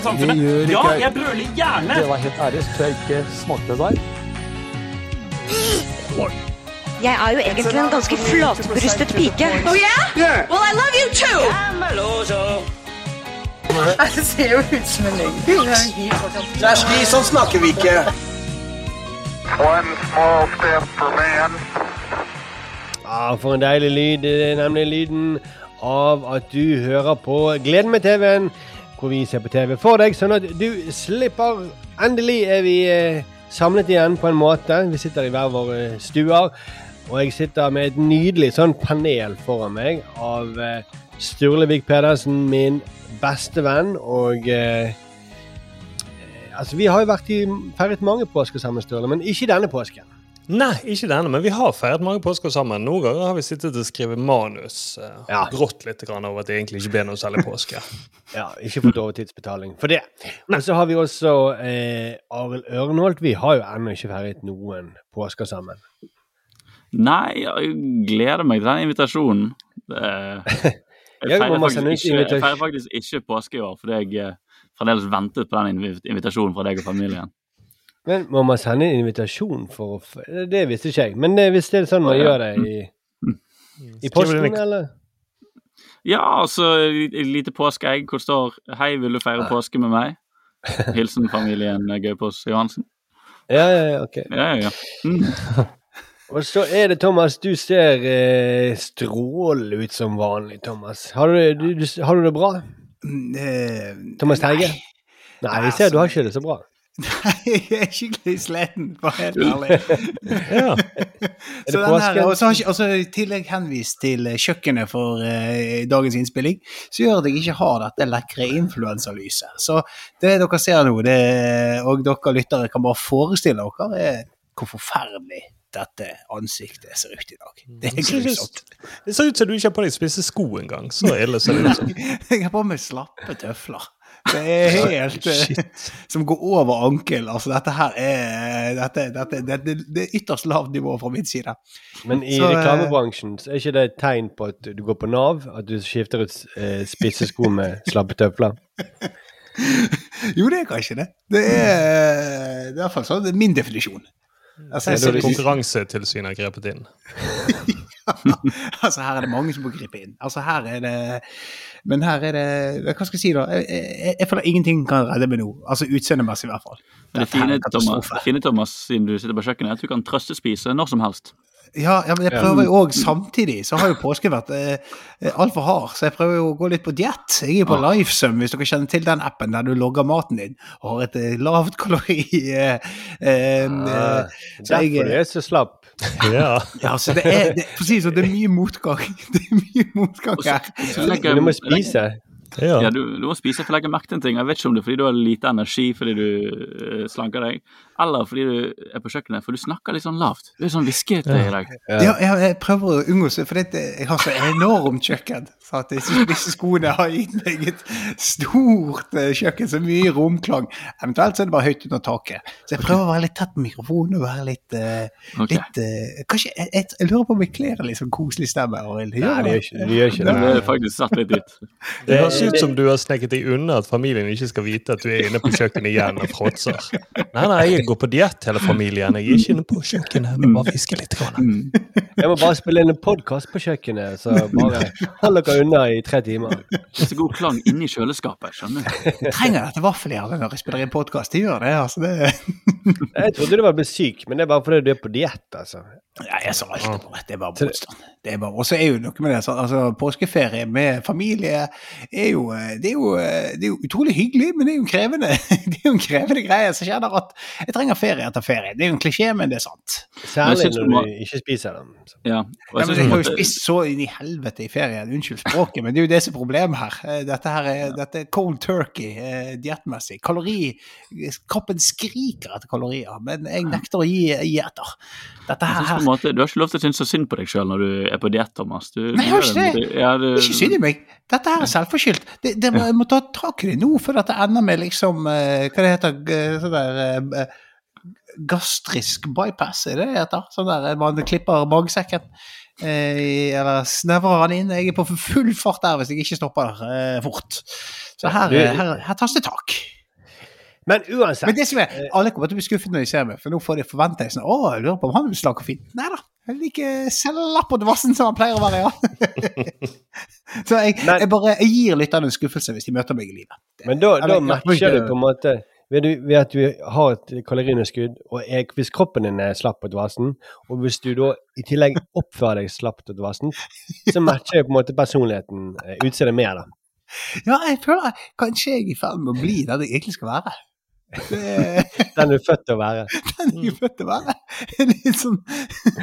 i samfunnet. Gjør Ja, jeg brøler gjerne! Det var helt ærlig, så jeg ikke smakte det der. Jeg er jo egentlig en ganske flatbrystet pike. Oh yeah? Well, I love you too. Det ser jo ut som en løgn. Kjersti, sånn snakker vi ikke. One small step for man. Ja, for en deilig lyd. Det er nemlig lyden av at du hører på Gleden med TV-en, hvor vi ser på TV for deg, sånn at du slipper. Endelig er vi eh, samlet igjen på en måte. Vi sitter i hver våre stuer, og jeg sitter med et nydelig sånn panel foran meg av eh, Sturle Vik Pedersen, min beste venn, og eh, Altså, Vi har jo vært i, feiret mange påsker sammen, Sturle, men ikke denne påsken. Nei, ikke denne, men vi har feiret mange påsker sammen. Noen ganger har vi sittet og skrevet manus. Uh, Ja. Grått litt grann over at det egentlig ikke ble noe særlig påske. Ja, ikke fått overtidsbetaling for det. Og så har vi også eh, Arild Ørnholt. Vi har jo ennå ikke feiret noen påsker sammen. Nei, jeg gleder meg til den invitasjonen. Det- Jeg feirer, faktisk ikke, jeg feirer faktisk ikke påske i år, fordi jeg eh, fremdeles ventet på den invitasjonen fra deg og familien. Men må man sende en invitasjon for å f Det visste ikke jeg. Men hvis det er sånn man gjør det i, i posten, eller? Ja, altså et lite påskeegg hvor det står 'Hei, vil du feire påske med meg?' Hilsen familien Gaupås Johansen. Ja, ja, ja, ok. Ja, ja, ja. Mm. Og så er det, Thomas, du ser eh, strålende ut som vanlig, Thomas. Har du, du, du, har du det bra? Mm, eh, Thomas Terje? Nei, vi ser du har ikke det så bra. Nei, jeg er skikkelig sliten, for helt ærlig. Ja. Så her, og så I tillegg henvist til eh, kjøkkenet for eh, dagens innspilling, så gjør at jeg ikke har dette lekre influensalyset. Så det dere ser nå, det, og dere lyttere kan bare forestille dere, er hvor forferdelig dette ansiktet ser ut i dag. Det er grusomt. Det ser ut som du ikke har på deg spisse sko engang. Så ille ser det ut som. Jeg har på meg slappe tøfler. Det er helt eh, Som går over ankel. Altså, dette her er dette, dette, dette, Det er ytterst lavt nivå fra min side. Men i Så, eh, reklamebransjen så er ikke det et tegn på at du går på Nav? At du skifter ut eh, spisse sko med slappe tøfler? Jo, det er kanskje det. Det er, i hvert fall sånn, min definisjon. Altså, Det jeg ser er det- Konkurransetilsynet har grepet inn. altså, her er det mange som må gripe inn. Altså, her er det Men her er det Hva skal jeg si, da? Jeg, jeg, jeg føler ingenting kan redde meg nå. Altså utseendemessig, i hvert fall. Men det fine, Thomas, det fine, Thomas, siden du sitter på kjøkkenet, er at du kan trøstespise når som helst. Ja, ja, men jeg prøver jo òg samtidig, så har jo påsken vært eh, altfor hard. Så jeg prøver jo å gå litt på diett. Jeg er på Lifesum, hvis dere kjenner til den appen der du logger maten din og har et eh, lavt kalori eh, eh, Ah, så jeg- Derfor du er så slapp. Ja. Ja, så det er, det, for å si det sånn, det er mye motgang. Det er mye motgang her. Så du må spise. Ja. Ja, du, du må spise for å legge merke til en ting. Jeg vet ikke om det er fordi du har lite energi fordi du uh, slanker deg, eller fordi du er på kjøkkenet, for du snakker litt sånn lavt. Du er sånn hviskete i dag. Ja, jeg, jeg prøver å unngå det, for jeg har så enormt kjøkken. Så at disse, disse skoene har gitt meg et stort eh, kjøkken, så mye romklang. Eventuelt så er det bare høyt under taket. Så jeg prøver å være litt tett på mikrofonen og være litt, uh, okay. litt uh, Kanskje jeg, jeg, jeg lurer på om jeg kler en litt sånn koselig stemme. Arild. Nei, det gjør ikke, det gjør ikke Det det. er faktisk satt litt ut. Det høres ut som du har sneket deg unna at familien ikke skal vite at du er inne på kjøkkenet igjen og fråtser. Nei, nei, jeg går på diett, hele familien. Jeg er ikke inne på kjøkkenet. men må bare hviske litt. Grann. Jeg må bare spille inn en podkast på kjøkkenet, så bare hold dere unna i tre timer. Det er så god klang inni kjøleskapet, skjønner du. Jeg trenger dette vaffeljernet når jeg spiller inn podkast. Det gjør det. altså det Jeg trodde du var blitt syk, men det er bare fordi du er på diett, altså. Ja, jeg sa alltid på rett. Det er bare motstand. Det er bare, og så er jo noe med det, så, altså Påskeferie med familie er jo, eh, det er jo, eh, det er jo utrolig hyggelig, men det er jo en krevende, det er jo en krevende greie. Så skjer det at jeg trenger ferie etter ferie. Det er jo en klisjé, men det er sant. Særlig når du ikke spiser den. Så. Ja, men jeg har jo spist så inn i helvete i ferien. Unnskyld språket, men det er jo det som er problemet her. Eh, Dette her er, dette er cold turkey eh, diettmessig. Kalori Kroppen skriker etter kalorier, men jeg nekter å gi, gi etter. Dette jeg her, synes på en måte, Du har ikke lov til å synes så synd på deg sjøl når du er på diett, Thomas. Du, Nei, jeg har ikke det. Ja, du, Ikke synd i meg. Dette her er selvforskyldt. Det, det må, jeg må ta tak i det nå, for det ender med liksom eh, Hva det heter sånn der eh, Gastrisk bypass, er det det heter? Sånn der eh, man klipper magesekken. Eh, eller snevrer den inn. Jeg er på full fart der hvis jeg ikke stopper der eh, fort. Så her, her, her tas det tak. Men uansett Men det som er, alle kommer til å bli skuffet når de ser meg, for nå får de forventninger. sånn Å, jeg lurer på om han er slank og fin. Nei da. Jeg liker like slapp og vassen som han pleier å være, ja. så jeg, Men- jeg bare jeg gir lytterne en skuffelse hvis de møter meg i livet. Men da, da matcher du på en måte ved, ved at du har et kaloriunderskudd, og jeg, hvis kroppen din er slapp dvassen, og hvis du da i tillegg oppfører deg og dvassen, så matcher jo på en måte personligheten eh, utseendet mer, da. Ja, jeg føler kanskje jeg er i ferd med å bli der jeg egentlig skal være. Det, Den du er født til å være. den jeg er født til å være. Litt sånn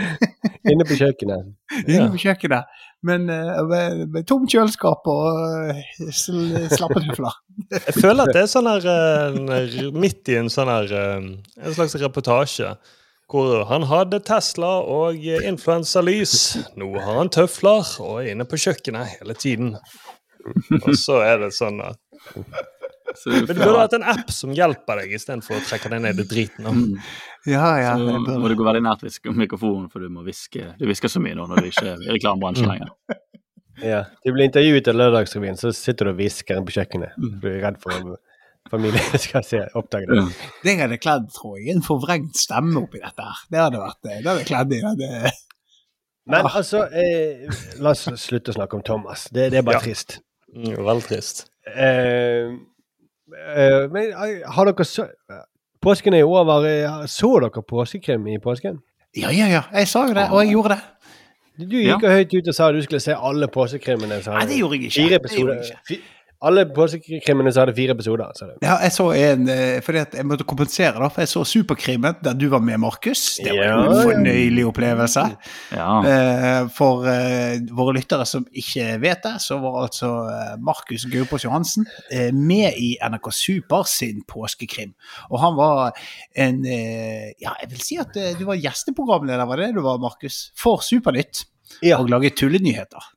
Inne på kjøkkenet. inne på kjøkkenet. Men uh, med, med tomt kjøleskap og uh, slappetøfler. Jeg føler at det er sånn her uh, midt i en sånn her eh, En slags reportasje. Hvor han hadde Tesla og influensalys. Nå har han tøfler og er inne på kjøkkenet hele tiden. Og så er det sånn at Men du burde hatt en app som hjelper deg, istedenfor å trekke deg ned i driten. Mm. Ja, ja. Så må du gå veldig nært mikrofonen, for du må hviske. Du hvisker så mye nå når du ikke er i reklamebransjen lenger. Ja. Du blir intervjuet av Lørdagsrevyen, så sitter du og hvisker på kjøkkenet. Du er redd for om familien skal se, oppdage det. Ja. Det jeg hadde kledd, tror jeg, en forvrengt stemme oppi dette her. Det hadde vært det hadde jeg kledd i. Hadde... Men altså, eh, la oss slutte å snakke om Thomas. Det, det er bare Ja. trist. Mm, Veldig trist. Eh, eh, men eh, har dere så Påsken er jo over. Eh, Så dere påskekrim i påsken? ja, ja, ja. Jeg sa jo det, og jeg gjorde det. Du gikk ja. høyt ut og sa du skulle se alle påskekrimene. som Nei, det gjorde jeg ikke. Fire episoder. Alle påskekrimene som hadde fire episoder. Så. Ja, jeg så en eh, fordi at jeg måtte kompensere, da, for jeg så Superkrimen, der du var med, Markus. Det var ja. en fornøyelig opplevelse. Ja. Eh, For eh, våre lyttere som ikke vet det, så var altså Markus Gaupås Johansen med i NRK Super sin påskekrim. Og han var en Ja, jeg vil si at du var gjesteprogramleder, var det du var, Markus? For Supernytt. Ja. Og laget tullenyheter.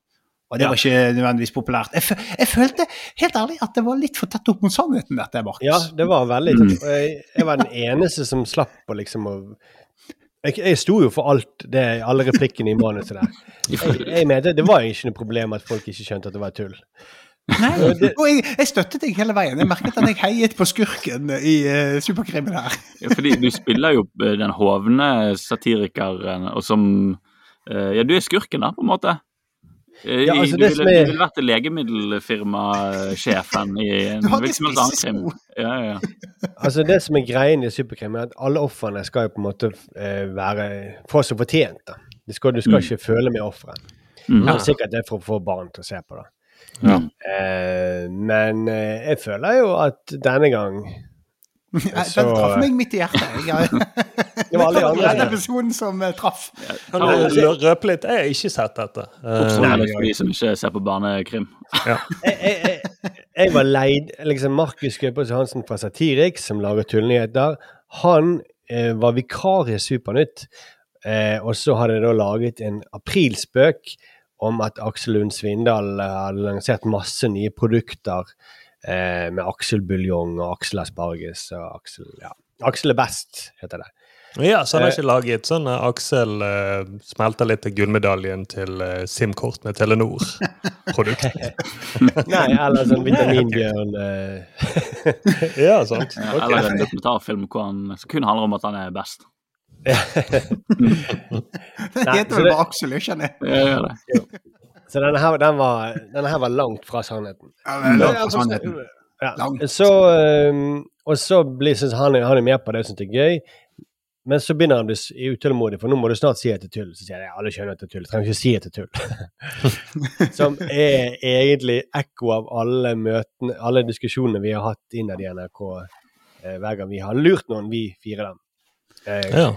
Og det Ja. var ikke nødvendigvis populært. Jeg, jeg følte helt ærlig at det var litt for tett opp mot sannheten, dette, Markus. ja, det var veldig Mm. tøft. Jeg, jeg var den eneste som slapp å liksom å jeg, jeg sto jo for alt det, alle replikkene i manuset der. Jeg, jeg mente Det var ikke noe problem at folk ikke skjønte at det var tull. Nei, og jeg, jeg støttet deg hele veien. Jeg merket at jeg heiet på skurken i uh, Superkrimen her. Ja, fordi du spiller jo eh, den hovne satirikeren, og som uh, Ja, du er skurken, da, på en måte. Eh, Ja, altså, du, ville, er- ville vært legemiddelfirmasjefen i en helst annen krim. Ja, ja, ja. Altså Det som er greien i Superkrim, er at alle ofrene skal jo på en måte eh, være få som fortjent. da. Du skal, du skal Mm. ikke føle med offeret. Mm. Ja. Sikkert det er for å få barn til å se på da. Ja. Eh, men eh, jeg føler jo at denne gang Nei, Så- Den traff meg midt i hjertet. Jeg, Det var alle andre den som- episoden som eh, traff. Kan du l- røpe litt? Jeg har ikke sett dette. Det er for de som ikke ser på barnekrim. jeg, jeg, jeg, jeg var leid liksom Markus Gaupås Johansen fra Satirik, som lager tullenyheter. Han eh, var vikar i Supernytt, eh, og så hadde jeg da laget en aprilspøk om at Aksel Lund Svindal eh, hadde lansert masse nye produkter eh, med Aksel Buljong og Aksel Asparges og Aksel Ja, Aksel er best, heter det. Ja, så han har ikke laget sånn eh, Aksel uh, smelter litt til gullmedaljen til uh, SIM-kort med Telenor-produkt. Nei, eller sånn Vitaminbjørn uh... ja, sant. Ja, Eller en dokumentarfilm hvor han, som kun handler om at han er best. Det heter vel bare Aksel, gjør ikke det? Så denne her, den var, denne her var langt fra sannheten. Ja, langt fra altså, sannheten. Ja. Så, øhm, og så blir synes han, han er med på det og syns det er gøy. Men så begynner han å bli utålmodig, for nå må du snart si at det er tull. Så sier jeg alle skjønner at det er tull. Jeg trenger ikke si at det er tull. Som er egentlig ekko av alle møtene, alle diskusjonene vi har hatt innad i NRK eh, hver gang vi har lurt noen, vi fire dem. Eh, Ja.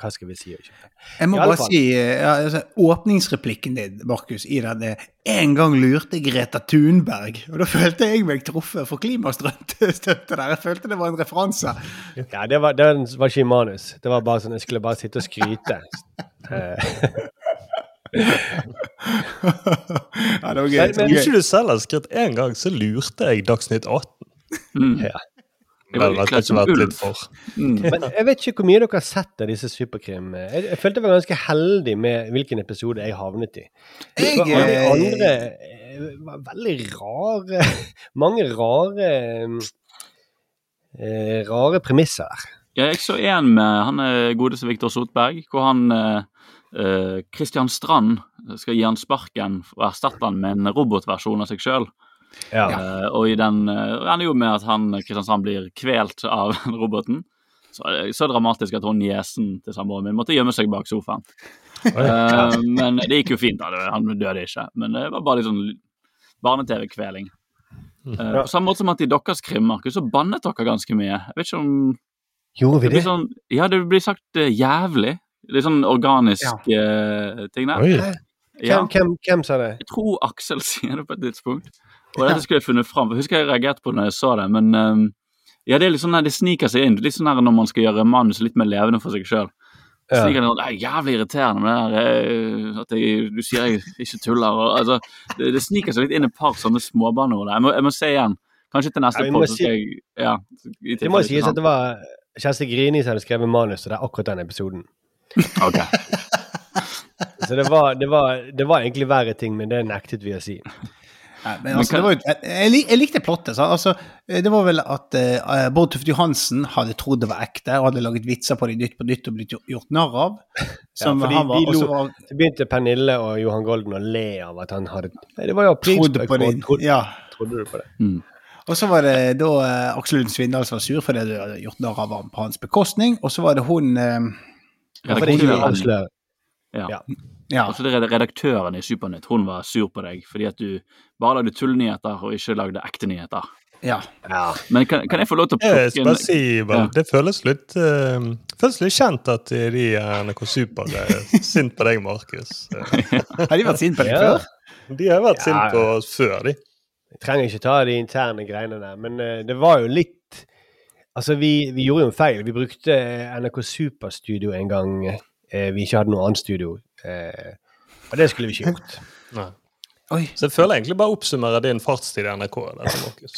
Hva skal vi si? Jeg må bare fall. si eh, ja, altså, åpningsreplikken din, Markus, i denne En gang lurte Greta Thunberg. Og da følte jeg meg truffet for klimastøtte der. Jeg følte det var en referanse. Ja, det var, det var ikke i manus. Det var bare sånn, Jeg skulle bare sitte og skryte. Eh, ja, det var gøy. Men- gøy. ikke du selv har skrevet én gang, så lurte jeg Dagsnytt 18. Mm. Ja. Det hadde vel kanskje vært litt for. Mm. Men jeg vet ikke hvor mye dere har sett av disse superkrim. Jeg, jeg følte jeg var ganske heldig med hvilken episode jeg havnet i. Jeg, alle de eh, andre eh, var veldig rare Mange rare eh, Rare premisser der. Ja, jeg så en med han er godeste Viktor Sotberg, hvor han Kristian eh, Christian Strand skal gi han sparken og erstatte han med en robotversjon av seg sjøl. Ja. Eh, og i den eh, ender jo med at han Kristiansand blir kvelt av roboten. Så, eh, så dramatisk at hun niesen til samboeren min måtte gjemme seg bak sofaen. uh, men det gikk jo fint, da. Han døde ikke. Men det var bare litt sånn barne-TV-kveling. Eh, på samme måte som at i deres krimmarked så bannet dere ganske mye. Jeg vet ikke om Gjorde vi det det? sånn, Ja, det blir sagt uh, jævlig. Litt sånn organisk eh, ting der. Oi. Ja. Hvem, hvem, hvem sa det? Jeg tror Aksel sier det på et tidspunkt. Og dette skulle jeg funnet fram. Jeg husker jeg reagerte på det når jeg så det, men ehm, ja, det er litt sånn at det sniker seg inn. Litt sånn der når man skal gjøre manus litt mer levende for seg sjøl. Ja. Det er jævlig irriterende med det der eh, at jeg, du sier jeg ikke tuller. Og, altså, det, det sniker seg litt inn et par sånne småbanneord. Jeg må, jeg må se igjen. Kanskje til neste Ja, podd. si- Ja, Det må sies at det var Kjersti Grini som hadde skrevet manus og det er akkurat den episoden. Ok. Så det var, det, var, det var egentlig verre ting, men det nektet vi å si. Nei, men altså, det var, jeg, jeg, likte plottet. Så, altså, det var vel at uh, Bård Tufte Johansen hadde trodd det var ekte, og hadde laget vitser på det nytt på nytt og blitt gjort, narr av. Som fordi han var, de lo- var Så begynte Pernille og Johan Golden å le av at han hadde Det var jo trodd på det. Trodde, Ja. trodde du på det? Og så var det da uh, Aksel Lund Svindal som var sur fordi du hadde gjort narr av ham på hans bekostning. Og så var det hun uh, Ja, for det var ikke Redaktøren- det, Ja. Ja. Ja. Altså det er Redaktøren i Supernytt hun var sur på deg fordi at du bare lagde tullnyheter og ikke lagde ekte nyheter. ja. Men kan, kan jeg få lov til å plukke en si, Ja. Det føles litt, uh, føles litt kjent at de er NRK Super er sint på deg, Markus. Har de vært sint på deg Ja. før? De har vært Ja, sint på oss før, de. Jeg trenger ikke ta de interne greiene der, men uh, det var jo litt Altså, vi, vi gjorde jo en feil. Vi brukte eh, NRK Superstudio en gang uh, vi ikke hadde noe annet studio. Eh, og det skulle vi ikke gjort. Nei. Oi. Så jeg føler egentlig bare å oppsummere din fartstid i NRK.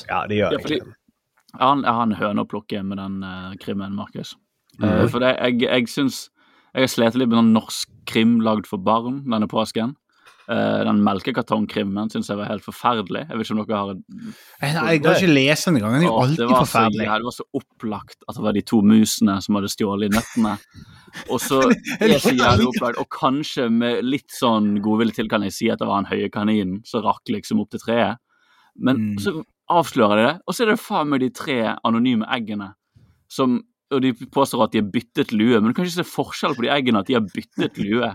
Ja, det gjør Ja, jeg. Jeg har en- en høne å plukke med den uh, krimmen, Markus. Mm. Eh, for det, jeg, jeg syns Jeg har slitt litt med noen norsk krim lagd for barn denne påsken. Uh, den melkekartongkrimmen syns jeg var helt forferdelig. Jeg vet ikke om dere har en Jeg, jeg kan ikke lese den engang. Den er jo alltid forferdelig. så- ja, det var så opplagt at det var de to musene som hadde stjålet nøttene. Og så er det jævlig opplagt, og kanskje med litt sånn godvilje til kan jeg si at det var en høye kaninen som rakk liksom opp til treet. Men Mm. så avslører de det, og så er det faen meg de tre anonyme eggene som Og de påstår at de har byttet lue, men du kan ikke se forskjell på de eggene at de har byttet lue.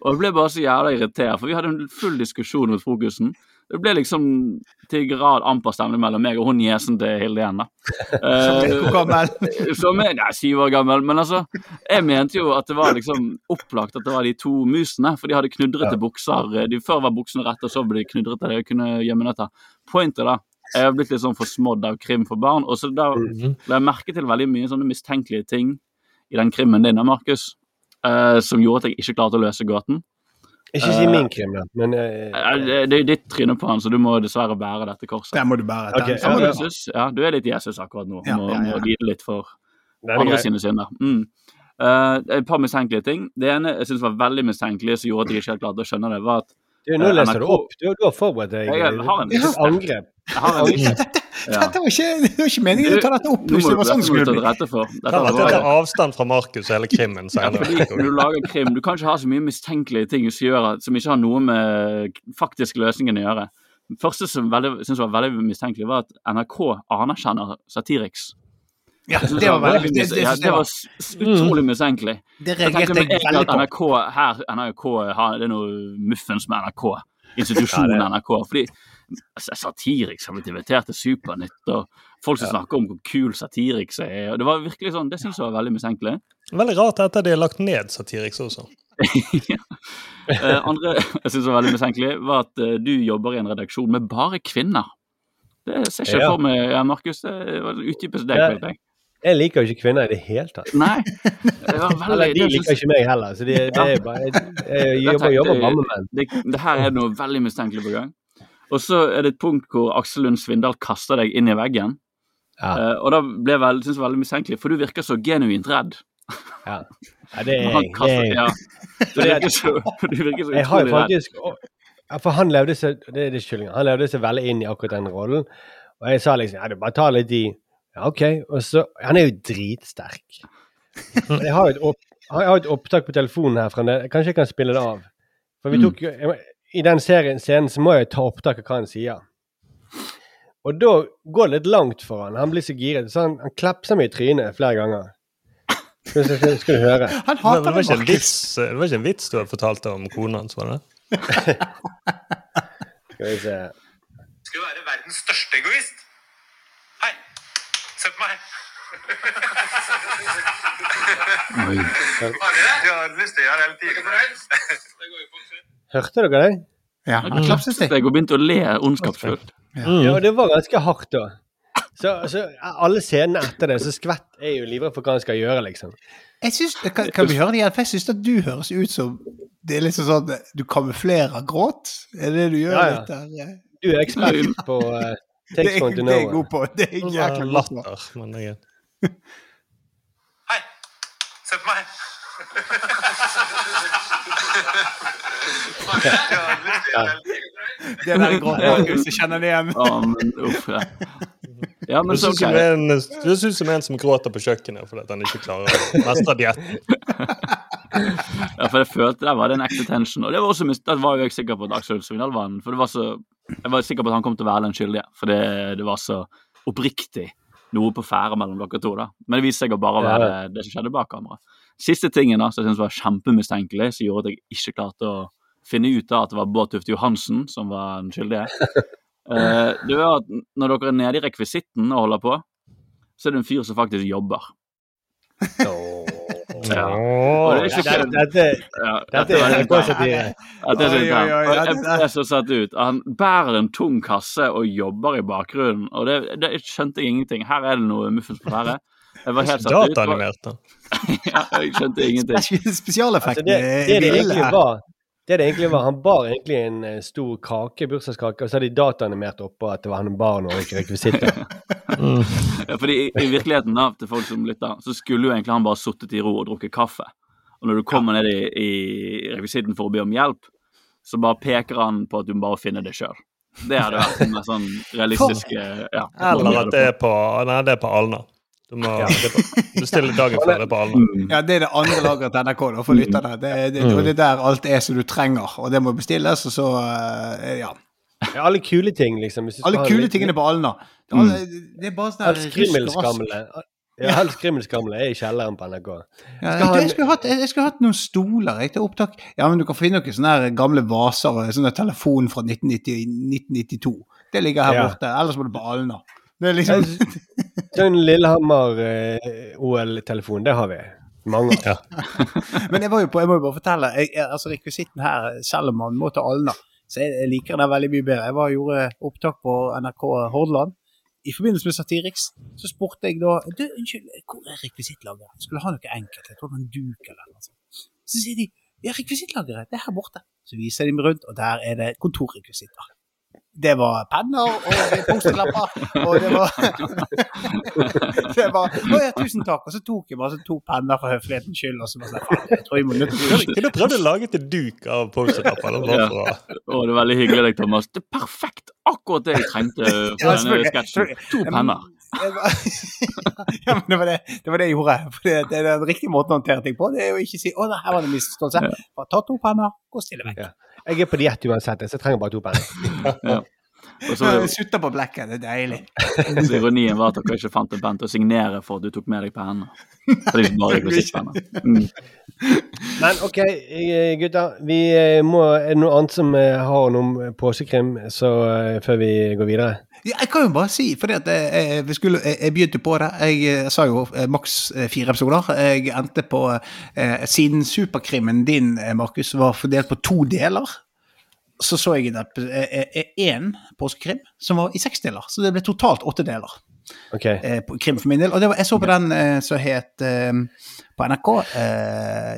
Og jeg ble bare så jævla irritert, for vi hadde en full diskusjon rundt fokusen. Det ble liksom til grad amper stemning mellom meg og hun niesen til Hilde igjen, da. Eh, Hvor gammel? som er nei, syv år gammel, men altså Jeg mente jo at det var liksom opplagt at det var de to musene, for de hadde knudrete bukser. De Før var buksene rette, og så ble de knudrete. De kunne gjemme nøtter. Pointet, da. Jeg har blitt litt sånn forsmådd av krim for barn, og så da Mhm. la jeg merke til veldig mye sånne mistenkelige ting i den krimmen din, da, Markus, uh, som gjorde at jeg ikke klarte å løse gåten. Ikke si min krim, da, men uh, Eh, Det det er ditt tryne på han, så du må dessverre bære dette korset. Det må du bære. Okay, Ja, du, Jesus, ja, du er litt Jesus akkurat nå. Ja, Må, ja, ja. må lide litt for andre sine synder. Mm. Uh, et par mistenkelige ting. Det ene jeg synes var veldig mistenkelig, som gjorde at jeg ikke helt klarte å skjønne det, var at Du, nå Eh, leser du opp. Du, du har forberedt deg. Jeg har en angrep. jeg har en liste. Ja. Dette var ikke, det var ikke meningen å ta dette opp Nå må du var sånn må du skulle ta bli. rette for. Dette var ta avstand fra Markus og hele krimmen Ja, fordi når du lager krim, du kan ikke ha så mye mistenkelige ting som, gjør, som ikke har noe med faktisk løsningen å gjøre. Det første som veldig, synes var veldig mistenkelig, var at NRK anerkjenner Satiriks. Ja, det var veldig det, det, ja, det var utrolig mistenkelig. det reagerte jeg veldig på. NRK her, NRK har, det er noe muffens med NRK. Institusjonen NRK. Fordi altså, Satiriks har blitt invitert til Supernytt, og folk som snakker om hvor kul Satiriks er. og Det var virkelig sånn, det syns jeg var veldig mistenkelig. Veldig rart etter de har lagt ned Satiriks også. Eh, andre jeg synes var veldig mistenkelig, var at eh, du jobber i en redaksjon med bare kvinner. Det ser ikke Ja. for meg, Markus. Det var utdypes deg, Ja. Jeg. Liker jo ikke kvinner i det hele tatt. Nei. Eller de liker ikke meg heller. Så de, det er bare Jeg, jeg jobber, jobber bare med menn. det, det her er noe veldig mistenkelig på gang. Og så er det et punkt hvor Aksel Lund Svindal kaster deg inn i veggen. Ja. Uh, og da ble jeg veldig, synes jeg veldig mistenkelig, for du virker så genuint redd. Ja. ja, det er jeg. Ja. Du virker så, du virker så Jeg har jo utrolig redd. faktisk og- ja, For han levde seg det er det. Han levde seg veldig inn i akkurat den rollen. Og jeg sa liksom ja, du bare ta litt i. Ja, OK. Og så Han er jo dritsterk. Men jeg har jo et, opp, jeg har et opptak på telefonen her fra. Kanskje jeg kan spille det av. For vi Mm. tok jo I den serien, scenen så må jeg ta opptak av hva han sier. Og da går det litt langt for han. Han blir så giret. Så han, han klepser meg i trynet flere ganger. Skal, du- skal, skal du høre? Han hater det, var ikke en vits, det var ikke en vits du hadde fortalt om kona hans, var det? Skal vi se. Skal du være verdens største egoist? Se på meg. Oi. Jeg har lyst til å gjøre hele tiden. Hørte dere det? Ja, han klapset seg. Jeg begynte å le ondskapsfullt. Ja, det var ganske hardt da. Så, så alle scenene etter det, så skvett er jo livredd for hva han skal gjøre, liksom. Jeg synes, kan, kan vi høre det igjen? For jeg syns at du høres ut som Det er liksom sånn Du kamuflerer gråt? Er det det du gjør Ja, ja. litt der? Du er ekspert på uh, Det takes er, det er jeg god på. Det er jeg Det jækla var god på. latter, men jeg Hei, se på meg. Det der er gråt, Markus. Jeg kjenner det igjen. Ja, men uff. Ja, ja men så okay. ok. som en, du som en som gråter på kjøkkenet fordi han ikke klarer å mestre dietten. Ja, for jeg følte der var det en ekte tension. Og det var også det var jo jeg sikker på at Aksel Svindal vant. For det var så Jeg var sikker på at han kom til å være den skyldige. For det, det var så oppriktig noe på ferde mellom dere to. da. Men det viste seg å bare Ja. være det som skjedde bak kamera. Siste tingen da, som jeg syntes var kjempemistenkelig, som gjorde at jeg ikke klarte å finne ut av at det var Bård Tufte Johansen som var den skyldige, eh, det var at når dere er nede i rekvisitten og holder på, så er det en fyr som faktisk jobber. Ja. Og det er ikke Dette, dette, er NRK-satire. Jeg ble så satt ut. Han bærer en tung kasse og jobber i bakgrunnen, og det, det skjønte jeg ingenting. Her er det noe muffens på ferde. Jeg var helt satt ut. Dataanimert, da. Ja, jeg skjønte ingenting. Spes- Altså, er ville her. Det det egentlig var, Han bar egentlig en eh, stor kake, bursdagskake, og så hadde de dataanimert oppå at det var han bar noen rekvisitter. Ja, fordi i, i virkeligheten da, til folk som lytter, så skulle jo egentlig han bare sittet i ro og drukket kaffe. Og når du kommer ned i, i rekvisitten for å be om hjelp, så bare peker han på at du må bare finne det sjøl. Det hadde vært en sånn realistisk eh, ja, Eller at det er på, nei, det er på Alna. Du må det du stiller dagen før det er på Alna. Mm. Ja, det er det andre lageret til NRK da, for lytterne. Det, det, det, det er der alt er som du trenger, og det må bestilles, og så eh, Ja. Ja, alle kule ting, liksom. Hvis du Alle kule litt- tingene på Alna. Det, er alle, det er bare sånn rask. skrimmelskamle. Ja, alt skrimmelskamle er i kjelleren på NRK. Ja, jeg, skulle hatt, jeg skulle hatt noen stoler jeg, til opptak. Ja, men du kan finne noen sånne gamle vaser og sånne telefon fra 1990, 1992. Det ligger her Ja. borte. Ellers må du på Alna. Det er liksom Sånn Lillehammer-OL-telefon, det har vi. Mange av. Men jeg, var jo på, jeg må jo bare fortelle, jeg, altså rekvisitten her, selv om man må til Alna, så jeg, jeg liker den veldig mye bedre. Jeg var og gjorde opptak på NRK Hordaland. I forbindelse med Satiriks så spurte jeg da du, Unnskyld, hvor er rekvisittlageret? Skulle ha noe enkelt. Jeg tror det var en duk eller noe sånt. Så sier de ja, rekvisittlageret, det er her borte. Så viser de meg rundt, og der er det kontorrekvisitter. Det var penner og Post-It-lapper, og det var Det var Å ja, tusen takk. Og så tok jeg bare så to penner for høflighetens skyld, og så bare sånn Jeg tror jeg må nødt til å Kunne prøvd å lage et duk av Post-It-lapper? Det Ja. Å, det er veldig hyggelig av deg, Thomas. Det er perfekt! Akkurat det jeg trengte for denne sketsjen. To penner. Ja, men det var det, det var det jeg gjorde. For det, det er den riktige måten å håndtere ting på. Det er jo ikke å si 'Å, nei, her var det en misforståelse'. Bare ta to penner, gå stille vekk. Ja. Jeg er på diett uansett, så jeg trenger bare to penner. Det- Sutter på blekket, det er deilig. så ironien var at dere ikke fant en penn til å signere for at du tok med deg pennene. For det er ikke bare rekvisittpenner. Mm. Men OK, eh, gutter. Vi eh, må, er det noe annet som eh, har noe om påskekrim så, eh, før vi går videre? Ja, jeg kan jo bare si, at jeg, jeg, begynte på det. Jeg, eh, sa jo eh, maks eh, fire episoder. Jeg endte på Siden superkrimmen din, Markus, var fordelt på to deler, så så jeg én påskekrim som var i seks deler. Så det ble totalt åtte deler. OK. eh, krim for min del. Og det var, jeg så på den som het på NRK,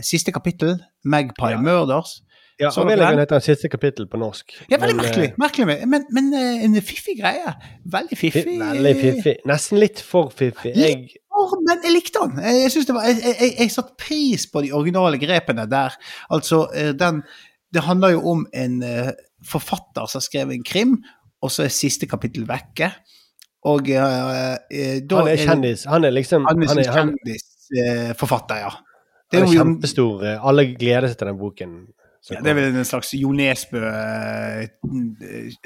siste kapittel, Magpie Murders. Ja, Så dere Avdelingen den? Siste kapittel på norsk. Ja, veldig Men, merkelig. eh, merkelig med- men, men eh, en fiffig greie. Veldig fiffig. Veldig fiffig. Nesten litt for fiffig. Jeg, oh, men jeg likte den. Jeg, jeg, var, jeg, jeg, jeg satte pris på de originale grepene der. Altså, eh, den Det handler jo om en forfatter som har skrevet en krim, og så er siste kapittel vekke. Og uh, da han er kjendis. Han er liksom Han er, han er, han, kjendisforfatter, ja. Det han er er kjempestor. Alle gleder seg til den boken. Ja, det er vel en slags Jo Nesbø eh,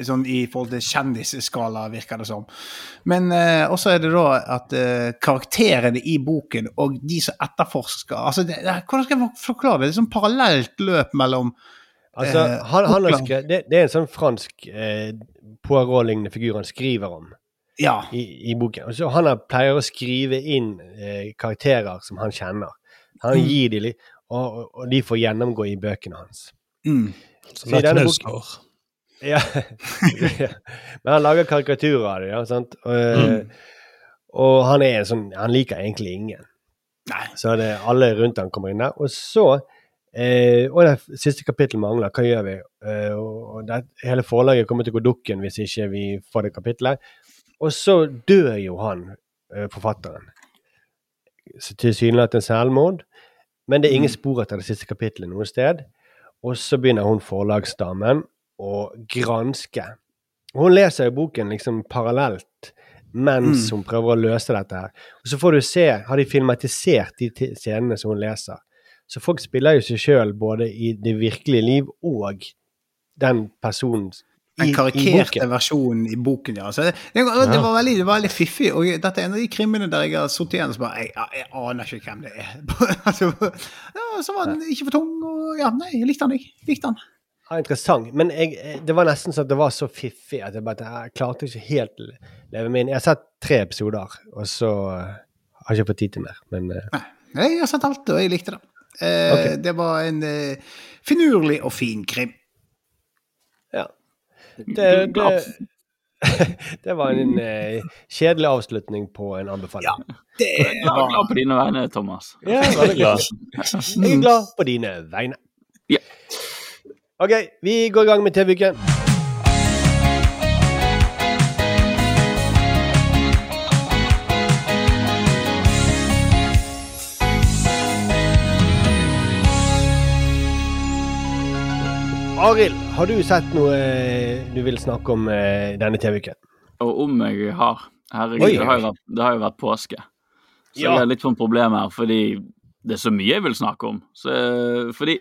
sånn i forhold til kjendisskala, virker det som. Men eh, også er det da at eh, karakterene i boken og de som etterforsker altså det, det, Hvordan skal jeg forklare det? Det er sånn parallelt løp mellom Altså, eh, han, han har skrevet, det, det er en sånn fransk eh, Poirot-lignende figur han skriver om Ja. i, i boken. Og så han pleier å skrive inn eh, karakterer som han kjenner. Han Mm. gir de litt, og, og- de får gjennomgå i bøkene hans. Mm. Så det er boken- Knausgård. Ja. Men han lager karikaturer av det, ja, sant? Og, Mm. og han er en sånn Han liker egentlig ingen. Nei. Så det, alle rundt han kommer inn der. Og så eh, Og det siste kapittel mangler. Hva gjør vi? Eh, og det, hele forlaget kommer til å gå dukken hvis ikke vi får det kapittelet. Og så dør jo han, eh, forfatteren. Tilsynelatende selvmord. Men det er ingen spor etter det siste kapittelet noe sted. Og så begynner hun forlagsdamen å granske. Hun leser jo boken liksom parallelt mens hun prøver å løse dette her. Og så får du se, har de filmatisert de scenene som hun leser. Så folk spiller jo seg sjøl både i det virkelige liv og den personen i, Den i karikerte boken. versjonen i boken, ja. Så det, det, var- veldig, det var veldig fiffig. Og dette er en av de krimene der jeg har sittet igjen og bare jeg, jeg, jeg aner ikke hvem det er. altså, ja, så var den ikke for tung, og ja, nei, jeg likte den, jeg. Likte den. Ja, interessant. Men jeg, det var nesten sånn at det var så fiffig at jeg bare jeg klarte ikke helt å leve meg inn. Jeg har sett tre episoder, og så eh, har jeg ikke fått tid til mer. Men eh, Nei, Jeg har sett alt, og jeg likte det. Eh, okay. Det var en eh, finurlig og fin krim. Ja. Det, det, det var en eh, kjedelig avslutning på en anbefaling. Det Glad, var glad på dine vegne, Thomas. Ja, Veldig glad. Jeg er glad på dine vegne. Ja. OK, vi går i gang med TV-uken. Arild, har du sett noe eh, du vil snakke om eh, denne TV-uken? Og om jeg har Herregud, det, har vært, det har jo vært påske. Så Ja. det er litt sånn problem her, fordi det er så mye jeg vil snakke om. Så, fordi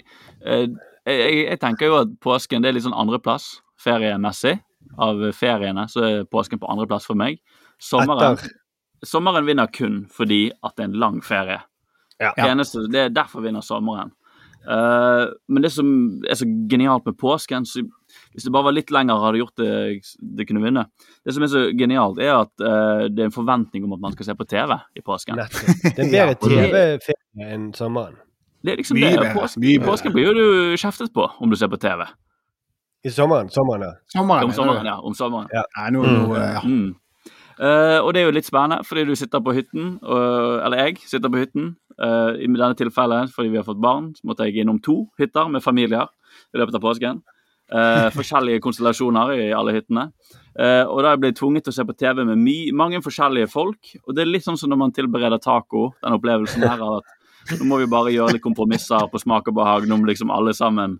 eh, jeg, jeg tenker jo at påsken det er litt sånn andreplass feriemessig. Av feriene så er påsken på andreplass for meg. Sommeren, sommeren vinner kun fordi at det er en lang ferie. Ja. Det, eneste, det er derfor vinner sommeren. Eh, men det som er så genialt med påsken så Hvis det bare var litt lenger, hadde gjort det det kunne vinne. Det som er så genialt, er at uh, det er en forventning om at man skal se på TV i påsken. nettopp. Det er bedre TV-ferie enn sommeren. Det er liksom Mye det. Pås bedre. påsken blir jo du kjeftet på om du ser på TV. I sommeren, sommeren ja. sommeren. Om sommeren, ja. Om sommeren. Ja, nå, nå, eh, ja. Mm. Eh, og det er jo litt spennende, fordi du sitter på hytten, og, eller jeg sitter på hytten. Uh, I denne tilfellet, fordi vi har fått barn, så måtte jeg innom to hytter med familier i løpet av påsken. Uh, forskjellige konstellasjoner i alle hyttene. Og da er jeg blitt tvunget til å se på TV med mange forskjellige folk. Og det er litt sånn som når man tilbereder taco, den opplevelsen her av at nå må vi bare gjøre litt kompromisser på smak og behag, nå må liksom alle sammen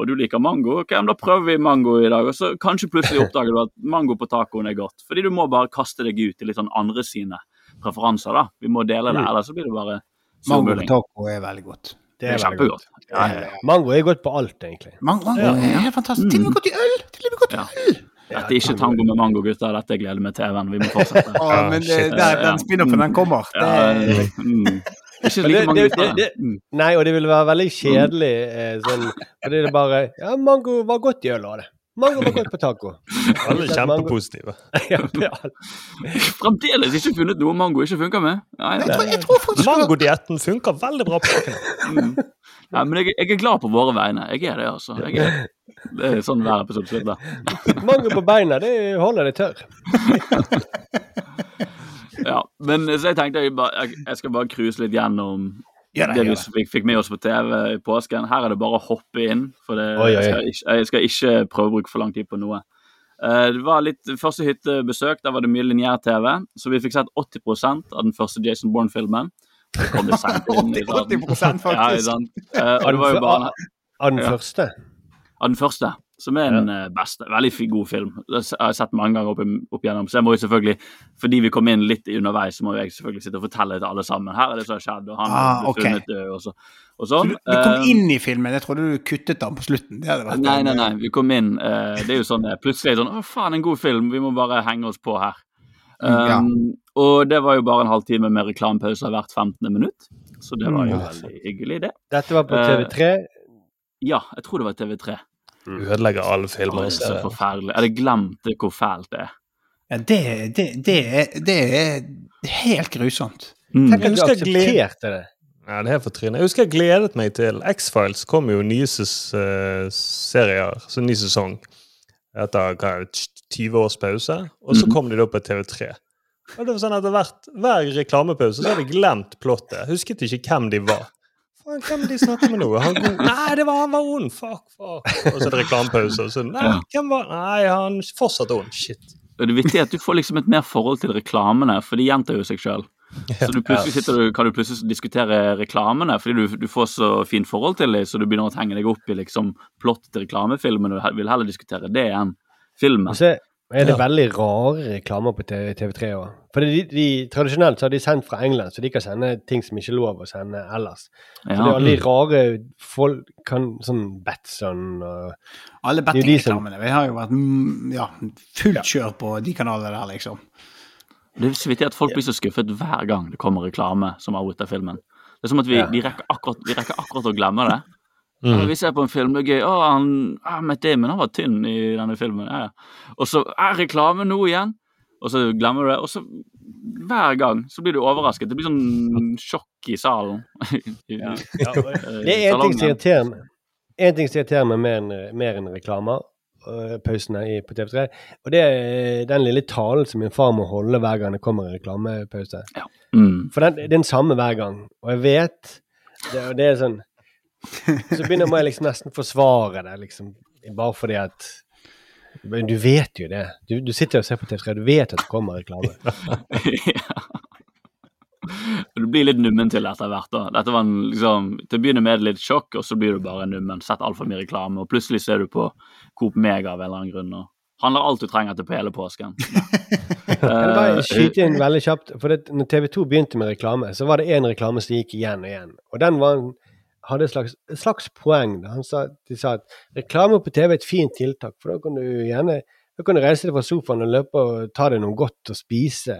og du liker mango, ok, men da prøver vi mango i dag. Og så kanskje plutselig oppdager du at mango på tacoen er godt. Fordi du må bare kaste deg ut i litt sånn andre sine preferanser, da. Vi må dele det, Mm. ellers så blir det bare Mango på taco er veldig godt. Det er kjempegodt. Ja, ja, ja. Mango er godt på alt, egentlig. Mang mango er fantastisk. fantastisk. Til og med godt i øl! Til og med godt i Ja. øl! Dette er ikke tango med mango, gutter. Dette gleder jeg meg til. venn. Vi må fortsette. Å, men det, shit. der, den spin-offen, den kommer. Ja, Det, mm. Ikke like mange det- Mm. Nei, og det ville være veldig kjedelig eh, sånn Fordi det bare Ja, mango var godt i øl var det. Mango var godt på taco. Alle er kjempepositive. Ja, det alt. Fremdeles ikke funnet noe mango ikke funker med. Nei, jeg, tror, jeg tror faktisk Mangodietten funker veldig bra på kjøkkenet. Mm. Nei, men jeg, jeg er glad på våre vegne. Jeg er det, altså. Jeg er, det er sånn hver episode slutter. Mango på beina, det holder deg tørr. Ja, men så jeg tenkte jeg, bare, jeg, jeg skal bare cruise litt gjennom ja, det, det vi fikk, fikk med oss på TV i påsken. Her er det bare å hoppe inn, for det, Oi, oi. Jeg, skal ikke, jeg skal ikke prøve å bruke for lang tid på noe. Uh, det var litt Første hyttebesøk, der var det mye lineær-TV, så vi fikk sett 80% av den første Jason Bourne-filmen. Det kom litt sent inn, ikke sant? 80% faktisk. Ja, uh. Eh, og det var jo bare Av den første? av den første, som er den eh, beste. Veldig god film. Det har jeg sett mange ganger opp, opp igjennom. Så jeg må jo selvfølgelig, fordi vi kom inn litt underveis, så må jeg selvfølgelig sitte og fortelle til alle sammen. Her er det som har skjedd, og han Ah, ble ok. funnet død, og, så, og Så sånn. du, du kom Eh, inn i filmen. Jeg trodde du kuttet den på slutten. Det hadde vært Nei, nei, nei. Vi kom inn. eh, det er jo sånn eh, plutselig er sånn Å, faen, en god film. Vi må bare henge oss på her. Mm, ja. Um, Og det var jo bare en halvtime med reklamepauser hvert 15. minutt. Så det var jo Mm. veldig hyggelig, det. Dette var på Eh, TV3. Ja, jeg tror det var TV3. Du ødelegger alle filmer. det er så forferdelig. Jeg hadde glemt det, hvor fælt det er. Ja, det, det, det, er, det er helt grusomt. Mm. Tenk Jeg husker jeg det. Ja, det er for trynet. Jeg husker jeg gledet meg til X-Files kom jo nye ses, eh, serier, så ny sesong etter hva, er 20 års pause, og så Mhm. kom de da på TV3. Og det var sånn at det hvert, Hver reklamepause så hadde jeg glemt plottet. Husket ikke hvem de var. Faen, hvem de snakker med nå? Han god? Nei, det var han var ond! Fuck, fuck. Og så er det reklamepause. Og så Nei, hvem var Nei, han er fortsatt ond. Shit. Og det vittige er at du får liksom et mer forhold til reklamene, for de gjentar jo seg sjøl. Så du plutselig sitter du, kan du plutselig diskutere reklamene, fordi du, du får så fint forhold til dem, så du begynner å henge deg opp i liksom plott til reklamefilmen, og vil heller diskutere det enn filmen. Og så er det Ja. veldig rare reklamer på TV3 òg. For de, de, tradisjonelt så har de sendt fra England, så de kan sende ting som ikke er lov å sende ellers. Så det er Ja. alle de rare folk kan, Sånn Batson og Alle bettingreklamene. Vi har jo vært mm, ja, fullt kjør på de kanalene der, liksom. Det er så vittig at folk blir så skuffet hver gang det kommer reklame som er ute av filmen. Det er som at vi, Ja. vi, rekker, akkurat, vi rekker akkurat å glemme det. Mm. Ja, vi ser på en film, det er gøy. Å, han, ah, Matt Damon han var tynn i denne filmen. Ja, ja. Og så er reklame nå igjen, og så glemmer du det. Og så hver gang så blir du overrasket. Det blir sånn sjokk i salen. ja. Eh, Det er én ting som irriterer meg. En ting som irriterer meg mer enn, mer enn reklamer, øh, pausene på TV3, og det er den lille talen som min far må holde hver gang det kommer en reklamepause. Mm. For den, det er den samme hver gang, og jeg vet det, det er sånn Så begynner jeg liksom nesten forsvare det, liksom, bare fordi at Men du vet jo det. Du, du sitter og ser på TV3, du vet at det kommer reklame. ja. Du blir litt nummen til etter hvert. da. Dette var en, liksom, Til å begynne med litt sjokk, og så blir du bare nummen. Sett altfor mye reklame, og plutselig ser du på Coop Mega av en eller annen grunn. og Handler alt du trenger til på hele påsken. Jeg vil bare Eh, skyte inn veldig kjapt. for det, når TV 2 begynte med reklame, så var det én reklame som gikk igjen og igjen. Og den var, en- hadde et slags, et slags poeng. Da. Han sa, de sa at reklame på TV er et fint tiltak, for da kan du gjerne da kan du reise deg fra sofaen og løpe og ta deg noe godt å spise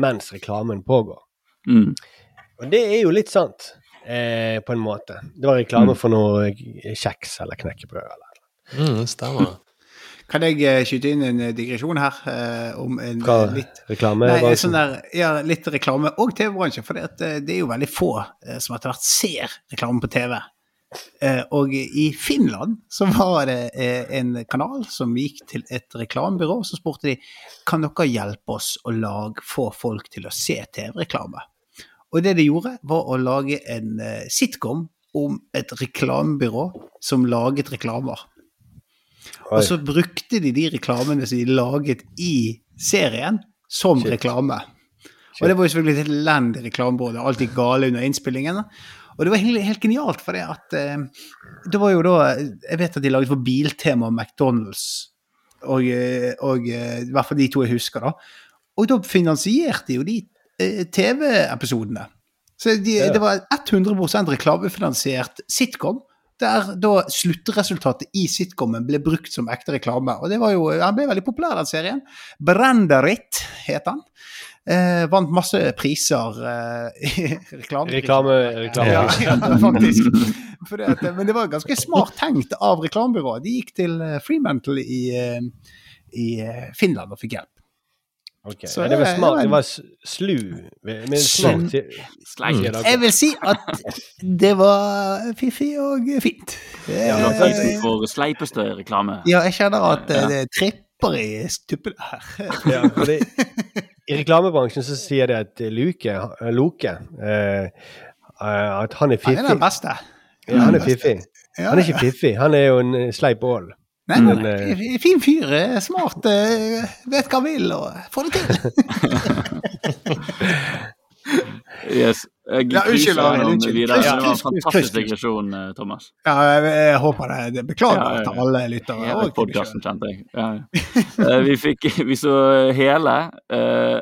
mens reklamen pågår. mm. Og det er jo litt sant, eh, på en måte. Det var reklame for noe kjeks eller knekkebrød eller Mm, stemmer. Kan jeg eh, skyte inn en eh, digresjon her eh, om en Fra litt reklame. Nei, sånn der, ja, litt reklame og TV-bransje. For det, det er jo veldig få som etter hvert ser reklame på TV. Og i Finland så var det en kanal som gikk til et reklamebyrå. Så spurte de kan dere hjelpe oss å lage, få folk til å se TV-reklame. Og det de gjorde, var å lage en sitcom om et reklamebyrå som laget reklamer. Og så brukte de de reklamene som de laget i serien, som Shit. reklame. Og det var jo selvfølgelig et elendig reklamebyrå. Det var alltid gale under innspillingen. Og det var helt, helt genialt, for det at eh, Det var jo da Jeg vet at de laget for Biltema og McDonald's, og, eh, og eh, i hvert fall de to jeg husker, da. Og da finansierte jo de eh, TV-episodene. Så de, Ja. det var 100% reklamefinansiert sitcom. Der da sluttresultatet i sitcomen ble brukt som ekte reklame. Og det var jo, Han ble veldig populær, den serien. 'Brenderit' het han. Eh, vant masse priser eh, i reklame. Reklame, reklame. Ja, ja, faktisk. Fordi at, men det var ganske smart tenkt av reklamebyrået. De gikk til eh, Fremantle i, eh, i eh, Finland og fikk hjelp. Ok, Så det var det- smart. det var- slu. Smart da- Jeg vil si at det var fiffig og fint. Ja, har for sleipeste reklame. Ja, jeg kjenner at eh, Ja. det tripper i tuppene her. Ja, fordi, I reklamebransjen så sier de at Luke, Loke eh, eh, at han er Han er den beste. Ja, han er fiffig. Han er ikke fiffig, han er jo en eh, sleip ål. Nei, nei, Men, eh, fin fyr, eh, smart, eh, vet hva han vil og får det til. Yes. Jeg Ja, unnskyld, videre. Kryss, Det var en fantastisk digresjon, eh, Thomas. Ja, jeg, jeg håper det. det beklager Ja, ja, ja. til alle lyttere. Hele podkasten, kjente jeg. Ja, ja. Eh, vi, fikk, vi så hele uh,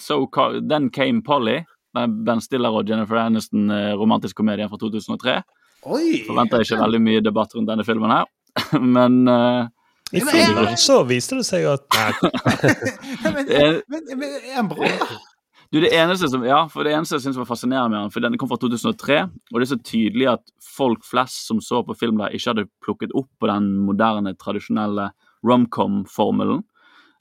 so Then Came Polly. Ben Stiller og Jennifer Aniston romantisk komedie fra 2003. Oi! Forventer ikke veldig mye debatt rundt denne filmen her, men eh, I filmen så viste det seg at men, eh, men, men er han bra? Du, det eneste som, ja, for det eneste jeg synes var fascinerende med den, for den kom fra 2003, og det er så tydelig at folk flest som så på film der, ikke hadde plukket opp på den moderne, tradisjonelle romcom-formelen.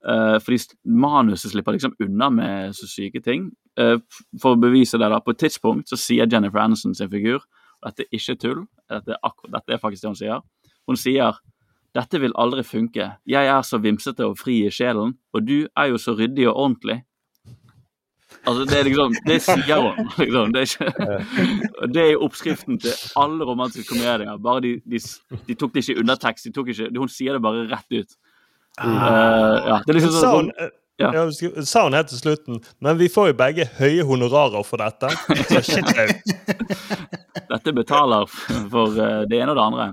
Uh, fordi manuset slipper liksom unna med så syke ting. Uh, for å bevise det, da, på et tidspunkt så sier Jennifer Aniston sin figur, dette er ikke tull, dette er, akkurat, dette er faktisk det hun sier, hun sier dette vil aldri funke, jeg er så vimsete og fri i sjelen, og du er jo så ryddig og ordentlig. Altså, det er liksom, det sier hun. Liksom. Det, er ikke, det er oppskriften til alle romantiske komedier. Bare de, de, de tok det ikke i undertekst. De tok ikke, hun sier det bare rett ut. Uh, ja, det er liksom sånn, eh, Ja. ja, sa hun helt til slutten Men vi får jo begge høye honorarer for dette. Så shit, Dette betaler for eh, det ene og det andre.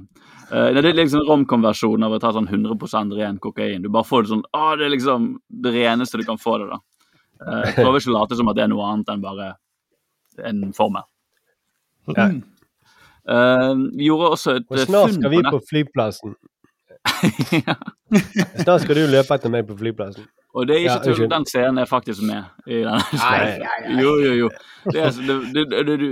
Eh, det er liksom en romkonversjon av å ta sånn 100% ren kokain. Du bare får det sånn Å, det er liksom det reneste du kan få det, da. Uh, Jeg prøver ikke å late som at det er noe annet enn bare en formel. Ja. Eh, vi gjorde også et Og snart skal vi på flyplassen. ja. Snart skal du løpe etter meg på flyplassen. Og det er ikke Ja, tull, den scenen er faktisk med. i denne Nei, Jo, jo, jo. Det er, du, du, du,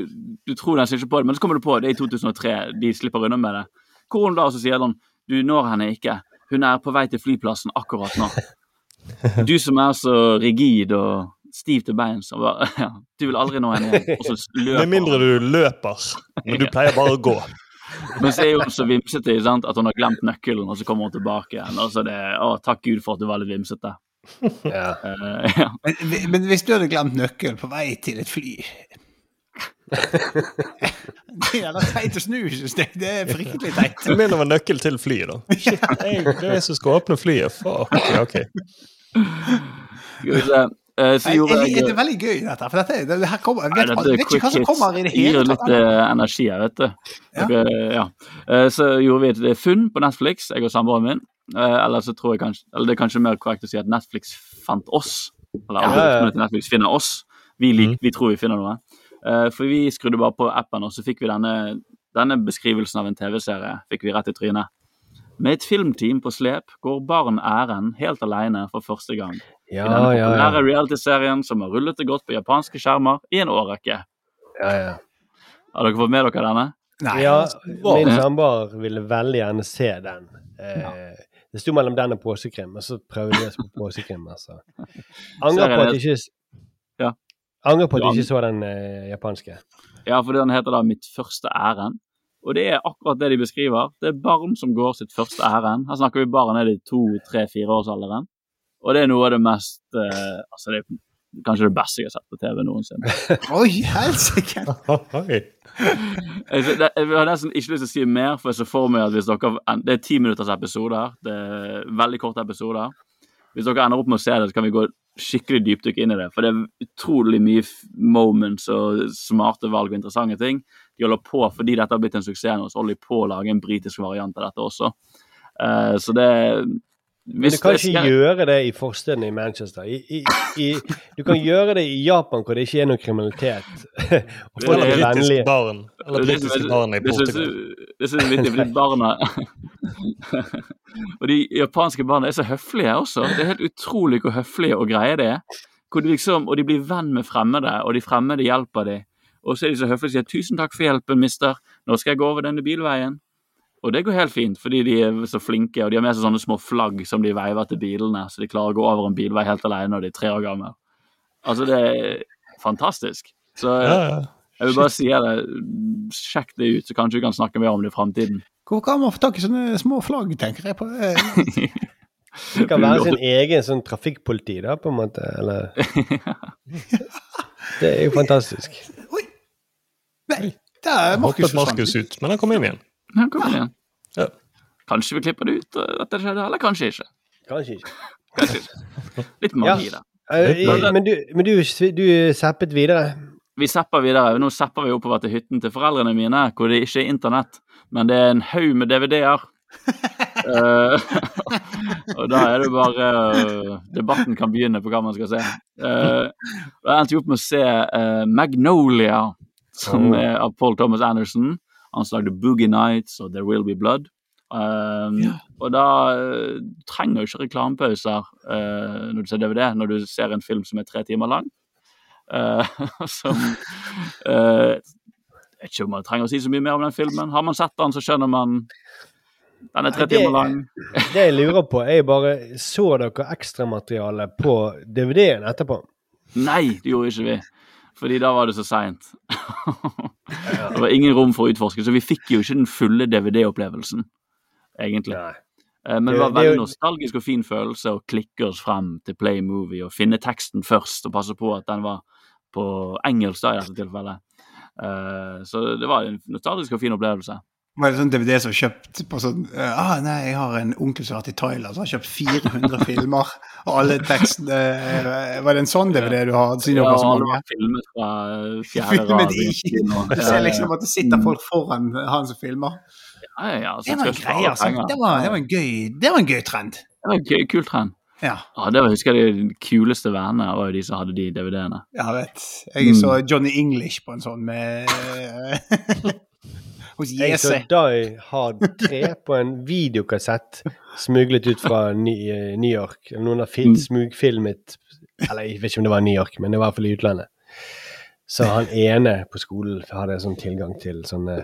du tror nesten ikke på det, men så kommer du på det i 2003. De slipper unna med det. Hvor hun da så sier han du når henne ikke. Hun er på vei til flyplassen akkurat nå. Du som er så rigid og stiv til beins. og bare, Ja, du vil aldri nå henne igjen. Og så løper Med mindre du løper. Men du pleier bare å gå. Men så er hun så vimsete sant? at hun har glemt nøkkelen, og så kommer hun tilbake igjen. Og så er det, å, takk Gud for at du var litt vimsete. Ja. Uh, ja. Men, men hvis du hadde glemt nøkkelen på vei til et fly Det er da teit å snu, synes jeg. Det er fryktelig teit. Du mener det var nøkkel til flyet, da. Shit, jeg, det er jeg som skal åpne flyet. Fuck, ok. Eh, så gjorde jeg, jeg det er veldig gøy, dette. For dette, det, det her kommer, jeg Nei, vet, dette vet ikke hva som kommer i det Gir hele litt uh, energi her, vet du. Ja. Okay, ja. uh, så gjorde vi et funn på Netflix, jeg og samboeren min. Eh, eller så tror jeg kanskje Eller det er kanskje mer korrekt å si at Netflix fant oss. Eller Ja, ja, ja. Netflix finner oss. Vi, lik, vi tror vi finner noe. Eh, for vi skrudde bare på appen, og så fikk vi denne, denne beskrivelsen av en TV-serie fikk vi rett i trynet. Med et filmteam på slep går barn æren helt alene for første gang. Ja, I denne populære ja. reality-serien som har rullet det godt på japanske skjermer i en årrekke. ja, ja. Har dere fått med dere denne? Nei, ja min samboer ville veldig gjerne se den. Eh, Det sto mellom den og påskekrim, og så prøvde vi oss på påsekrim. Altså. Angrer på at jeg ikke Ja. Angrer på at Du ikke så den eh, japanske. Ja, for den heter da Mitt første ærend. Og det er akkurat det de beskriver. Det er barn som går sitt første ærend. Her snakker vi barn ned i to, tre, fireårsalderen. Og det er noe av det mest eh, Altså, det er kanskje det beste jeg har sett på TV noensinne. Oi, helsike! Jeg, jeg har nesten ikke lyst til å si mer, for jeg ser for meg at hvis dere Det er ti minutters episoder. Det er veldig korte episoder. Hvis dere ender opp med å se det, så kan vi gå skikkelig dypdykk inn i det. For det er utrolig mye moments og smarte valg og interessante ting. De holder på, fordi dette har blitt en suksess nå, så holder de på å lage en britisk variant av dette også. Uh, så det Men du kan ikke skal- gjøre det i forstedene i Manchester. I, i, i, du kan gjøre det i Japan hvor det ikke er noe kriminalitet. og folk er vennlige. barn. Eller britiske barn i Portugal. Det jeg er vittig, fordi barna Og de japanske barna er så høflige også. Det er helt utrolig hvor høflige og greie det er. De liksom, og de blir venn med fremmede, og de fremmede hjelper dem. Og så er de så høflige og sier 'tusen takk for hjelpen, mister', nå skal jeg gå over denne bilveien. Og det går helt fint, fordi de er så flinke, og de har med seg sånne små flagg som de veiver til bilene, så de klarer å gå over en bilvei helt alene når de er tre år gamle. Altså, det er fantastisk. Så Ja, ja. jeg vil bare si det, sjekk det ut, så kanskje vi kan snakke mer om det i framtiden. Hvor kan man få tak i sånne små flagg, tenker jeg på? Eh, Det kan være sin egen sånn trafikkpoliti, da, på en måte. Eller Det er jo fantastisk. Oi. Nei, det er Markus Hoppet Markus ut, men han kom inn igjen. Ja, kom igjen. Ja. Kanskje vi klipper det ut eh, at det skjedde, eller kanskje ikke. Kanskje ikke. Kanskje ikke. Litt magi der. Eh, Men du, men du, du zappet videre. Vi zapper videre. Nå zapper vi oppover til hytten til foreldrene mine, hvor det ikke er internett, men det er en haug med DVD-er. Eh, og da er det bare eh, Debatten kan begynne på hva man skal se. Uh, jeg endte jo opp med å se eh, Magnolia, som er av Paul Thomas Anderson. Han lagde Boogie Nights og There Will Be Blood. Um, Og da uh, trenger du ikke reklamepauser uh, når du ser DVD, når du ser en film som er tre timer lang. Uh, som uh, Jeg vet ikke om man trenger å si så mye mer om den filmen. Har man sett den, så skjønner man Den er tre Det- timer lang. Det jeg lurer på, er bare Så dere ekstramaterialet på DVD-en etterpå? Nei, det gjorde ikke vi. Fordi da var det så seint. det var ingen rom for å utforske, så vi fikk jo ikke den fulle DVD-opplevelsen, egentlig. Eh, Men det var veldig nostalgisk og fin følelse å klikke oss frem til Play Movie og finne teksten først, og passe på at den var på engelsk da, i dette tilfellet. Eh, Så det var en nostalgisk og fin opplevelse. Var det sånn DVD som kjøpt på sånn eh, ah, Nei, jeg har en onkel som har vært i Thailand, som har kjøpt 400 filmer. Og alle tekstene eh, Var det en sånn DVD du har? Siden Ja, dere har filmet fra fjerde rad. Du ser liksom at det sitter folk foran han som filmer. Ja, ja, Det var en greie, altså. Det var, det var en gøy Det var en gøy trend. Det var en gøy- kul trend. Ja. Ja, det var, husker jeg de kuleste vennene var jo de som hadde de DVD-ene. Jeg vet. Jeg så Johnny English på en sånn med Hos Jeg så JC. Die Hard 3 på en videokassett smuglet ut fra eh, New York. Noen har fil smugfilmet Eller jeg vet ikke om det var New York, men det var i hvert fall i utlandet. Så han ene på skolen hadde sånn tilgang til sånne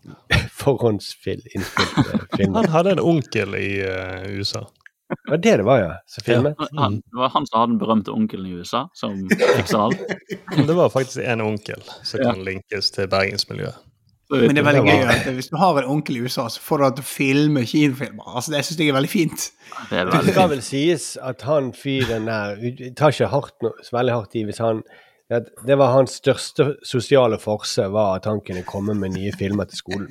forhåndsinnspilte filmer. Han hadde en onkel i uh, USA. Det var det det var, ja. Som filmet. Han, det var han som hadde den berømte onkelen i USA, som fiksa alt. Det var faktisk en onkel som kan linkes til bergensmiljøet. Men det er veldig Det gøy at hvis du har en onkel i USA, så får du han til å filme kinofilmer. Altså, det syns jeg er veldig fint. Det er Det skal vel sies at han fyren der tar ikke hardt no, så veldig hardt i hvis han at det var hans største sosiale forse, var at han kunne komme med nye filmer til skolen.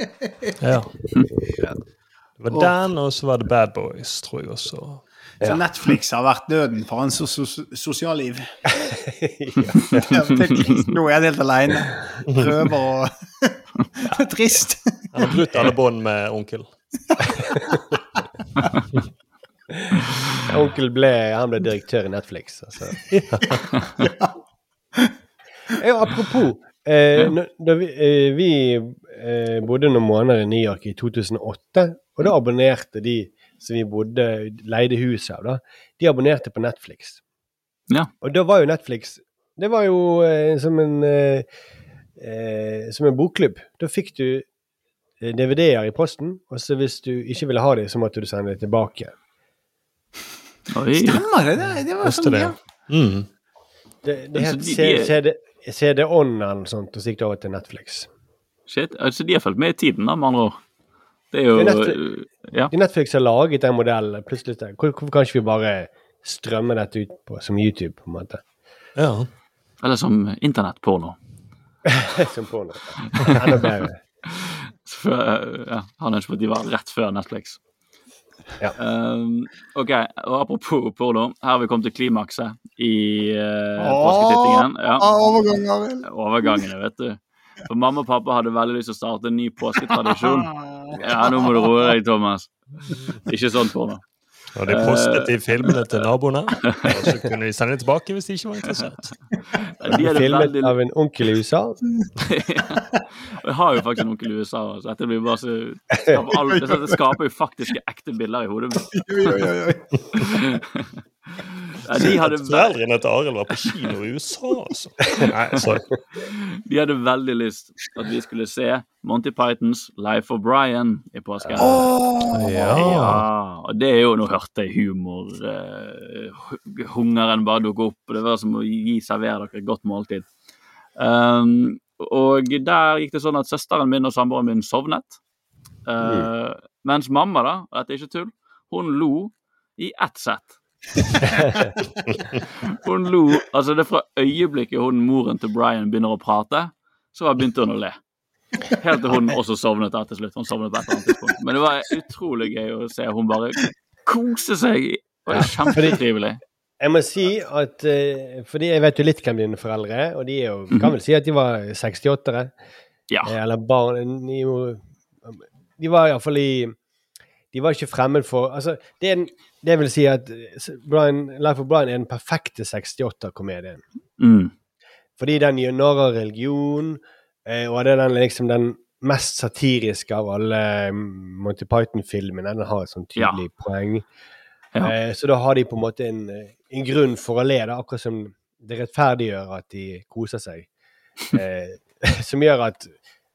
Ja. Ja. Det var den, og så var det Bad Boys, tror jeg også. Så Netflix har vært døden for hans sos sos sosialliv. Nå er han helt alene. Prøver å Det er trist. Han har brutt alle bånd med onkel. Onkel ble, han ble direktør i Netflix. Altså. ja, apropos eh, da vi, eh, vi eh, bodde noen måneder i New York i 2008, og da abonnerte de som vi bodde, leide huset av, da, de abonnerte på Netflix. Ja. Og da var jo Netflix Det var jo eh, som en eh, eh, som en bokklubb. Da fikk du eh, DVD-er i posten, og så hvis du ikke ville ha dem, så måtte du sende dem tilbake. Oi. Stemmer det? Det, det var Koste sånn, det? ja. Mm. Det, det Altså, het de- C- CD CD-On eller noe sånt, og så gikk det over til Netflix. Shit. Altså, de har fulgt med i tiden, da, med andre ord. Det er jo Det er Ja. Netflix har laget den modellen. Plutselig Hvorfor kan ikke vi bare strømme dette ut på, som YouTube, på en måte? Ja. Eller som internettporno. som porno. Enda bedre. Før, ja, han ønsket at de var rett før Netflix. Ja. Um, ok, og apropos porno, her har vi kommet til klimakset i uh, påsketittingen. Ja, Overgangen, overgangene, vet du. For mamma og pappa hadde veldig lyst til å starte en ny påsketradisjon. Ja, nå må du roe deg, Thomas. Ikke sånn porno. Og de postet de filmene til naboene, og så kunne de sende det tilbake hvis de ikke var interessert. De er Filmet veldig av en onkel i USA. Jeg har jo faktisk en onkel i USA, så dette blir bare så skaper alt, det skaper jo faktiske ekte bilder i hodet mitt. De hadde, Foreldrene til Arild var på kino i USA, altså. Nei, sorry. de hadde veldig lyst at vi skulle se Monty Pythons Life of Brian i påsken. Ja. Ja, og det er jo Nå hørte jeg humor. uh, hungeren bare dukke opp, og det var som å gi servere dere et godt måltid. Um, og der gikk det sånn at søsteren min og samboeren min sovnet. Eh, Mens mamma, da, og dette er ikke tull, hun lo i ett sett. hun lo Altså, det er fra øyeblikket hun moren til Brian begynner å prate, så begynte hun å le. Helt til hun også sovnet da til slutt. Hun sovnet på et eller annet tidspunkt. Men det var utrolig gøy å se hun bare kose seg. Det var kjempetrivelig. Jeg må si at eh, Fordi jeg vet jo litt hvem dine foreldre er, og de er jo, kan vel si at de var 68-ere. Ja. Eh, Eller barn de var iallfall i De var ikke fremmed for Altså, det, en, det vil si at eh, Brian, Life of Brian er den perfekte 68-komedien. Mm. Fordi den gjør narr religion, eh, og det er den, liksom den mest satiriske av alle mm, Monty Python-filmene. Den har et sånn tydelig poeng. Ja. Eh, så da har de på en måte en, eh, en grunn for å le, da, akkurat som det rettferdiggjør at de koser seg. Eh, som gjør at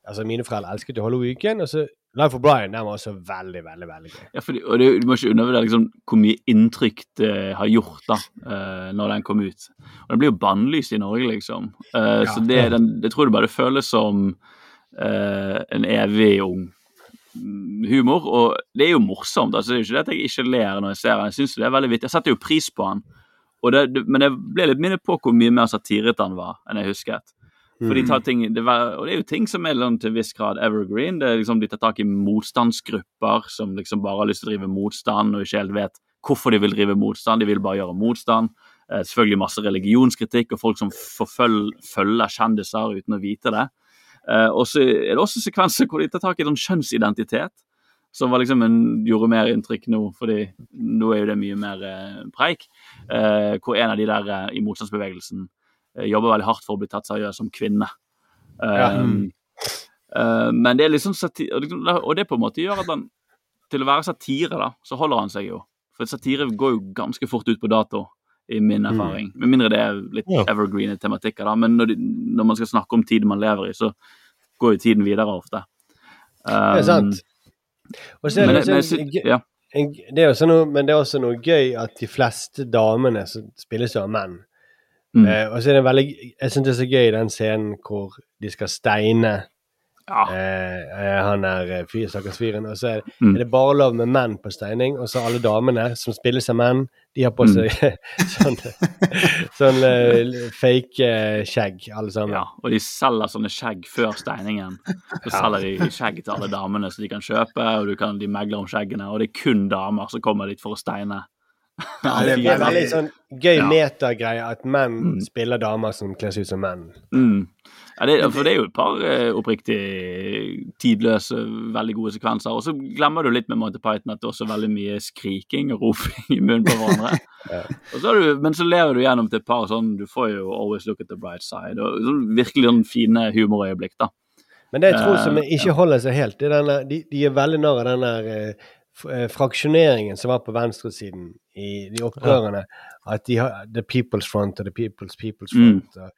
Altså, mine foreldre elsket jo Halloween, og så Life of Brian den var også veldig, veldig veldig gøy. Ja, fordi, og det, Du må ikke undervurdere liksom, hvor mye inntrykk det har gjort da, uh, når den kom ut. Og Den blir jo bannlyst i Norge, liksom. Eh, så det, den, jeg tror det bare føles som uh, en evig ung humor. Og det er jo morsomt. altså Det er jo ikke det at jeg ikke ler når jeg ser den. Jeg synes det er veldig vittig. Jeg setter jo pris på den. Det, det, men jeg ble litt minnet på hvor mye mer satiret han var enn jeg husket. For de tar ting, det var, og det er jo ting som er sånn til en viss grad evergreen. det er liksom De tar tak i motstandsgrupper som liksom bare har lyst til å drive motstand og ikke helt vet hvorfor de vil drive motstand. De vil bare gjøre motstand. Eh, selvfølgelig masse religionskritikk og folk som forfølger, følger kjendiser uten å vite det. Eh, og så er det også sekvenser hvor de tar tak i sånn kjønnsidentitet. Som var liksom en, gjorde mer inntrykk nå, fordi nå er jo det mye mer eh, preik. Eh, hvor en av de der eh, i motstandsbevegelsen jobber veldig hardt for å bli tatt seriøst som kvinne. Um, eh, men det er liksom satire, og liksom- det på en måte gjør at han Til å være satire, da, så holder han seg jo. For satire går jo ganske fort ut på dato, i min erfaring. Med mindre det er litt Ja. evergreen tematikker, da. Men når, de, når man skal snakke om tiden man lever i, så går jo tiden videre ofte. Det er sant. Og så er Men, det, men, også jeg ja. en, det er noe, men det er også noe gøy at de fleste damene som spilles av menn Mm. eh, Og så er det veldig Jeg syns det er så gøy den scenen hvor de skal steine Ja. eh, eh, han er eh, fyr, stakkars fyren. Og så er, Mm. er det bare lov med menn på steining, og så alle damene som spilles av menn, de har på Mm. seg sånn, sånn eh, fake skjegg, alle sammen. Ja, og de selger sånne skjegg før steiningen. Så selger de skjegg til alle damene så de kan kjøpe, og du kan, de megler om skjeggene. Og det er kun damer som kommer dit for å steine. Ja, det er er veldig sånn gøy Ja. metagreie at menn Mm. spiller damer som kles ut som menn. Mm. Ja, det, for det er jo et par eh, oppriktig tidløse, veldig gode sekvenser. Og så glemmer du litt med Monty Python at det er også veldig mye skriking og roping i munnen på hverandre. og så du, men så lever du gjennom til et par sånn Du får jo Always Look at the Bright Side. og så Virkelig sånn fine humorøyeblikk, da. Men det jeg tror som jeg ikke holder seg helt, det er denne, de, de er veldig narr av den der eh, eh, fraksjoneringen som var på venstresiden i de opprørene. At de har The People's Front og The People's People's Mm. Front. Mm.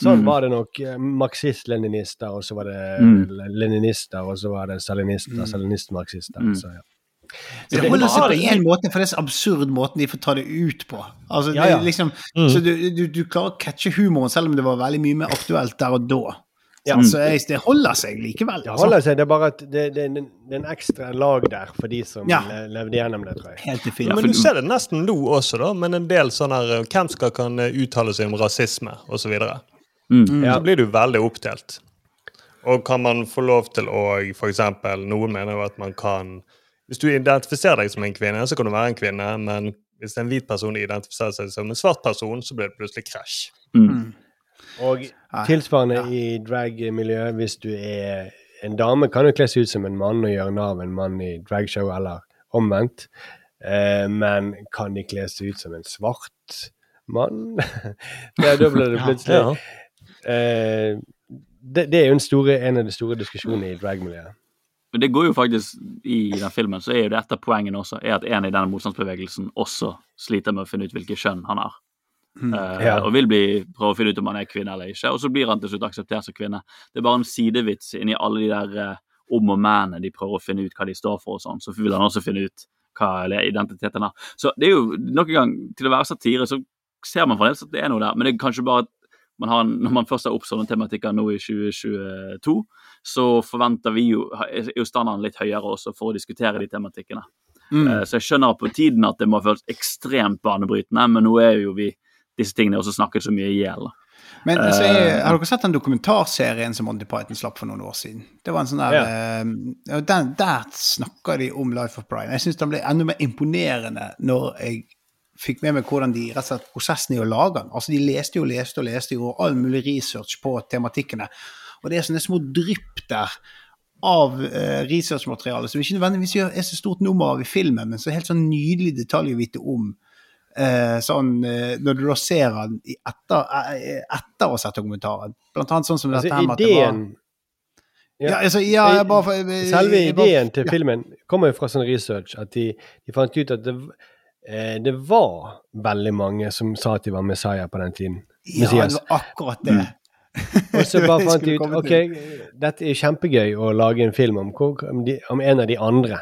sånn Mm. var det nok. eh, Marxist-leninister, og så var det Mm. leninister, og så var det salinister, Mm. stalinist-marxister. Mm. Så, ja. Det holder seg på én måte, for det er så absurd måten de får ta det ut på. Altså, Ja, ja. Liksom, Mm. Så du, du, du klarer å catche humoren, selv om det var veldig mye mer aktuelt der og da. Ja. Så jeg, det holder seg likevel. Det Altså. holder seg, det er bare at det, det, det er en ekstra lag der for de som Ja. levde gjennom det, tror jeg. Helt til Ja, men du ser det nesten nå også, da. Men en del sånn her Hvem skal kan eh, uttale seg om rasisme, osv. Så, Mm. Ja. så blir du veldig oppdelt. Og kan man få lov til å eksempel, Noen mener jo at man kan Hvis du identifiserer deg som en kvinne, så kan du være en kvinne, men hvis en hvit person identifiserer seg som en svart person, så blir det plutselig krasj. Mm. Og tilsvarende ja. i drag-miljøet, hvis du er en dame, kan jo kle seg ut som en mann og gjøre narr av en mann i dragshow, eller omvendt. Eh, men kan de kle seg ut som en svart mann? ja, da blir det plutselig Ja. eh, det, det er jo en, store, en av de store diskusjonene i drag-miljøet. Men det går jo faktisk I den filmen så er jo det et av poengene også er at en i denne motstandsbevegelsen også sliter med å finne ut hvilket kjønn han har. Eh, Ja. Og vil bli, prøve å finne ut om han er kvinne eller ikke. Og så blir han til slutt akseptert som kvinne. Det er bare en sidevits inni alle de der uh, om og mennene de prøver å finne ut hva de står for og sånn. Så vil han også finne ut hva eller identiteten er. Så det er jo nok en gang, til å være satire, så ser man fremdeles at det er noe der. Men det er kanskje bare at man har, når man først har opp sånne tematikker nå i 2022, så forventer vi jo, er jo standarden litt høyere også for å diskutere de tematikkene. Mm. Eh, Så jeg skjønner på tiden at det må føles ekstremt banebrytende, men nå er jo vi disse tingene også snakket så mye i hjel. Men altså, er, Eh, har dere sett den dokumentarserien som Monty Python slapp for noen år siden? Det var en sånn der, eh, uh, den, Der snakker de om Life of Brian. Jeg syns den ble enda mer imponerende når jeg fikk med meg hvordan de rett og slett prosessen i å lage den. Altså, De leste jo og leste og leste jo all mulig research på tematikkene. Og det er sånne små drypp der av uh, researchmateriale som ikke nødvendigvis er så stort nummer av i filmen, men så helt sånn nydelig detalj å vite om. Eh, sånn, eh, når du da ser i etter, eh, etter å ha sett dokumentaren. Blant annet sånn som Altså, dette her med at det var ideen ja, altså, ja, jeg bare, for- Selve jeg bare- ideen til ja. filmen kommer jo fra sånn research at de, de fant ut at det, eh, det var veldig mange som sa at de var Messiah på den tiden. Ja, det var akkurat det. Og så bare fant de ut ok, dette er kjempegøy å lage en film om, om, de, om en av de andre.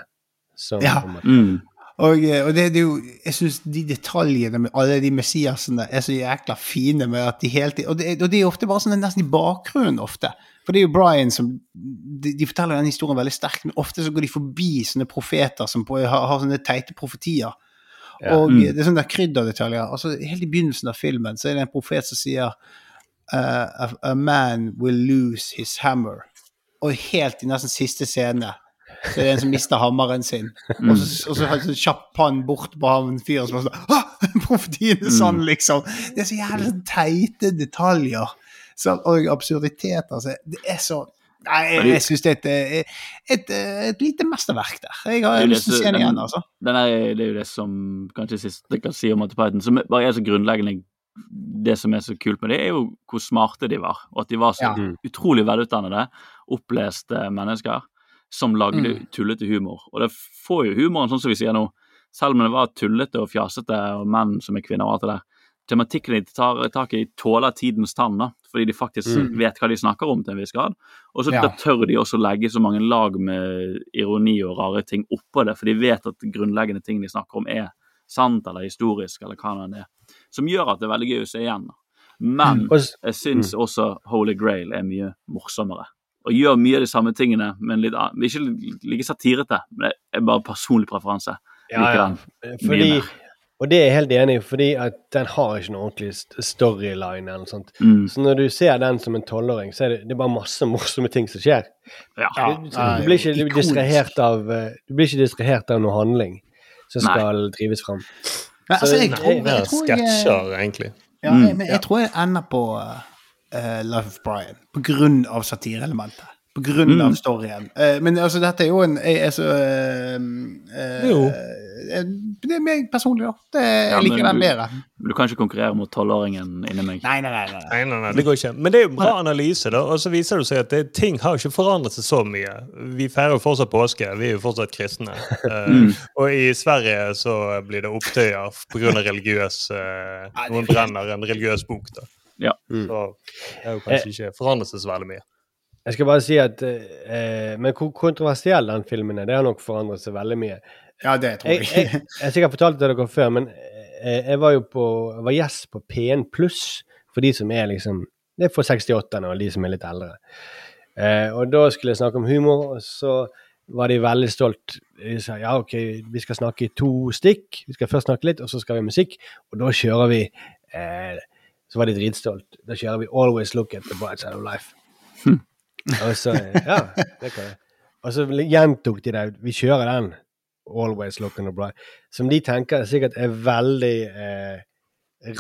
Som, Ja. Mm. Og, eh, og det, det er jo Jeg syns de detaljene med alle de Messiasene er så jækla fine med at de hele tiden Og, det, og det er ofte bare sånn nesten i bakgrunnen ofte. For det er jo Brian som De, de forteller den historien veldig sterkt, men ofte så går de forbi sånne profeter som på, har, har sånne teite profetier. Ja. Og Mm. det er sånne der krydderdetaljer. Altså, helt i begynnelsen av filmen så er det en profet som sier uh, a, a man will lose his hammer. Og helt i nesten siste scene så er en som mister hammeren sin. Og så, og så han sånn kjapp pann bort på han fyren som er sånn ah, Profetien er sann, liksom! Det er så jævlig sånn teite detaljer. Så, og absurditeter. Altså. det er så Nei, jeg, jeg syns det er et, et, et, et lite mesterverk der. Jeg har Det lyst til å se den igjen, altså. Den er, det er jo det som kanskje siste kan si om Monty Python, som bare er så grunnleggende Det som er så kult med det, er jo hvor smarte de var, og at de var så Ja. utrolig velutdannede, oppleste mennesker som lagde Mm. tullete humor. Og det får jo humoren, sånn som vi sier nå, selv om det var tullete og fjasete og menn som er kvinner og alt det der. Tematikken de tar tak i, tåler tidens tann, da, fordi de faktisk Mm. vet hva de snakker om til en viss grad. Og så Ja. tør de også legge så mange lag med ironi og rare ting oppå det, for de vet at grunnleggende ting de snakker om er sant eller historisk, eller hva det er. Som gjør at det er veldig gøy å se igjen. da. Men Og jeg syns også Holy Grail er mye morsommere. Og gjør mye av de samme tingene, men litt, ikke like satirete. Men det er bare personlig preferanse. Ja, ja. Fordi, og det er jeg helt enig i, fordi at den har ikke noe ordentlig storyline eller noe sånt. Mm. Så når du ser den som en tolvåring, så er det, det er bare masse morsomme ting som skjer. Ja. Du, du, blir ikke distrahert av eh, Du blir ikke distrahert av noe handling som Nei. skal drives fram. Nei, altså, jeg Nei, tror, jeg, jeg, tror jeg, egentlig. ja, jeg, men jeg tror jeg ender på eh, Life of Brian av satireelementet. På grunn Mm. av storyen. Uh, men altså, dette er jo en jeg, er så, eh, eh, Jo. Det er meg personlig, da. Det, jeg Ja, liker den du- bedre. Du kan ikke konkurrere mot tolvåringen inni meg. Nei, nei, nei. nei. Nei, nei, nei, det går ikke. Men det er jo bra analyse, da. Og så viser det seg at det, ting har ikke forandret seg så mye. Vi feirer jo fortsatt påske, vi er jo fortsatt kristne. Eh, Og i Sverige så blir det opptøyer pga. religiøs Noen brenner en religiøs bok, da. Ja. Så det har jo kanskje ikke forandret seg så veldig mye. Jeg skal bare si at eh, Men hvor kontroversiell den filmen er, det har nok forandret seg veldig mye. Ja, det tror Jeg, jeg. jeg, jeg har sikkert fortalt det til dere før, men eh, jeg var jo på jeg var gjest på P1 pluss for de som er liksom Det er for 68-erne og de som er litt eldre. Eh, og da skulle jeg snakke om humor, og så var de veldig stolt. De sa ja, ok, vi skal snakke i to stikk. Vi skal først snakke litt, og så skal vi ha musikk. Og da kjører vi eh, Så var de dritstolt. Da kjører vi Always Look at the Bright Side of Life. Og så Ja, det kan jeg. Og så gjentok de det. Vi kjører den. Always Look at the Bright. Som de tenker sikkert er veldig eh,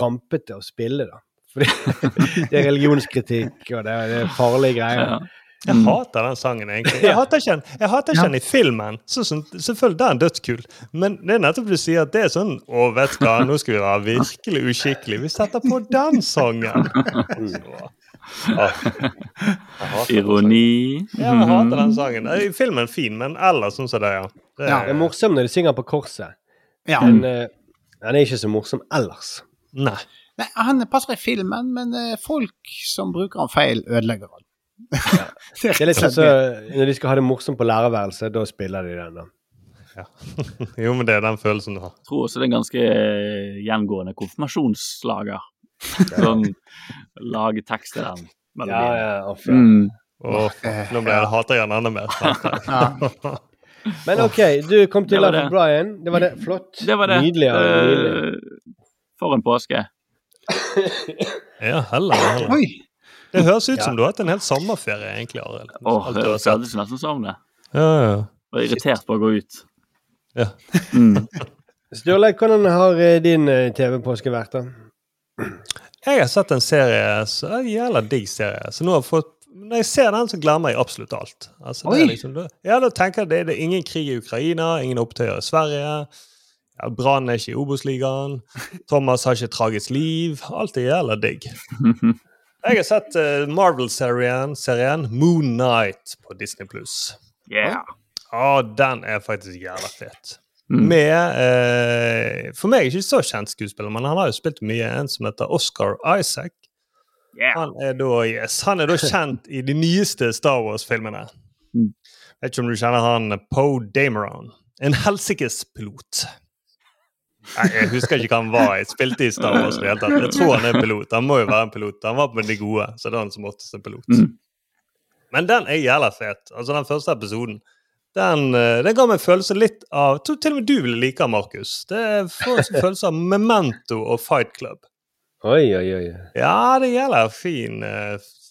rampete å spille, da. Fordi det er religionskritikk, og det det er farlige greier. Ja. Jeg hater den sangen, egentlig. Jeg hater ikke den, jeg hater ikke den i filmen. Så, så, selvfølgelig, den er dødskul. Men det er nettopp du sier at det er sånn Å, vet du hva, nå skal vi være virkelig uskikkelige. Vi setter på den sangen! Ah, den Ironi. sangen. Ja, jeg hater den sangen. Eh, Filmen er fin, men ellers sånn som det, ja. Det, Ja, Det er morsomt når de synger på korset, Ja. men uh, den er ikke så morsom ellers. Nei. Nei, han passer i filmen, men uh, folk som bruker han feil, ødelegger han. Det er litt sånn så, Når de skal ha det morsomt på lærerværelset, da spiller de den. da. Jo, men det er den følelsen du har. Jeg tror også det er en ganske eh, gjengående konfirmasjonslager. Sånn lage tekst til den melodien. ja, ja, off, ja. Mm. Oh, nå ble jeg, hater jeg den enda mer. Men OK, du kom til Life of Brian. Det var det. Flott. Det var det. Nydelig. ja, nydelig. Eh, For en påske. Ja, heller, heller. Oi! Det høres ut som du har hatt en hel sommerferie, egentlig, Arild. Alt det høres nesten som det. Ja, ja. Var irritert på å gå ut. Ja. Mm. Sturle, hvordan har eh, din eh, TV-påske vært, da? Jeg har sett en serie, så en jævla digg serie. Så nå har jeg fått Når jeg ser den, så glemmer jeg absolutt alt. Altså, det er liksom, det, ja, da tenker jeg det, det er ingen krig i Ukraina, ingen opptøyer i Sverige. Ja, Brann er ikke i Obos-ligaen. Thomas har ikke et tragisk liv. Alt er jævla digg. Jeg har sett eh, Marvel-serien serien Moon Knight på Disney pluss. Yeah. Ja, den er faktisk jævla fet. Mm. Med eh, For meg ikke så kjent skuespiller, men han har jo spilt mye. En som heter Oscar Isaac. Yeah. Han er da, yes, han er da kjent i de nyeste Star Wars-filmene. Mm. Vet ikke om du kjenner han Poe Dameron. En helsikes pilot. Nei, jeg husker ikke hva han var. Jeg spilte i Star Wars. Jeg tror han er pilot. Han må jo være en pilot. Han var med de gode, så det er han som oftest en pilot. Mm. Men den er jævla fet. Altså, den første episoden. Den, eh, den ga meg en følelse litt av Jeg tror til og med du ville like den, Markus. Det får en følelse av Memento og Fight Club. Oi, oi, oi. Ja, det gjelder fin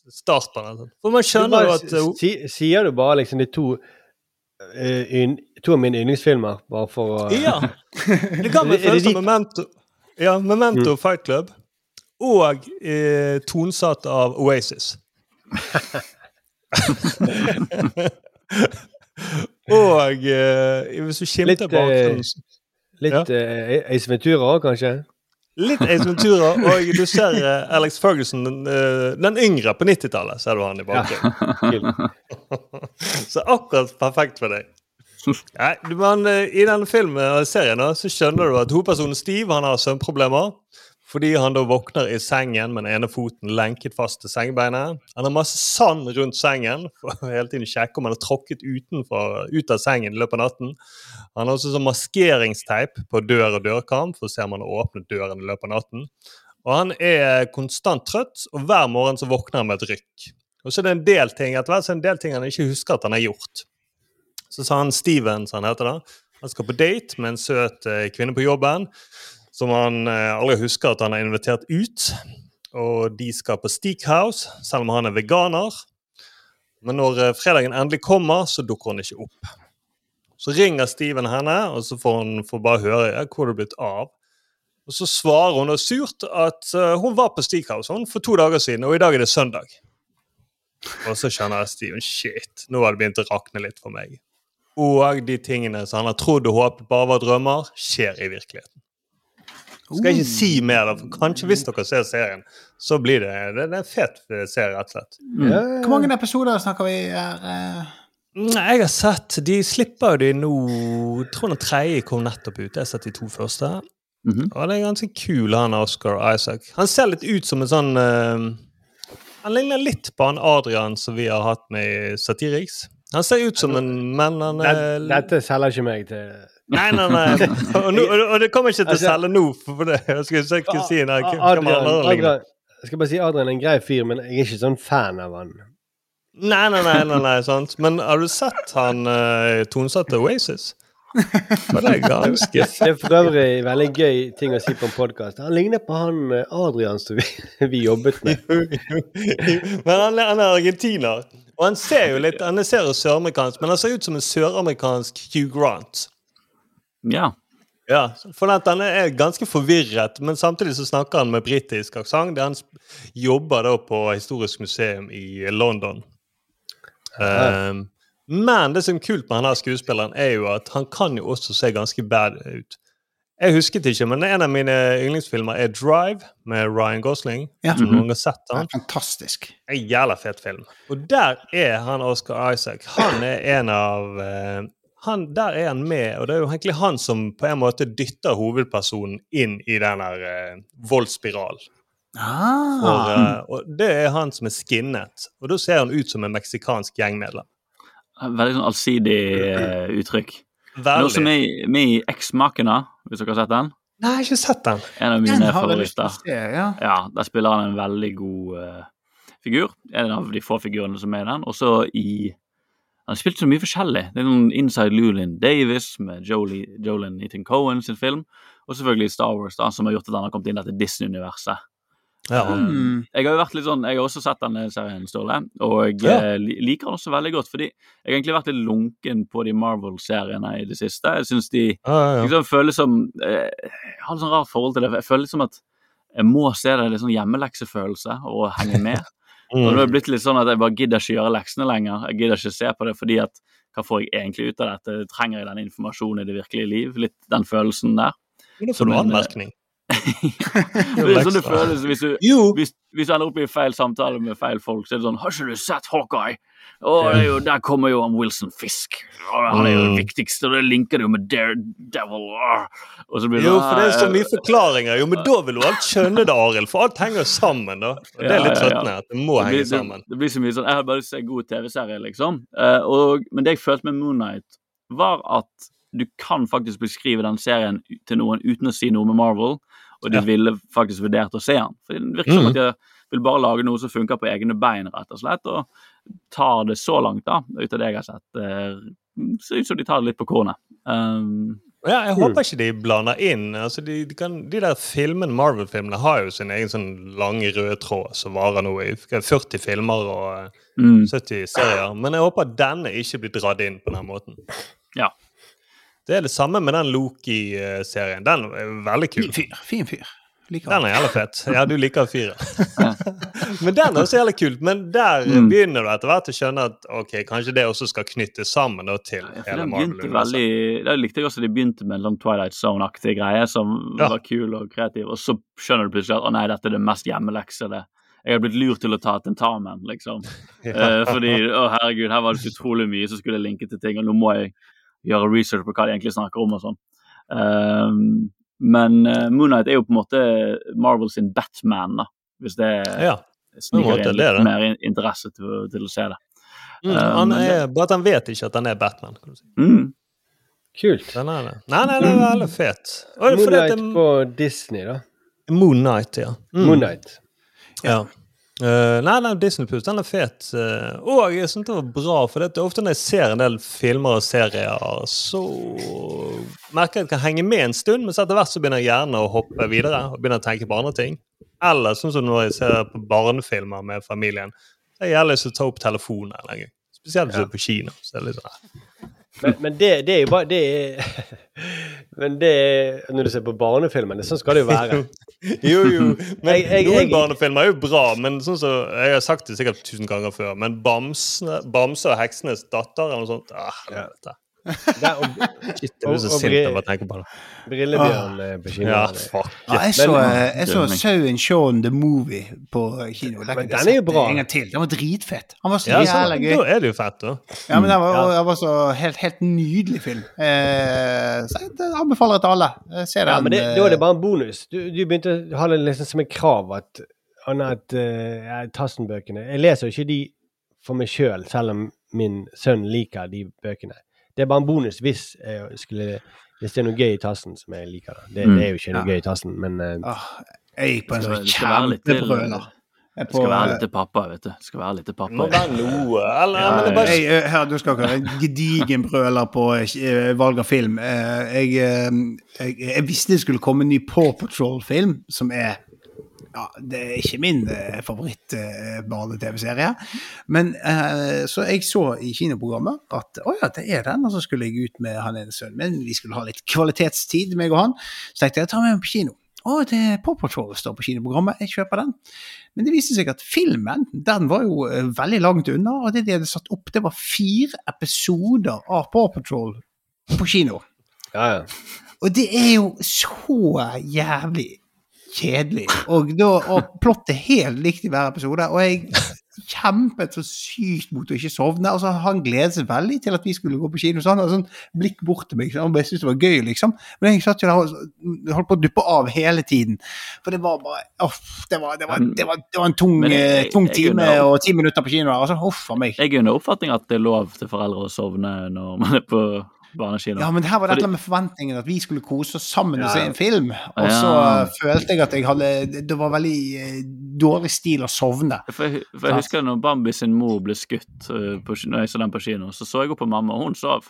start på den. For man skjønner jo at eh, sier du bare liksom de to To av mine yndlingsfilmer, bare for å Ja. Det ga meg det følelse de- av Memento, ja, Memento Fight Club. Og eh, tonsatt av Oasis. og eh, hvis du Litt, bak, eh, bakgrunnen Litt eh, Ace Ventura òg, kanskje? Litt Ace Ventura, og du ser eh, Alex Ferguson, den, eh, den yngre på 90-tallet, ser du han i bakgrunnen. så akkurat perfekt for deg. Nei, men eh, I denne filmen serien så skjønner du at hovedpersonen Steve han har søvnproblemer. Fordi han da våkner i sengen med den ene foten lenket fast til sengebeinet. Han har masse sand rundt sengen for å hele tiden sjekke om han har tråkket ut av sengen i løpet av natten. Han har også sånn maskeringsteip på dør og dørkarm for å se om han har åpnet døren i løpet av natten. Og han er konstant trøtt, og hver morgen så våkner han med et rykk. Og så er det en del ting etter hvert så er det en del ting han ikke husker at han har gjort. Så sa han Steven, som han heter da, han skal på date med en søt eh, kvinne på jobben som han eh, aldri husker at han har invitert ut. Og de skal på Steakhouse, selv om han er veganer. Men når eh, fredagen endelig kommer, så dukker hun ikke opp. Så ringer Steven henne, og så får hun får bare høre ja, hvor det er blitt av. Og så svarer hun da surt at eh, hun var på Steakhouse hun, for to dager siden, og i dag er det søndag. Og så kjenner jeg Steven shit, nå har det begynt å rakne litt for meg. Og de tingene som han har trodd og håpet bare var drømmer, skjer i virkeligheten. Skal jeg ikke si mer, da, for kanskje hvis dere ser serien, så blir det Det, det er en fet serie, rett og slett. Ja, Hvor mange episoder snakker vi her? Uh... Nei, Jeg har sett De slipper jo de nå Jeg tror den tredje kom nettopp ut. Jeg har sett de to første. Mhm. Og det er ganske kul, han Oscar Isaac. Han ser litt ut som en sånn uh, Han ligner litt på han Adrian som vi har hatt med i Satiriks. Han ser ut som en Men han er dette selger ikke meg til Nei, nei, nei. Og, nå, og, og det kommer ikke til å Altså- selge nå, for det jeg skal, jeg skal si nei, Adrian. Adrian, jeg skal bare si Adrian er en grei fyr, men jeg er ikke sånn fan av han. Nei, nei, nei, nei, nei sant. Men har du sett han uh, tonsatte Oasis? For det er ganske Det er for øvrig en veldig gøy ting å si på en podkast. Han ligner på han eh, Adrian som vi, vi jobbet med. Men han han er argentiner. Og han ser jo litt Han ser jo søramerikansk, men han ser ut som en søramerikansk Hugh Grant. Ja. Ja, for Han er ganske forvirret, men samtidig så snakker han med britisk aksent. Han jobber da på Historisk museum i London. Um, men det som er kult med han her skuespilleren, er jo at han kan jo også se ganske bad ut. Jeg husket ikke, men en av mine yndlingsfilmer er Drive med Ryan Gosling. Ja. Som noen har sett Ja, han. fantastisk. En jævla fet film. Og der er han Oscar Isaac. Han er en av eh, han, Der er han med, og det er jo egentlig han som på en måte dytter hovedpersonen inn i den der eh, voldsspiralen. For, Ah. eh, og det er han som er skinnet. Og da ser han ut som en meksikansk gjengmedlem. Veldig sånn allsidig eh, uttrykk. Men også er med, i- X-Makena, hvis dere har sett den. Nei, jeg har ikke sett den. En av mine favoritter. ja. Ja, der spiller han en veldig god eh, figur. En av de få figurene som er i den. Og så i Han har spilt så mye forskjellig. Det er noen Inside Llewellyn Davis med Jolie, Jolin Ethan Cohen sin film. Og selvfølgelig Star Wars, da, som har gjort at han har kommet inn i dette Disney-universet. Ja. Um, Jeg har jo vært litt sånn, jeg har også sett denne serien, Ståle, og Ja. eh, liker den også veldig godt. Fordi jeg har egentlig vært litt lunken på de Marvel-seriene i det siste. Jeg synes de Ja, ja, ja. liksom føles som eh, Jeg har et sånn rart forhold til det. Jeg føler liksom at jeg må se det litt sånn hjemmeleksefølelse og henge med. Og Mm. er det blitt litt sånn at jeg bare gidder ikke gjøre leksene lenger. Jeg gidder ikke se på det fordi at hva får jeg egentlig ut av dette? Trenger jeg den informasjonen i det virkelige liv? Litt den følelsen der. Men da Som får du eh, anmerkning. Det er sånn det føles hvis du, hvis, hvis du ender opp i feil samtale med feil folk, så er det sånn Har ikke du sett Hawkeye? Er jo, der kommer jo han Wilson Fisk. Og han er jo det Mm. viktigste, og det linker jo med Daredevil. Og så blir det Jo, sånn, for det er så «Ah, mye forklaringer. Jo, men da vil du alt skjønne det, Arild. For alt henger sammen, da. Og det er litt trøttende at det må det henge sammen. det, det blir så mye sånn Jeg har bare lyst til å se god TV-serie, liksom. Eh, og, men det jeg følte med Moonnight, var at du kan faktisk beskrive den serien til noen uten å si noe med Marvel, og de Ja. ville faktisk vurdert å se den. For det virker som mm. at de vil bare lage noe som funker på egne bein, rett og slett, og tar det så langt, da, ut av det jeg har sett. eh, ser ut som de tar det litt på kornet. Um, Ja, jeg håper ikke de blander inn altså de, de, kan, de der filmene, Marvel-filmene har jo sin egen sånn lange røde tråd som varer nå i 40 filmer og eh, mm, 70 serier. Men jeg håper denne ikke blir dratt inn på den måten. Ja. Det er det samme med den Loki-serien. Den er veldig kul. Fin fyr. Fin fyr. Liker Den er jævlig fett. Ja, du liker fyren. men den er også jævlig kult. Men der Mm. begynner du etter hvert å skjønne at ok, kanskje det også skal knyttes sammen da, til Ja, hele Marvel-universet. veldig Det likte jeg også de begynte med en sånn Twilight Zone-aktig greie som Ja. var kul og kreativ, og så skjønner du plutselig at å nei, dette er det mest hjemmeleksede. Jeg har blitt lurt til å ta tentamen, liksom. Eh, fordi å herregud, her var det så utrolig mye som skulle linke til ting, og nå må jeg gjøre research på hva de egentlig snakker om og sånn. Um, men uh, Moonlight er jo på en måte Marvel sin Batman, da, hvis det Ja. sniker inn litt mer in- interesse til, til å se det. Mm, Eh, han er, bare at han vet ikke at han er Batman. Kan du si. Mm. Kult. Den er det. Nei, nei, den er veldig fet. Moonlight det- på Disney, da. Moon Knight, ja. Mm. Moonlight. Ja. Eh, nei, nei, Disney Plus, den er fet. Uh, og jeg syns det var bra, for det er ofte når jeg ser en del filmer og serier, så merker jeg at jeg kan henge med en stund, men så etter hvert så begynner jeg gjerne å hoppe videre og begynner å tenke på andre ting. Eller sånn som når jeg ser på barnefilmer med familien. Så jeg lyst til å ta opp telefonen en gang. Spesielt hvis du er på kino. Så er det litt sånn, Men, men det, det er jo bare det er, Men det er Når du ser på barnefilmene, sånn skal det jo være. Jo, jo. Men Jeg- jeg- noen jeg- barnefilmer er jo bra, men sånn så, jeg har sagt det sikkert tusen ganger før, men Bamse, Bamse og heksenes datter eller noe sånt ah, helvete. Der, og, Shit, jeg blir så sint av å tenke på det. Brillebjørn eh, på kino. Ja, fuck. Ja, jeg så, Men- jeg så Sauen Shaun the Movie på kino. Den, Men den er jo bra. En gang til. Den var dritfett. Han var så Ja, så, gøy. da er det jo fett, da. Ja, men det var, Ja. det var så helt, helt nydelig film. Eh, så jeg anbefaler til alle. Eh, Se den. Ja, men det, eh, da er det bare en bonus. Du, du begynte å ha det liksom som et krav at Anna, at uh, Tassen-bøkene Jeg leser jo ikke de for meg sjøl, selv, selv om min sønn liker de bøkene. Det er bare en bonus hvis, jeg skulle, hvis det er noe gøy i Tassen som jeg liker. Det, Mm. det er jo ikke noe Ja. gøy i Tassen, men uh, ah, Jeg på en sånn være kjempebrøler. Det skal være litt til pappa, vet du. Det skal være litt til pappa. må være noe. Eller, Ja, men det bare, Jeg, her, du skal ikke en gedigen brøler på eh, valg av film. Eh, jeg, jeg, jeg visste det skulle komme en ny Paw Patrol-film, som er ja, Det er ikke min eh, favoritt-barne-TV-serie. Men eh, så jeg så i kinoprogrammet at å ja, det er den. Og så skulle jeg ut med han ene sønnen min. Vi skulle ha litt kvalitetstid, meg og han. Så tenkte jeg tar med meg på kino. Å, det er Paw Patrol står på kinoprogrammet, jeg kjøper den. Men det viste seg at filmen den var jo eh, veldig langt unna, og det de hadde satt opp, det var fire episoder av Paw Patrol på kino. ja, ja. Og det er jo så jævlig kjedelig. Og, da, og plottet helt likt i hver episode. Og jeg kjempet så sykt mot å ikke sovne. Og så har han gledet seg veldig til at vi skulle gå på kino. Så han hadde sånn blikk bort til meg. Han bare syntes det var gøy, liksom. Men jeg satt jo der og holdt på å duppe av hele tiden. For det var bare Uff, det var, det var, det var, det var en tung, jeg, jeg- eh, tung jeg- jeg time unner- og ti minutter på kino. Altså, huff a meg. Jeg er under oppfatning at det er lov til foreldre å sovne når man er på barnekino. Ja, men her var det Fordi- med forventningen at vi skulle kose oss sammen og Ja. se en film. Og så Ja. eh, følte jeg at jeg hadde Det var veldig eh, dårlig stil å sovne. For jeg, for jeg husker når Bambi sin mor ble skutt uh, på, når jeg så den på kino, så så jeg opp på mamma, og hun sov.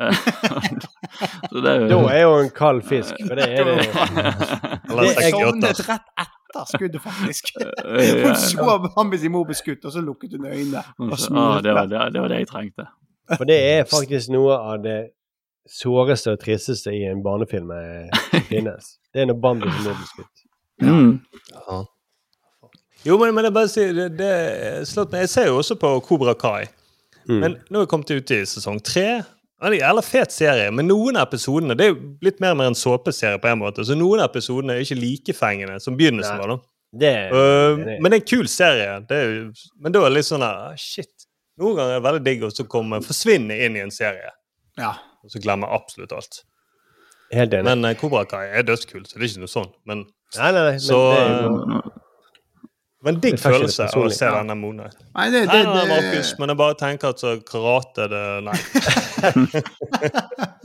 Eh, så det er Da er jo en kald fisk, for det er det. er- Sovnet rett etter skuddet, faktisk. Hun så Bambi sin mor ble skutt, og så lukket hun øynene. Og Ah, det, var, det, det var det jeg trengte. For det er faktisk noe av det såreste og tristeste i en barnefilm eh, som finnes. Det er når Bambi som blir beskutt. Mm. Ja. Jo, men, men jeg bare sier det, det slått meg. Jeg ser jo også på Kobra Kai. Mm. Men nå er jeg kommet ut i sesong tre. Ja, Det er en jævla fet serie, men noen av episodene Det er jo blitt mer og mer en såpeserie, på en måte, så noen av episodene er ikke like fengende som begynnelsen Nei. var. da. Det, uh, det- men det er en kul serie. Det er, men da er det litt sånn der, ah, Shit. Noen ganger er det veldig digg å komme, forsvinne inn i en serie Ja. og så glemme absolutt alt. Helt enig. Men Kobra Kai er dødskul, så det er ikke noe sånn. Men nei, nei, nei, men det er jo det var en digg følelse å se Ja. denne Knight. Nei, det, Nei, det, nei, det, Markus, men jeg bare tenker at så karate det Nei.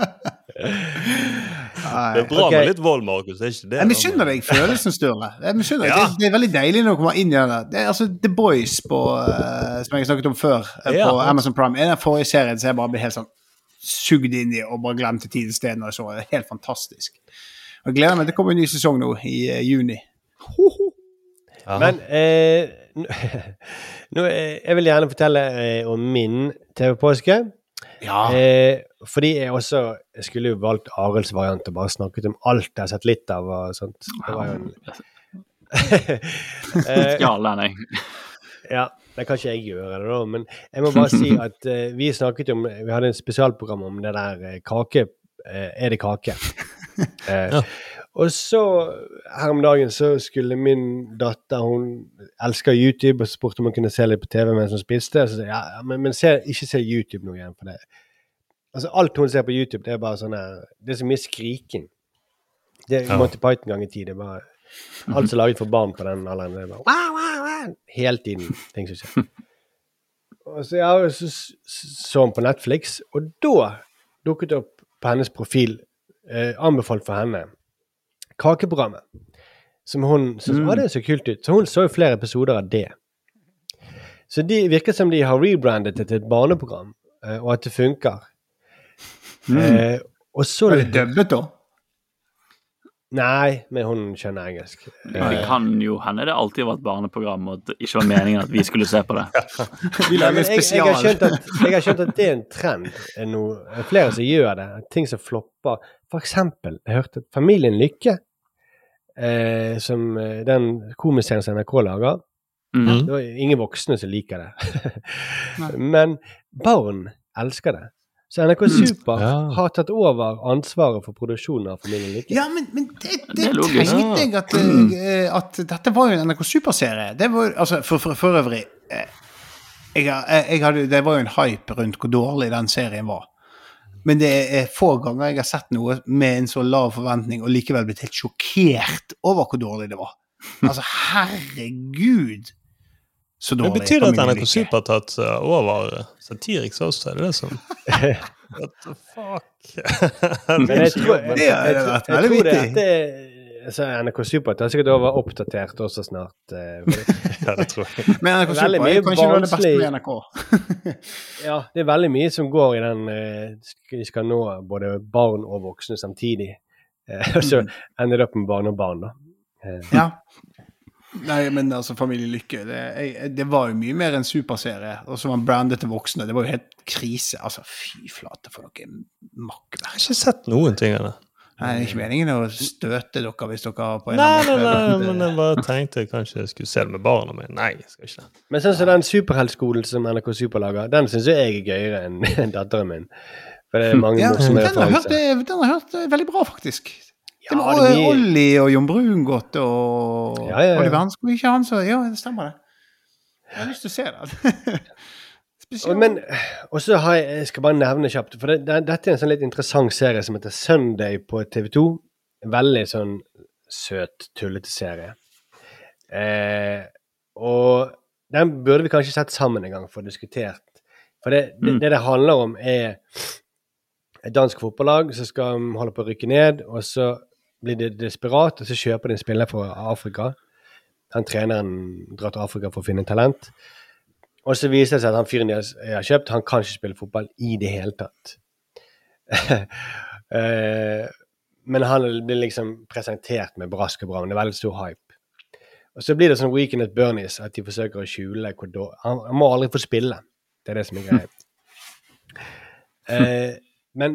Det er bra okay. med litt vold, Markus. Det er ikke det. Jeg misunner deg følelsen, Sturle. Jeg. Ja. Det, det er veldig deilig når du kommer inn i den. Det er altså The Boys, på, uh, som jeg har snakket om før, uh, Ja. på Amazon Prime. En av forrige serien som jeg bare ble helt sånn sugd inn i og bare glemte tiden og stedet når jeg så det. Helt fantastisk. Og Jeg gleder meg til det kommer en ny sesong nå i uh, juni. Aha. Men eh, nå, jeg vil gjerne fortelle om min TV-påske. Ja. Eh, fordi jeg også jeg skulle jo valgt Arilds variant og bare snakket om alt jeg har sett litt av. og sånt. Det var jo en... ja, nei. ja, det kan ikke jeg gjøre, det da, men jeg må bare si at uh, vi snakket om Vi hadde en spesialprogram om det der uh, kake uh, Er det kake? ja. Og så her om dagen så skulle min datter Hun elsker YouTube og spurte om hun kunne se litt på TV mens hun spiste. Og så sa jeg ja, men, men se, ikke se YouTube nå igjen. for det Altså Alt hun ser på YouTube, det er bare sånn Det er så mye skriking. Det Ja. Monty Python gang i tid. Det er bare Alt som er laget for barn på den alderen. Det bare wow, wow, wow, Hele tiden ting som skjer. Og så, ja, så så hun på Netflix, og da dukket det opp på hennes profil, eh, anbefalt for henne, Kakeprogrammet. Som hun syntes Mm. Det så kult ut. Så hun så jo flere episoder av det. Så de virker som de har rebrandet det til et barneprogram, eh, og at det funker. Eh, og så Var det dubbet, da? Nei, men hun skjønner engelsk. Det Eh, kan jo hende det alltid var et barneprogram, og det ikke var meningen at vi skulle se på det. Vi lager men jeg, jeg, har at, jeg har skjønt at det er en trend. Er noe, er flere som gjør det. Ting som flopper. For eksempel, jeg hørte at Familien Lykke, eh, som eh, den komiserien som NRK lager Mhm. Det var ingen voksne som liker det. Men barn elsker det. Så NRK Super Ja. har tatt over ansvaret for produksjonen av Familien Lykke. Ja, men, men det, Det det logisk. tenkte jeg at, eh, at dette var jo en NRK Super-serie. Det var altså, for, for, for øvrig eh, jeg, jeg, jeg hadde, Det var jo en hype rundt hvor dårlig den serien var. Men det er få ganger jeg har sett noe med en så lav forventning og likevel blitt helt sjokkert over hvor dårlig det var. Altså, herregud, så Men betyr det at NRK. Super har tatt over uh, Satiriks også? Er det det som What the fuck? Men jeg tror, jeg, jeg, jeg, jeg, tror det at det så NRK Super tar sikkert over oppdatert også snart. eh, ja, det tror jeg. Men NRK Super er kanskje noe av det beste med NRK. Ja, det er veldig mye som går i den eh, Vi skal nå både barn og voksne samtidig. Eh, og så ender det opp med barn og barn, da. Eh, Ja. Nei, men altså, Familie Lykke, det, jeg, det var jo mye mer en superserie. Og så var man brandet til voksne. Det var jo helt krise. Altså, fy flate, for noe Jeg har ikke sett noen ting av det. Nei, det er ikke meningen å støte dere hvis dere har på en Nei, nei, nei, nei, men jeg bare tenkte kanskje jeg skulle se det med barna mine. Nei, jeg skal ikke det. Men sånn som den superheltskolen som NRK Super lager, den syns jeg er gøyere enn enn datteren min. For det er mange ja, morsomme hørt, referanser. den har jeg hørt er veldig bra, faktisk. Ja, er mye- Olli og Jon Brungot og Ja, ja, ja. Oliver Hansko. Ikke han så Ja, det stemmer, det. Jeg har lyst til å se det. Spesielt. Men, og så har jeg, jeg skal bare nevne kjapt, for det, det, dette er en sånn litt interessant serie som heter Sunday på TV2. En veldig sånn søt, tullete serie. Eh, og den burde vi kanskje sett sammen en gang for diskutert. For det det, det, det handler om, er et dansk fotballag som skal holde på å rykke ned, og så blir de desperat, og så kjøper de en spiller fra Afrika. Han treneren drar til Afrika for å finne talent. Og så viser det seg at han fyren de har kjøpt, han kan ikke spille fotball i det hele tatt. Eh, men han blir liksom presentert med brask og bram. Det er veldig stor hype. Og så blir det sånn Weekend at Bernies, at de forsøker å skjule hvor han, han må aldri få spille. Det er det som er greit. Eh, men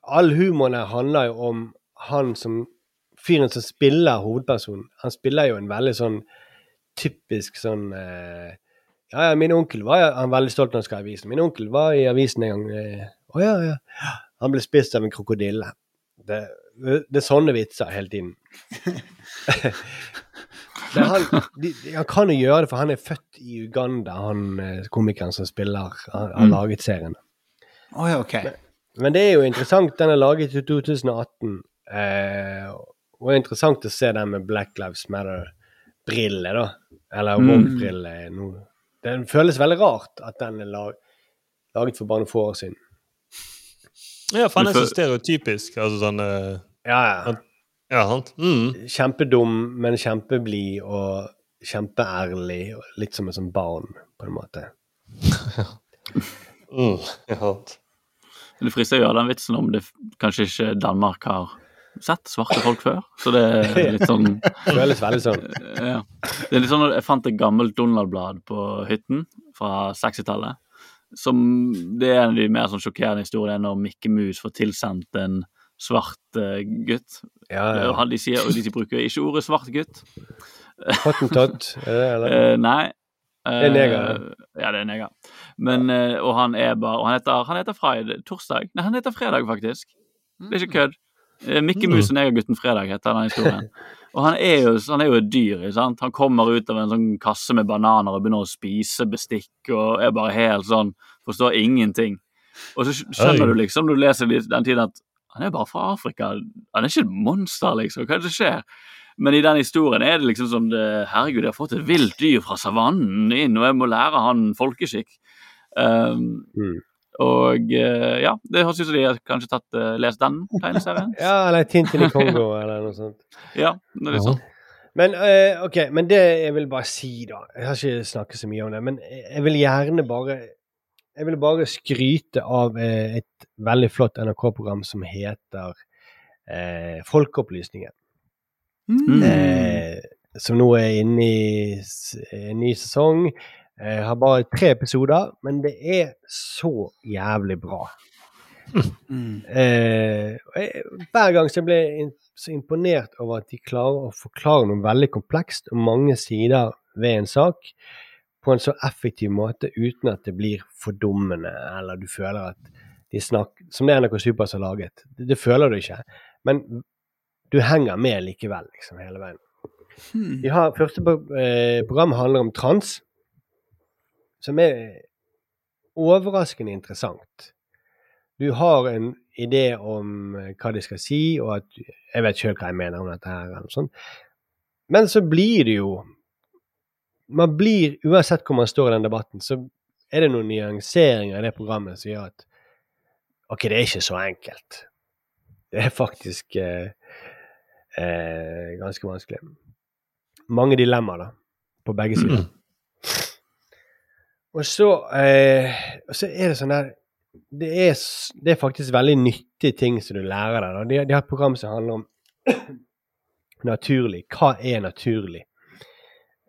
all humoren her handler jo om han som Fyren som spiller hovedpersonen. Han spiller jo en veldig sånn typisk sånn eh, Ja, ja, min onkel var Han er veldig stolt når han skal i avisen. Min onkel var i avisen en gang. eh, Å ja, ja. Han ble spist av en krokodille. Det, det er sånne vitser hele tiden. det han, de, de, han kan jo gjøre det, for han er født i Uganda, han eh, komikeren som spiller, har, har laget serien. Oh, okay. men, Men det er jo interessant. Den er laget i 2018. Eh, og det er interessant å se den med Black Lives Matter-briller, da. Eller Mm. woke-briller. nå. Det føles veldig rart at den er lag, laget for bare noen få år siden. Ja, for han er så stereotypisk. Altså sånn eh, Ja, ja. Ja, sant? Mm. Kjempedum, men kjempeblid og kjempeærlig. Litt som et sånt barn, på en måte. Mm. Ja, sant. Det frister å gjøre den vitsen om det kanskje ikke Danmark har sett svarte folk før. Så det er litt sånn Føles veldig sånn. ja. Det er litt sånn Jeg fant et gammelt Donald-blad på hytten fra 60-tallet. Som Det er en av de mer sånn sjokkerende historiene når Mikke Mus får tilsendt en svart uh, gutt. Ja, ja. De, sier, og de bruker ikke ordet svart gutt. Hottentott, er det eller? Uh, nei. Det er neger, Eh, Ja, det er neger. Men, eh, og han er bare Og han heter, han heter Friday, torsdag. Nei, han heter fredag, faktisk. Det er ikke kødd. Eh, Mikke Mus og negergutten Fredag heter den historien. Og han er jo, han er jo et dyr. sant? Han kommer ut av en sånn kasse med bananer og begynner å spise bestikk og er bare helt sånn Forstår ingenting. Og så skjønner du liksom, når du leser den tiden, at han er bare fra Afrika. Han er ikke et monster, liksom. Hva er det som skjer? Men i den historien er det liksom som det- Herregud, jeg har fått et vilt dyr fra savannen inn, og jeg må lære han folkeskikk. Um, Mm. Og eh, ja, det høres ut som de har kanskje tatt, eh, lest den tegneserien. Ja, eller Tintin i Kongo, eller noe sånt. Ja, det er litt sånn. Men, uh, ok, men det jeg vil bare si, da Jeg har ikke snakket så mye om det, men jeg vil gjerne bare Jeg vil bare skryte av et veldig flott NRK-program som heter uh, Folkeopplysningen. Mm. Uh, som nå er inne i en ny sesong. Eh, har bare tre episoder, men det er så jævlig bra. Mm. Eh, hver gang så blir jeg så imponert over at de klarer å forklare noe veldig komplekst og mange sider ved en sak på en så effektiv måte uten at det blir fordummende, eller du føler at de snakker Som det NRK Supers har laget. Det, det føler du ikke. Men du henger med likevel, liksom, hele veien. Hmm. Har, første program eh, programmet handler om trans, som er overraskende interessant. Du har en idé om eh, hva de skal si, og at jeg vet sjøl hva jeg mener om dette her. eller sånt. Men så blir det jo Man blir, uansett hvor man står i den debatten, så er det noen nyanseringer i det programmet som gjør at OK, det er ikke så enkelt. Det er faktisk eh, eh, ganske vanskelig. Mange dilemmaer, da, på begge sider. Og så, eh, så er det sånn der det er, det er faktisk veldig nyttige ting som du lærer deg. De, de har et program som handler om naturlig. Hva er naturlig?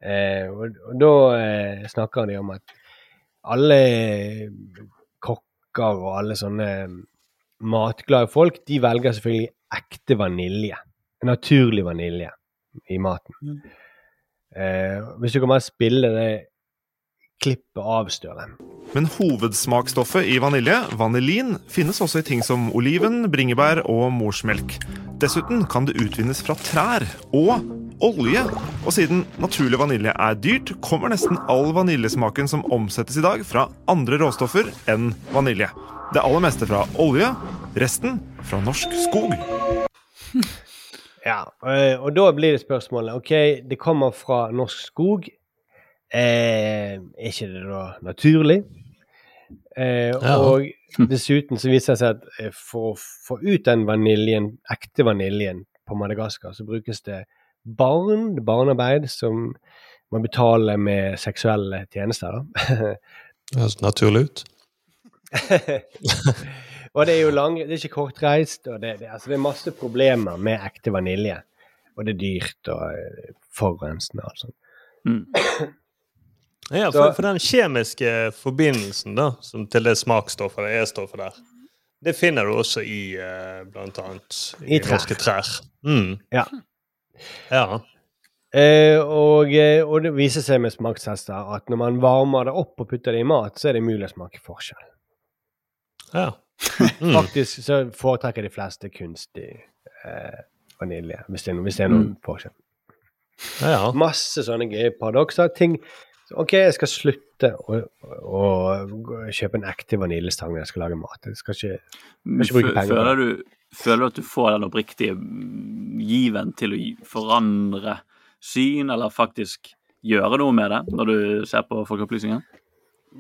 Eh, og, og da eh, snakker de om at alle kokker og alle sånne matglade folk, de velger selvfølgelig ekte vanilje. Naturlig vanilje i maten. Eh, hvis du kan bare spille det klippet av, støvet. Men hovedsmakstoffet i vanilje, vanilin, finnes også i ting som oliven, bringebær og morsmelk. Dessuten kan det utvinnes fra trær og olje. Og siden naturlig vanilje er dyrt, kommer nesten all vaniljesmaken som omsettes i dag, fra andre råstoffer enn vanilje. Det aller meste fra olje, resten fra norsk skog. Ja, og da blir det spørsmålet OK, det kommer fra norsk skog. Eh, er ikke det da naturlig? Eh, Ja. Og dessuten så viser det seg at eh, for å få ut den vaniljen, ekte vaniljen på Madagaskar, så brukes det barn, barnearbeid, som man betaler med seksuelle tjenester. da. Det høres naturlig ut. og det er jo lang, det er ikke kortreist, og det, det, altså det er masse problemer med ekte vanilje. Og det er dyrt og eh, forurensende og alt sånt. Mm. Ja, for, for den kjemiske forbindelsen da, som til det smaksstoffet, det E-stoffet der, det finner du også i eh, blant annet I i, trær. norske trær. Mm. Ja. Ja. Eh, og, eh, og det viser seg med smakstester at når man varmer det opp og putter det i mat, så er det mulig å smake forskjell. ja. Mm. Faktisk så foretrekker de fleste kunstig eh, vanilje, hvis det, er hvis det er noen forskjell. Ja, ja. Masse sånne gøye paradokser. Ting OK, jeg skal slutte å, å å kjøpe en ekte vaniljestang når jeg skal lage mat. Jeg skal ikke, Men ikke bruke penger Føler du, føler du at du får den oppriktige given til å forandre syn, eller faktisk gjøre noe med det, når du ser på Folkeopplysningen?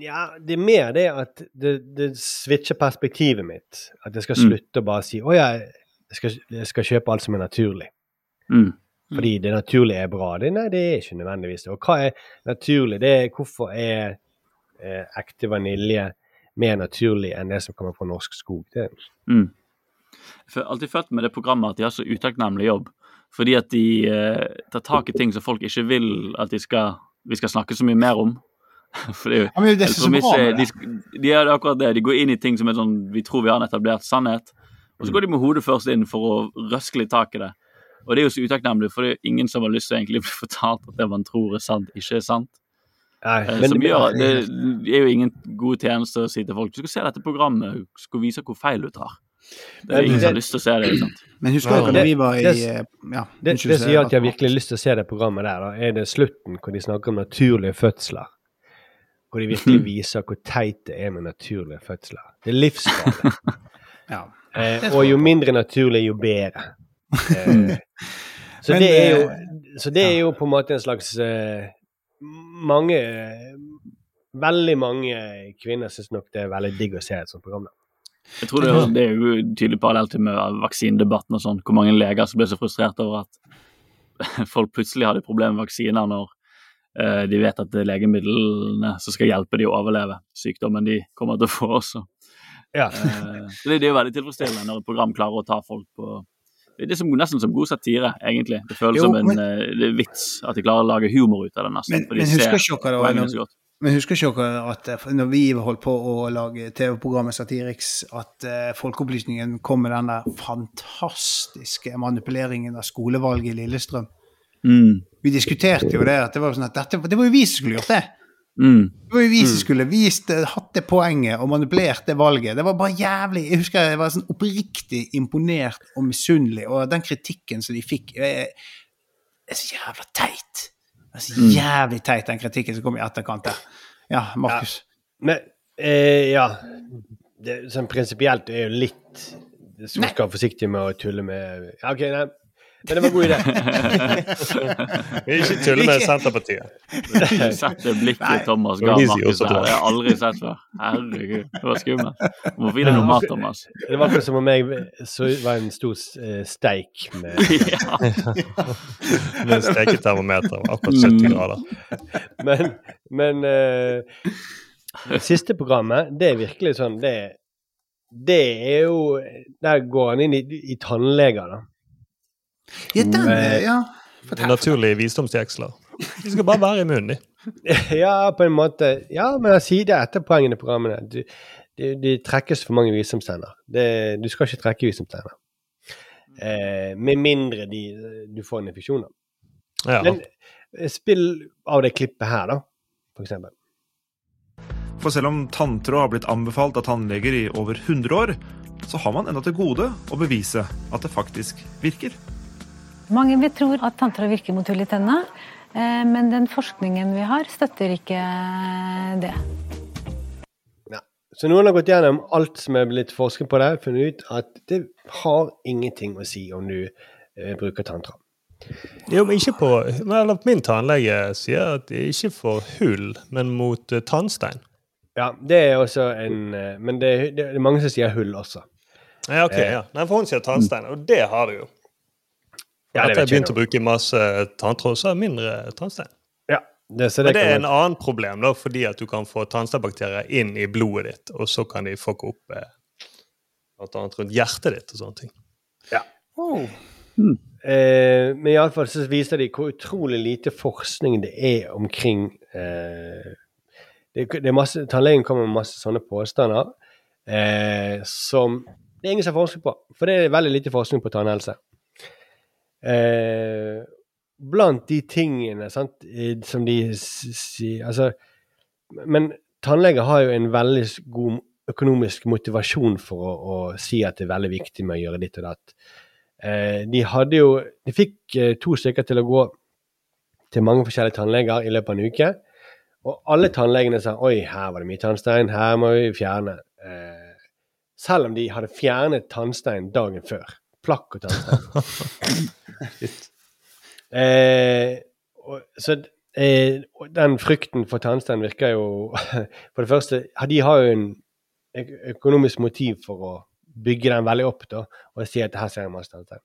Ja, det er mer det at det, det switcher perspektivet mitt. At jeg skal Mm. slutte å bare si å ja, jeg skal, jeg skal kjøpe alt som er naturlig. Mm. Fordi det naturlige er bra. Det, nei, det er ikke nødvendigvis det. Og hva er naturlig? Det er hvorfor er eh, ekte vanilje mer naturlig enn det som kommer fra norsk skog? Det, Mm. Jeg har alltid følt med det programmet at de har så utakknemlig jobb. Fordi at de eh, tar tak i ting som folk ikke vil at de skal, vi skal snakke så mye mer om. For det er jo Ja, men det er så bra med de, det. de er akkurat det. De går inn i ting som er sånn vi tror vi har en etablert sannhet, og så går de med hodet først inn for å røske litt tak i det. Og det er jo så utakknemlig, for det er ingen som har lyst til å egentlig bli fortalt at det man tror er sant, ikke er sant. nei, som men, gjør, det, det er jo ingen god tjeneste å si til folk du skal se dette programmet, skal vise hvor feil du tar. Det er ingen som har lyst til å se det. ikke sant? Men husker du da vi var i eh, ja, det, det som gjør at jeg har virkelig lyst til å se det programmet der, da, er det slutten hvor de snakker om naturlige fødsler. Hvor de virkelig viser hvor teit det er med naturlige fødsler. Det er livsfarlig. ja. Eh, og jo mindre naturlig, jo bedre. Eh, så, Men, det er jo, eh, så det er jo på en måte en slags eh, Mange Veldig mange kvinner syns nok det er veldig digg å se et sånt program. da. Jeg tror det er, det er jo tydelig parallelt med vaksinedebatten og sånn, hvor mange leger som ble så frustrert over at folk plutselig hadde problemer med vaksiner når eh, de vet at det er legemidlene som skal hjelpe de å overleve sykdommen de kommer til å få også. Ja. Så det, det er jo veldig tilfredsstillende når et program klarer å ta folk på Det er som, nesten som god satire, egentlig. Det føles Jo, som en men- eh, vits at de klarer å lage humor ut av det, nesten. Men, men husker ikke dere men husker ikke dere at eh, når vi holdt på å lage TV-programmet Satiriks, at uh, Folkeopplysningen kom med den der fantastiske manipuleringen av skolevalget i Lillestrøm? Mm. Vi diskuterte jo det, at det var, sånn at dette, det var jo vi som skulle gjort det. Mm. Det var jo vi som skulle vist, hatt det poenget og manipulert det valget. Det var bare jævlig Jeg husker jeg var sånn oppriktig imponert og misunnelig, og den kritikken som de fikk, er, er så jævla teit. Det er så Mm. jævlig teit, den kritikken som kom i etterkant der. Ja, Markus. Men eh, ja det, Sånn prinsipielt er jo litt Du skal være forsiktig med å tulle med ja, OK, nei. Men det var en god idé. Ikke tull med Senterpartiet. Du setter det blikket Thomas ga De sier Markus også der. det. Har jeg aldri sett før. Herregud, det var skummelt. Du må få i deg noe mat, Thomas. Det var akkurat som om jeg så var en stor eh, steik med Ja. Med steketermometer akkurat 70 grader. Men, men uh, det siste programmet, det er virkelig sånn Det, det er jo Der går han inn i, i tannleger, da. Ja, den, ja. Naturlige visdomsjeksler. De skal bare være i munnen, de. Ja, på en måte. Ja, men han sier det etter poengene i programmene. Du, de, de trekkes for mange visdomstenner. Du skal ikke trekke visdomstenner. Eh, med mindre de, du får en infeksjon. da. Ja. Men eh, spill av det klippet her, da, for eksempel. For selv om tanntråd har blitt anbefalt av tannleger i over 100 år, så har man ennå til gode å bevise at det faktisk virker. Mange vil tro at tanntråd virker mot hull i tennene, eh, men den forskningen vi har, støtter ikke det. Så noen har gått gjennom alt som er blitt forsket på det, funnet ut at det har ingenting å si om du eh, bruker tanntråd. Jo, men ikke på Eller min tannlege sier at det er ikke for hull, men mot eh, tannstein. Ja, det er også en eh, Men det, det er mange som sier hull også. Ja, ok, Eh. ja. Nei, for hun sier tannstein, og det har du jo. Ja, det Etter jeg begynte å bruke masse tanntråd, så er det mindre tannstein. Ja, det, så Men det det er en annen problem, da, fordi at du kan få tannsteinbakterier inn i blodet ditt, og så kan de fucke opp eh, annet rundt hjertet ditt og sånne ting. Ja. Oh. Eh, men iallfall så viser de hvor utrolig lite forskning det er omkring eh, det, det er masse, Tannlegen kommer med masse sånne påstander eh, som det er ingen som har forsket på. For det er veldig lite forskning på tannhelse. Eh, blant de tingene sant, som de sier Altså Men tannleger har jo en veldig god økonomisk motivasjon for å, å si at det er veldig viktig med å gjøre ditt og datt. Eh, de hadde jo De fikk eh, to stykker til å gå til mange forskjellige tannleger i løpet av en uke. Og alle tannlegene sa oi, her var det mye tannstein, her må vi fjerne. Eh, selv om de hadde fjernet tannstein dagen før. Plakk og tannstein. eh, og, så eh, den frykten for tannstein virker jo For det første, de har jo en økonomisk motiv for å bygge den veldig opp da, og si at her ser jeg masse tannstein.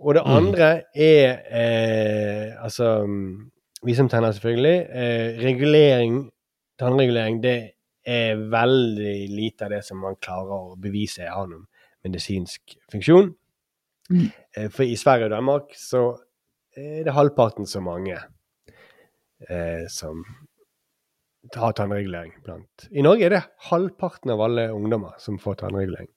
Og det Mm. andre er eh, altså mm, Vi som tenner, selvfølgelig. Eh, regulering, tannregulering, det er veldig lite av det som man klarer å bevise har noen medisinsk funksjon. Eh, for i Sverige og Danmark så er det halvparten så mange eh, som har tannregulering blant. I Norge er det halvparten av alle ungdommer som får tannregulering.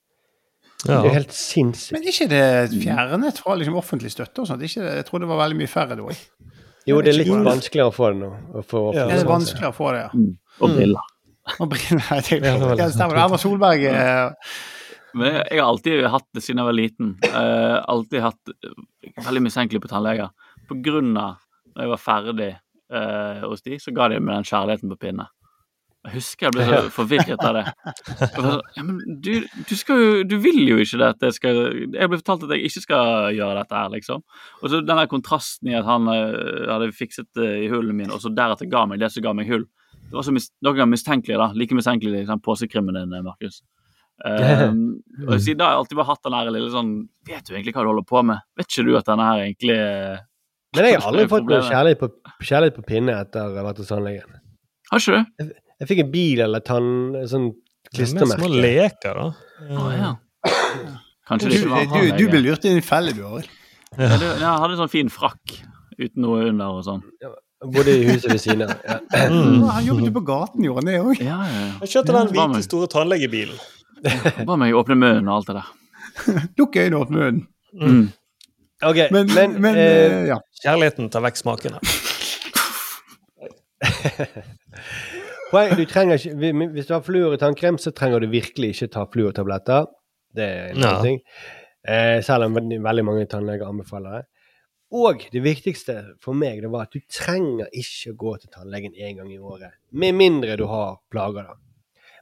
Ja. Det er helt sinnssykt. Men er ikke det fjernet fra liksom, offentlig støtte og sånt? Ikke, det- jeg tror det var veldig mye færre da. Jo, det er litt vanskeligere å få det nå. Få Ja, Er det vanskeligere å få det, ja? Og briller. Og briller, jeg tenker. Ja, det litt stemmer det. Erna Solberg eh, Men jeg, har alltid hatt det siden jeg var liten. Uh, alltid hatt veldig mistenkelig på tannleger. På grunn av når jeg var ferdig uh, hos de, så ga de meg den kjærligheten på pinne. Jeg husker jeg ble så forvirret av det. Så, sånn, Ja, men du, du skal jo Du vil jo ikke det at jeg skal Jeg ble fortalt at jeg ikke skal gjøre dette her, liksom. Og så den der kontrasten i at han eh, hadde fikset det i hullene mine, og så deretter ga meg det som ga meg hull. Det var så mis noen ganger mistenkelig, da. Like mistenkelig som påsekrimmen din, Markus. Um, og siden da har jeg alltid bare hatt den her lille sånn Vet du egentlig hva du holder på med? Vet ikke du at denne her egentlig eh, Men jeg har aldri fått noe kjærlighet på, kjærlighet på pinne etter å ha vært hos tannlegen. Har ikke du? Jeg fikk en bil eller tann, sånn er små leker, da. Å ja. Kanskje du, det ikke var du, du ble lurt i en felle, du, òg. Ja, du, jeg hadde en sånn fin frakk uten noe under og sånn. Bodde i huset ved siden av. Ja. Mm. Han jobbet jo på gaten, gjorde han det òg? Ja, ja, ja. Jeg kjørte den hvite, store tannlegebilen. Bare meg åpne munnen og alt det der. Lukk øynene og åpne munnen. Mm. Ok, Men, men, men, eh, eh, ja. Kjærligheten tar vekk smakene. poeng, du trenger ikke, Hvis du har fluor i tannkrem, så trenger du virkelig ikke ta fluortabletter. Det er en Ja. ting. Eh, selv om veldig mange tannleger anbefaler det. Og det viktigste for meg det var at du trenger ikke gå til tannlegen én gang i året. Med mindre du har plager, da.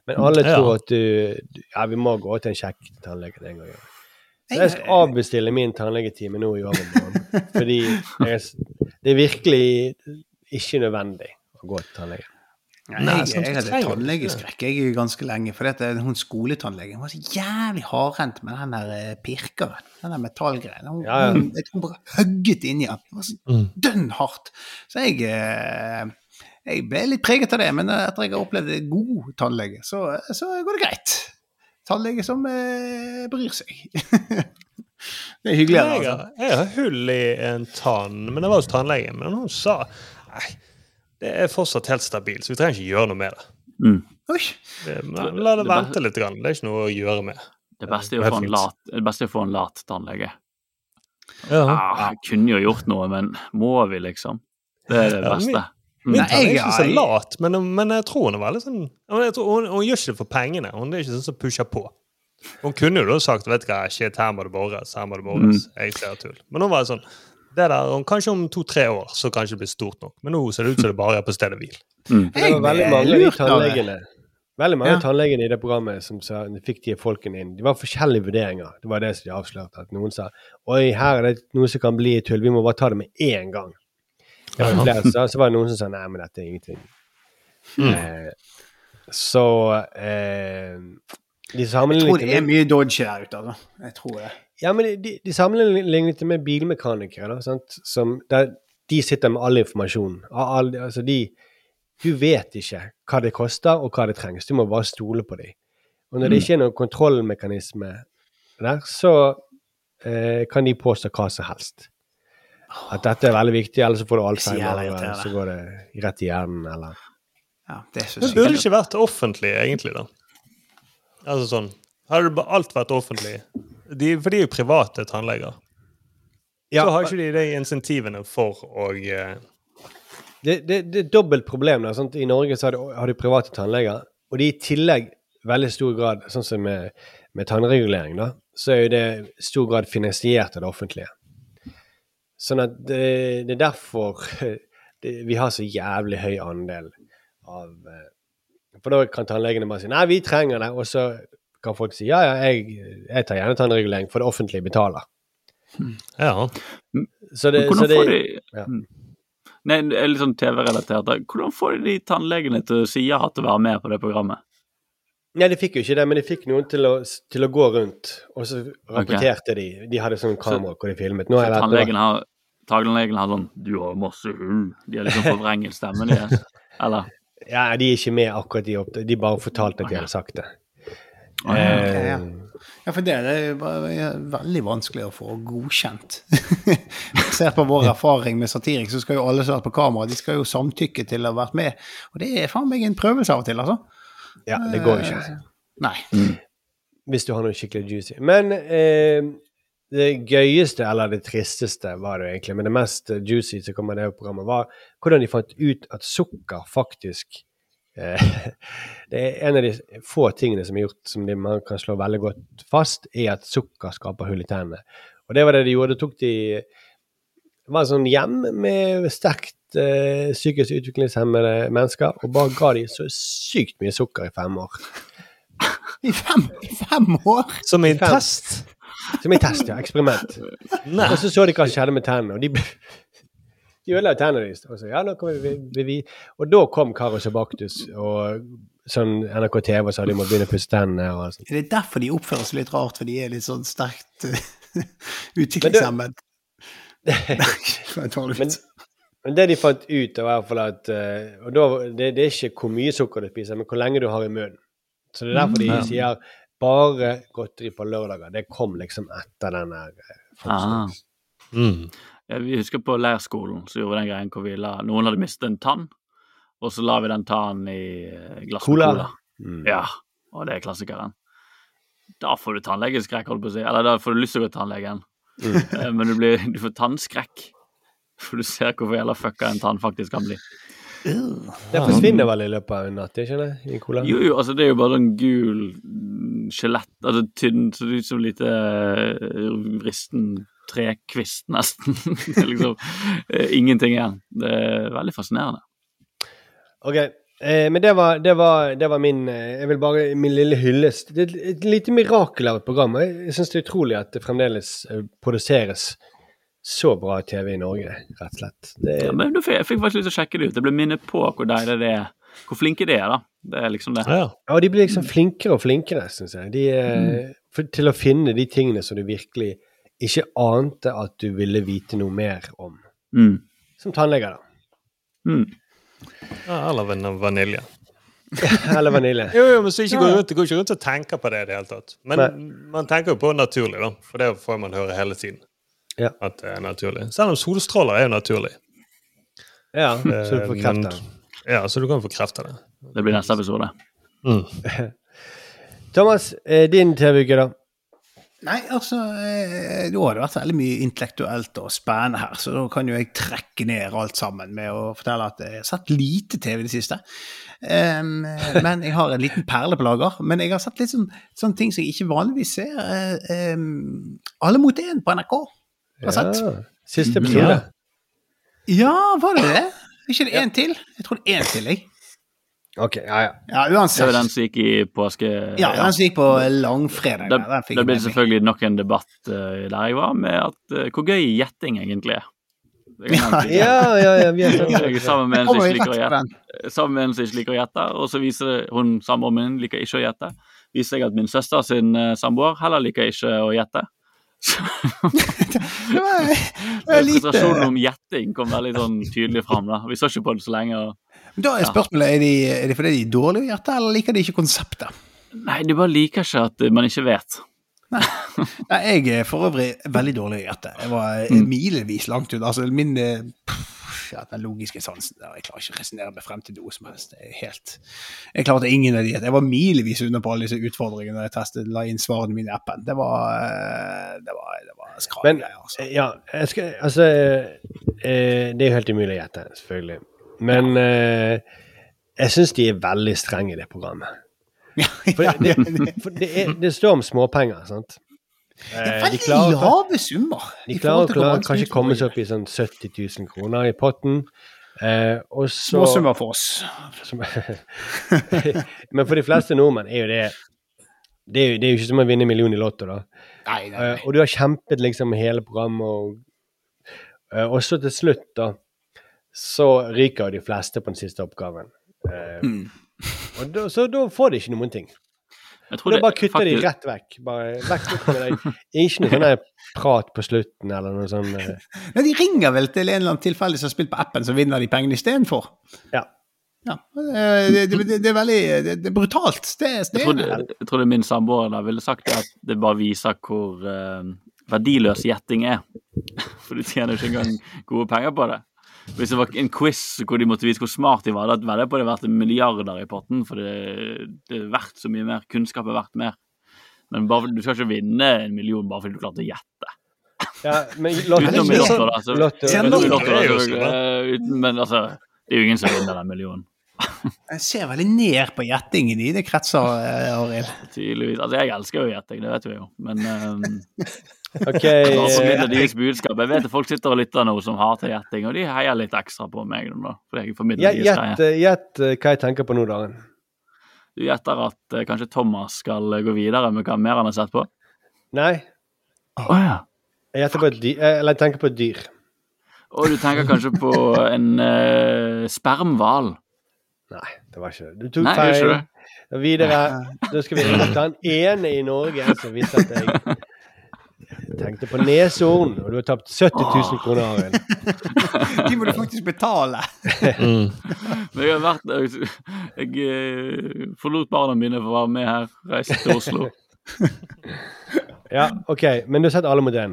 Men alle Ja. tror at du Ja, vi må gå til en sjekk til tannlegen en gang. Så jeg skal avbestille min tannlegetime nå i overmorgen. Fordi jeg, det er virkelig ikke nødvendig å gå til tannlegen. Nei, jeg, jeg, jeg hadde tannlegeskrekk jeg ganske lenge. For dette, hun skoletannlegen var så jævlig hardhendt med den der eh, pirkeren. Den der metallgreien. Hun, Ja, ja. hun, jeg tror hun bare hugget inni den. Det var så Mm. dønn hardt. Så jeg, eh, jeg ble litt preget av det. Men etter jeg har opplevd en god tannlege, så, så går det greit. Tannlege som eh, bryr seg. det er hyggelig. Jeg Altså. jeg har hull i en tann, men det var hos tannlegen. Men hun sa nei, det er fortsatt helt stabilt, så vi trenger ikke gjøre noe med det. Mm. Oi. det men la det vente litt. Grann. Det er ikke noe å gjøre med. Det beste er å få en lat, det beste er å få en lat tannlege. Ja. Ah, jeg kunne jo gjort noe, men må vi, liksom? Det er det Ja, beste. Min Nei, er ikke så lat, men, men jeg tror hun er veldig sånn jeg tror, hun, hun gjør ikke det for pengene. Hun er ikke sånn som pusher på. Hun kunne jo da sagt vet du hva, shit, her må det bores, her må det bores. Jeg ser tull. Men hun var sånn det der, om Kanskje om to-tre år så kanskje det blir stort nok. Men nå ser det ut som det bare er på stedet hvil. Mm. Det var veldig mange av de tannlegene Veldig mange Ja. tannlegene i det programmet som sa, fikk de folkene inn. Det var forskjellige vurderinger. Det var det som de avslørte. At noen sa oi, her er det noe som kan bli et tull, vi må bare ta det med én gang. Ja, Ja. flere så, så var det noen som sa nei, men dette er ingenting. Mm. Eh, så eh, de Jeg tror det er mye dodge der ute. Altså. Jeg tror det. ja, men de, de sammenlignet det med bilmekanikere, da, sant? Som, der de sitter med all informasjon. All, altså de, du vet ikke hva det koster, og hva det trengs. Du må bare stole på dem. Og når det ikke er noen kontrollmekanisme der, så eh, kan de påstå hva som helst. At dette er veldig viktig, ellers så får du er Alzheimer, og eller så går det rett i hjernen, eller Ja, det er så Det burde ikke vært offentlig, egentlig, da. Altså sånn Hadde alt vært offentlig de, For de er jo private tannleger. Ja, så har ikke de de insentivene for å uh... det, det, det er et dobbelt problem. Da, sant? I Norge så har de, har de private tannleger, og de i tillegg veldig stor grad, sånn som med, med tannregulering, da, så er jo det i stor grad finansiert av det offentlige. Sånn at det, det er derfor det, vi har så jævlig høy andel av eh, For da kan tannlegene bare si 'nei, vi trenger det', og så kan folk si 'ja, ja, jeg, jeg tar gjerne tannregulering, for det offentlige betaler'. Ja. Så det, så det de ja. Nei, det er litt sånn TV-relatert. Hvordan får de de tannlegene til å si ja til å være med på det programmet? Nei, de fikk jo ikke det, men de fikk noen til å, til å gå rundt, og så rapporterte de. De hadde sånn kamera hvor de filmet. Nå Så har jeg vært tannlegen har, tannlegen har sånn 'Du har masse hull'. De har liksom forvrenget stemmen deres. Eller? Ja, de er ikke med akkurat i opptaket. De bare fortalte at de hadde sagt det. Ah, ja, Eh, ja. Ja, for det, det er veldig vanskelig å få godkjent. Basert på vår erfaring med satirik, så skal jo alle som har vært på kamera, de skal jo samtykke til å ha vært med. Og det er faen meg en prøvelse av og til, altså. Ja, det går jo ikke. Nei. Hvis du har noe skikkelig juicy. Men eh, det gøyeste, eller det tristeste, var det egentlig, men det mest juicy som kom av det programmet, var hvordan de fant ut at sukker faktisk eh, Det er en av de få tingene som er gjort som de, man kan slå veldig godt fast, er at sukker skaper hull i tennene. Og det var det de gjorde. Det tok de Det var en sånn hjem med sterkt eh, psykisk utviklingshemmede mennesker, og bare ga de så sykt mye sukker i fem år. I fem, i fem år? Som i en test? Som en test, ja. Eksperiment. Og så så de hva som skjedde med tennene, og de, de ødela tennene deres. Og så, ja, nå vi, vi, vi. Og da kom Karos og Baktus og sånn NRK TV og sa de må begynne å pusse tennene. og. Er det derfor de oppfører seg litt rart, for de er litt sånn sterkt uh, utviklingshemmet? Men, men det de fant ut, var i hvert fall at uh, Og da, det, det er ikke hvor mye sukker du spiser, men hvor lenge du har i munnen. Så det er derfor de Mm. sier bare godteri på lørdager. Det kom liksom etter den der eh, Ah. Mm. Ja, vi husker på leirskolen så gjorde vi den greien hvor vi la Noen hadde mistet en tann, og så la vi den tannen i eh, glass Cola. cola. Mm. Ja, og det er klassikeren. Da får du tannlegeskrekk, holdt på å si. Eller da får du lyst til å gå til tannlegen. Mm. Eh, Men du, blir, du får tannskrekk. For du ser hvor jævla fucka en tann faktisk kan bli. Det forsvinner vel i løpet av en natt, ikke det? I cola? Jo, jo, altså det er jo bare sånn gul skjelett, altså tynn, så det ut som lite eh, vristen trekvist, nesten. det liksom eh, ingenting igjen. Det er veldig fascinerende. Ok, eh, men det var, det, var, det var min eh, Jeg vil bare min lille hyllest. Det er et lite mirakel av et program. og Jeg syns det er utrolig at det fremdeles produseres så bra TV i Norge, rett og slett. Det, Ja, men fikk- jeg fikk faktisk lyst til å sjekke det ut. Jeg ble minnet på hvor deilig det er. Hvor flinke de er, da. Det er liksom det. Ja. ja, de blir liksom flinkere og flinkere, syns jeg. De, mm. for, til å finne de tingene som du virkelig ikke ante at du ville vite noe mer om. Mm. Som tannleger, da. Mm. ja eller van- vanilje. Eller vanilje. Jo, jo, men så ikke går rundt, går ikke rundt og tenker på det i det hele tatt. Men man tenker jo på naturlig, da. For det får man høre hele tiden. Ja. At det er naturlig. Selv om solstråler er jo naturlig. Ja, så du Eh, får kreft. Ja, så du kan få kreft av det. Det blir neste episode. Mm. Thomas, eh, din TV-uke, da? Nei, altså eh, Nå har det vært veldig mye intellektuelt og spennende her, så da kan jo jeg trekke ned alt sammen med å fortelle at jeg har sett lite TV i det siste. Um, men jeg har en liten perle på lager. Men jeg har sett litt sånn, sånne ting som jeg ikke vanligvis ser. Um, Alle mot én på NRK. Har sett. Ja, Siste episode. Ja, var det det? Ikke det én til? Jeg tror det er én til, jeg. Ok, ja, ja. Ja, Det var den som gikk i påske... Ja, den som gikk på langfredag. Det, der, den fikk det ble selvfølgelig nok en debatt uh, der jeg var, med at uh, hvor gøy gjetting egentlig er. Si. Ja, ja, ja, vi er snakket sammen med en som ikke liker å gjette, sammen med en som ikke liker å gjette, og så viser hun samboeren min liker ikke å gjette. Viser jeg at min søster sin eh, samboer heller liker ikke å gjette. Det var, det var lite frustrasjonen om gjetting kom veldig sånn tydelig fram. da. Vi så ikke på det så lenge. og Da er spørsmålet er de, er det fordi de er dårlige å gjette, eller liker de ikke konseptet? Nei, de bare liker ikke at man ikke vet. Nei, jeg er for øvrig veldig dårlig å gjette. Jeg var eh, Mm. milevis langt unna. Altså, min eh, pff, ja, Den logiske sansen der, Jeg klarer ikke å resonnere meg frem til noe som helst. Det er helt Jeg klarte ingen av de. Jeg var milevis unna på alle disse utfordringene da jeg testet, la inn svarene mine i appen. Det var eh, Det var, det var skrale Men. Altså. ja, jeg skal, altså eh, Det er jo helt umulig å gjette, selvfølgelig. Men eh, jeg syns de er veldig strenge i det programmet. For det, det, for det, er, det står om småpenger, sant? Det er Eh, veldig klarer, lave summer. de klarer, klarer kanskje komme seg opp i sånn 70 000 kroner i potten. Eh, og så summer for oss. som, Men for de fleste nordmenn er jo det det er, jo, det er jo ikke som å vinne en million i Lotto, da. Nei, nei, nei. Eh, og du har kjempet liksom hele programmet, og, eh, og så til slutt, da, så ryker de fleste på den siste oppgaven. Eh, Mm. og da, så da får de ikke noen ting. Jeg tror Da det bare kutter de faktisk- rett vekk. Bare vekk med deg. Ikke noe sånn prat på slutten eller noe sånt. eh, Men de ringer vel til en eller annen tilfeldig som har spilt på appen, så vinner de pengene istedenfor. Ja. Ja, eh, det, det, det, det er veldig det, det er brutalt. Det, er- det, Jeg trodde, er- jeg trodde min samboer da ville sagt at det bare viser hvor uh, verdiløs gjetting er. For du tjener ikke engang gode penger på det. Hvis det var en quiz hvor de måtte vise hvor smart de var, da vedder jeg på det vært milliarder i potten, for det, det er verdt så mye mer. Kunnskap er verdt mer. Men bare, du skal ikke vinne en million bare fordi du klarte å gjette. Ja, men Lotto Utenom i Lotto, da. Så, Lotto- utenom i Lotto Lotto, da, er jo ingen som vinner eh, millionen. men altså, det Jeg ser veldig ned på gjettingen i det kretser, eh, Arild. Tydeligvis. Altså, jeg elsker jo gjetting, det vet vi jo, men um, OK. Bare eh, deres budskap. Jeg vet at folk sitter og lytter nå som hater gjetting, og de heier litt ekstra på meg da. Fordi jeg formidler gjett, greie. eh, hva jeg tenker på nå, Daren. Du gjetter at uh, kanskje Thomas skal gå videre med hva mer han har sett på? Nei, Å ja. jeg gjetter på et dyr. Eller jeg tenker på et dyr. Og du tenker kanskje på en uh, spermhval? Nei, det var ikke det. Du tok Nei, feil. det? Videre. Da skal vi til den ene i Norge som visste at jeg tenkte på neshorn, og du har tapt 70 000 kroner, Arild. De må du faktisk betale. Men jeg har vært Jeg jeg forlot barna mine for å være med her. Reiste til Oslo. Ja, OK. Men du har sett alle mot én.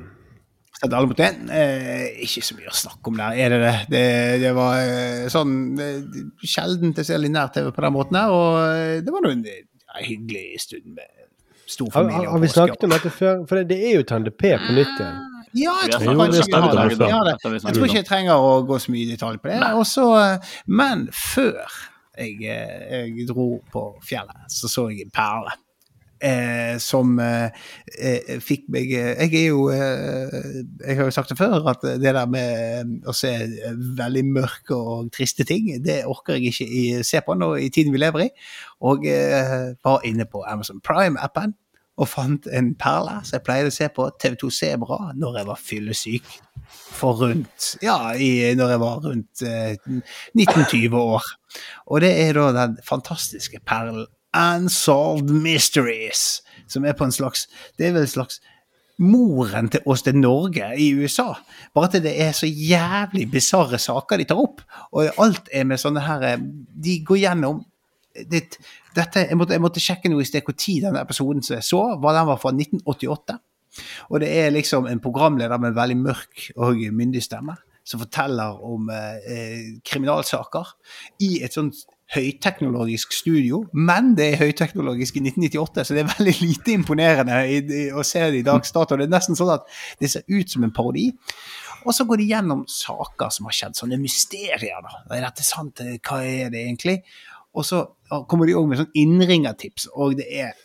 Sett alle mot én. Eh, ikke så mye å snakke om der, er det det? Det, det var eh, sånn sjelden til å se linær-TV på den måten her, og eh, det var nå en ja, hyggelig stund med stor Har, familie. har, har vi snakket om dette før? For det, det er jo Tande P på nytt igjen. Ja, jeg tror vi har det Jeg tror ikke jeg trenger å gå så mye i detalj på det. Også, eh, men før jeg, eh, jeg dro på fjellet, så så jeg en perle. Eh, som eh, eh, fikk meg eh, Jeg er jo eh, Jeg har jo sagt det før, at det der med eh, å se veldig mørke og triste ting, det orker jeg ikke se på nå i tiden vi lever i. Og var inne på Amazon Prime-appen og fant en perle som jeg pleide å se på TV2 Sebra når jeg var fyllesyk. For rundt Ja, i, når jeg var rundt eh, 19-20 år. Og det er da den fantastiske perlen Unsolved Mysteries, som er på en slags Det er vel en slags moren til oss til Norge i USA. Bare at det er så jævlig bisarre saker de tar opp. Og alt er med sånne her eh, De går gjennom det, dette, jeg, måtte, jeg måtte sjekke noe i sted hvor tid denne episoden som jeg så, var den var fra 1988. Og det er liksom en programleder med en veldig mørk og myndig stemme som forteller om eh, eh, kriminalsaker i et sånt høyteknologisk studio, men det er høyteknologisk i 1998, så det er veldig lite imponerende å se det i dags dato. Det er nesten sånn at det ser ut som en parodi. Og så går de gjennom saker som har skjedd, sånne mysterier. da. Er dette sant? Hva er det egentlig? Og så kommer de òg med sånn innringertips, og det er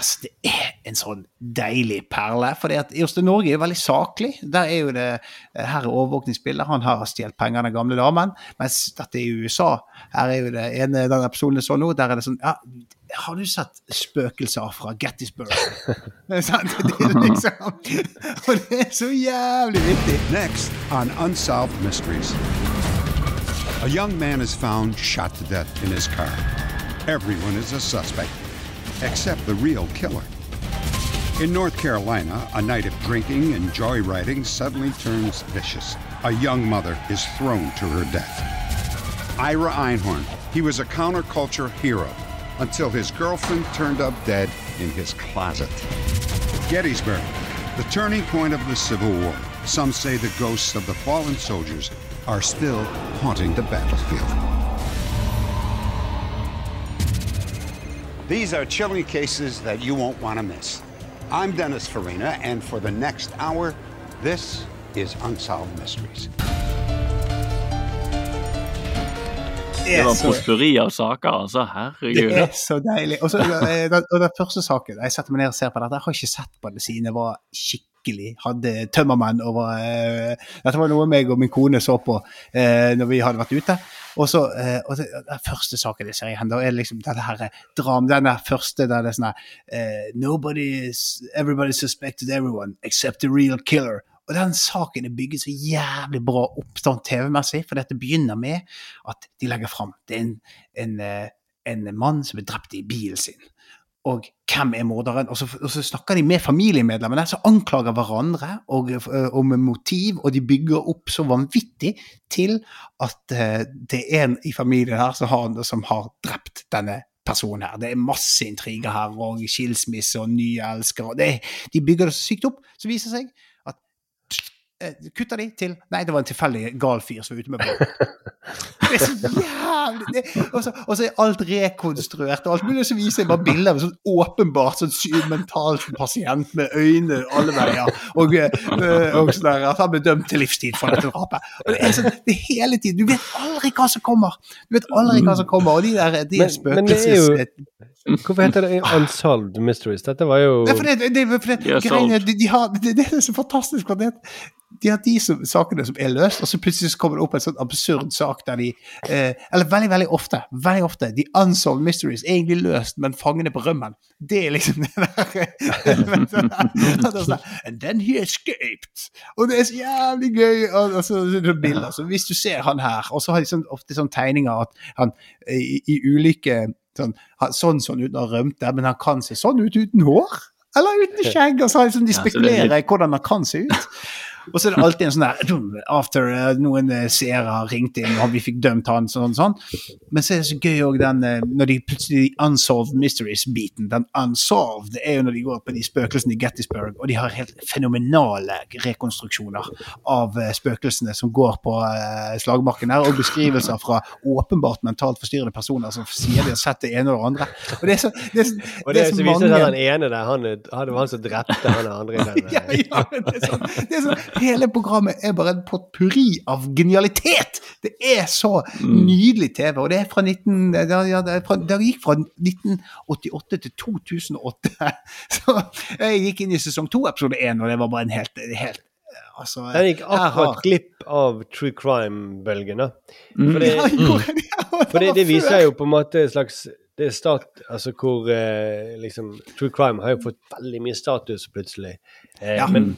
Altså, det er en sånn deilig perle. For Jostein Norge er jo veldig saklig. Der er jo det Her er overvåkningsbildet. Han har stjålet penger av den gamle damen. Mens dette er i USA. Her er jo det ene den episoden jeg så nå, der er det sånn ja, Har du sett spøkelser fra Gettysburg? det er sant? Det er liksom Og det er så jævlig viktig. Next on Unsolved Mysteries. A young man is found shot to death in his car. Everyone is a suspect, except the real killer. In North Carolina, a night of drinking and joyriding suddenly turns vicious. A young mother is thrown to her death. Ira Einhorn, he was a counterculture hero until his girlfriend turned up dead in his closet. Gettysburg, the turning point of the Civil War. Some say the ghosts of the fallen soldiers are still haunting the battlefield. These are chilling cases that you won't want to miss. I'm Dennis Farina, and for the next hour, this is Unsolved Mysteries. Det var potpurri av saker, altså. Herregud. Det er så deilig. Også, eh, og den første saken Jeg setter meg ned og ser på dette. Jeg har ikke sett på det siden jeg var skikkelig hadde tømmermenn. Og var, eh, dette var noe meg og min kone så på uh, når vi hadde vært ute. Og så, eh, og det, Den første saken jeg ser igjen, da er liksom denne her dram, den der første der det er sånn eh, Nobody is, Everybody suspected everyone except the real killer. Og den saken er bygget så jævlig bra opp sånn TV-messig, for dette begynner med at de legger fram det er en, en, eh, en mann som er drept i bilen sin. Og hvem er morderen? Og så, og så snakker de med familiemedlemmene som anklager hverandre og, eh, om motiv, og de bygger opp så vanvittig til at uh, det er en i familien her som har, som har drept denne personen her. Det er masse intriger her, og skilsmisse og nye elskere. De bygger det så sykt opp. Så viser det seg eh, kutter de til Nei, det var en tilfeldig gal fyr som var ute med båten. Det er så jævlig det, og, så, og så er alt rekonstruert, og alt mulig som viser bare bilder av sånn åpenbart sånn mentalt pasient med øyne alle veier, og, eh, og sånn der, at han ble dømt til livstid for dette drapet. Og det er sånn, det er hele tiden, Du vet aldri hva som kommer! Du vet aldri hva som kommer, og de der de Men, men det er spøkelses... Hvorfor heter det Unsolved Mysteries? Dette var jo Det er fordi, det, det, fordi De er greiene, de, de har, det, det er så fantastisk. Det, de har de som, sakene som er løst, og så plutselig så kommer det opp en sånn absurd sak der de eh, Eller veldig, veldig ofte. veldig ofte, De unsolved mysteries er egentlig løst, men fangene på rømmen. Det er liksom det der er sånn, And then he escaped. Og det er så jævlig gøy. Og, og så så er bilder. Så hvis du ser han her, og så har de sånn, ofte sånne tegninger at han eh, i, i ulike sånn, sånn sånn uten å ha rømt rømte, men han kan se sånn ut uten hår. Eller uten skjegg. Og så har de sånn, de er spekulerer i hvordan han kan se ut. Og så er det alltid en sånn der After eh, noen eh, seere har ringt inn, og vi fikk dømt han, sånn sånn. Men så er det så gøy òg den eh, når de plutselig Unsolved Mysteries-biten. Den unsolved det er jo når de går på de spøkelsene i Gettysburg, og de har helt fenomenale rekonstruksjoner av spøkelsene som går på slagmarken her, og beskrivelser fra åpenbart mentalt forstyrrede personer som sier de har sett det ene og det andre. Og det er så, det er, så- Og det er så som viser at den ene der, han, han, han som drepte han andre i den. ja, ja, det er sånn, det er sånn, Hele programmet er bare en potpurri av genialitet! Det er så nydelig TV, og det er fra 19... Det, ja, det, er fra, det gikk fra 1988 til 2008. Så jeg gikk inn i sesong to, episode én, og det var bare en helt, helt altså, Den gikk akkurat har- glipp av true crime-bølgen, da. Mm. For det, Ja, gjorde det, ja, for det, det viser jo på en måte en slags det er stat, altså hvor eh, liksom True crime har jo fått veldig mye status plutselig. Eh, Ja. Men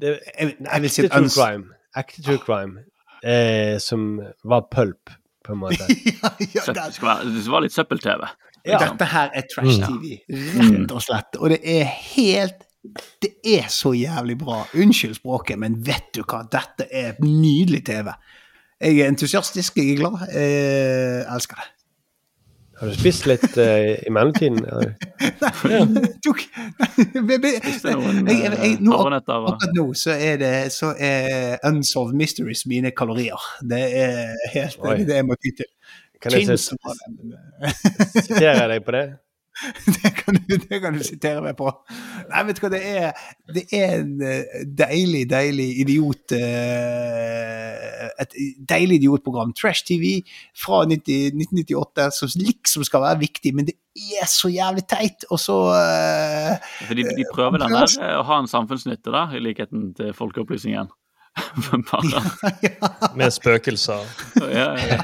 det, er en ekte true crime, ekte true crime eh, som var pulp, på en måte. ja, Det det, skal være- det var litt søppel-TV. Ja. Dette her er trash-TV, rett og slett. Og det er helt Det er så jævlig bra. Unnskyld språket, men vet du hva? Dette er nydelig TV. Jeg er entusiastisk, jeg er glad. Jeg elsker det. Har du spist litt uh, i mellomtiden? Tok jeg, jeg, nå, Akkurat nå så er det så er Unsolved Mysteries mine kalorier. Det er helt Oi. det jeg må ty til. Kan jeg jeg deg på det? det, kan du, det kan du sitere meg på. Nei, vet du hva, det er, det er en eh, deilig, deilig idiot eh, Et deilig idiotprogram. Trash TV fra 90, 1998 som liksom skal være viktig, men det er så jævlig teit, og så uh, de, de prøver den der å ha en samfunnsnytte, da, i likheten til Folkeopplysningen. Bare, Med spøkelser. ja, ja.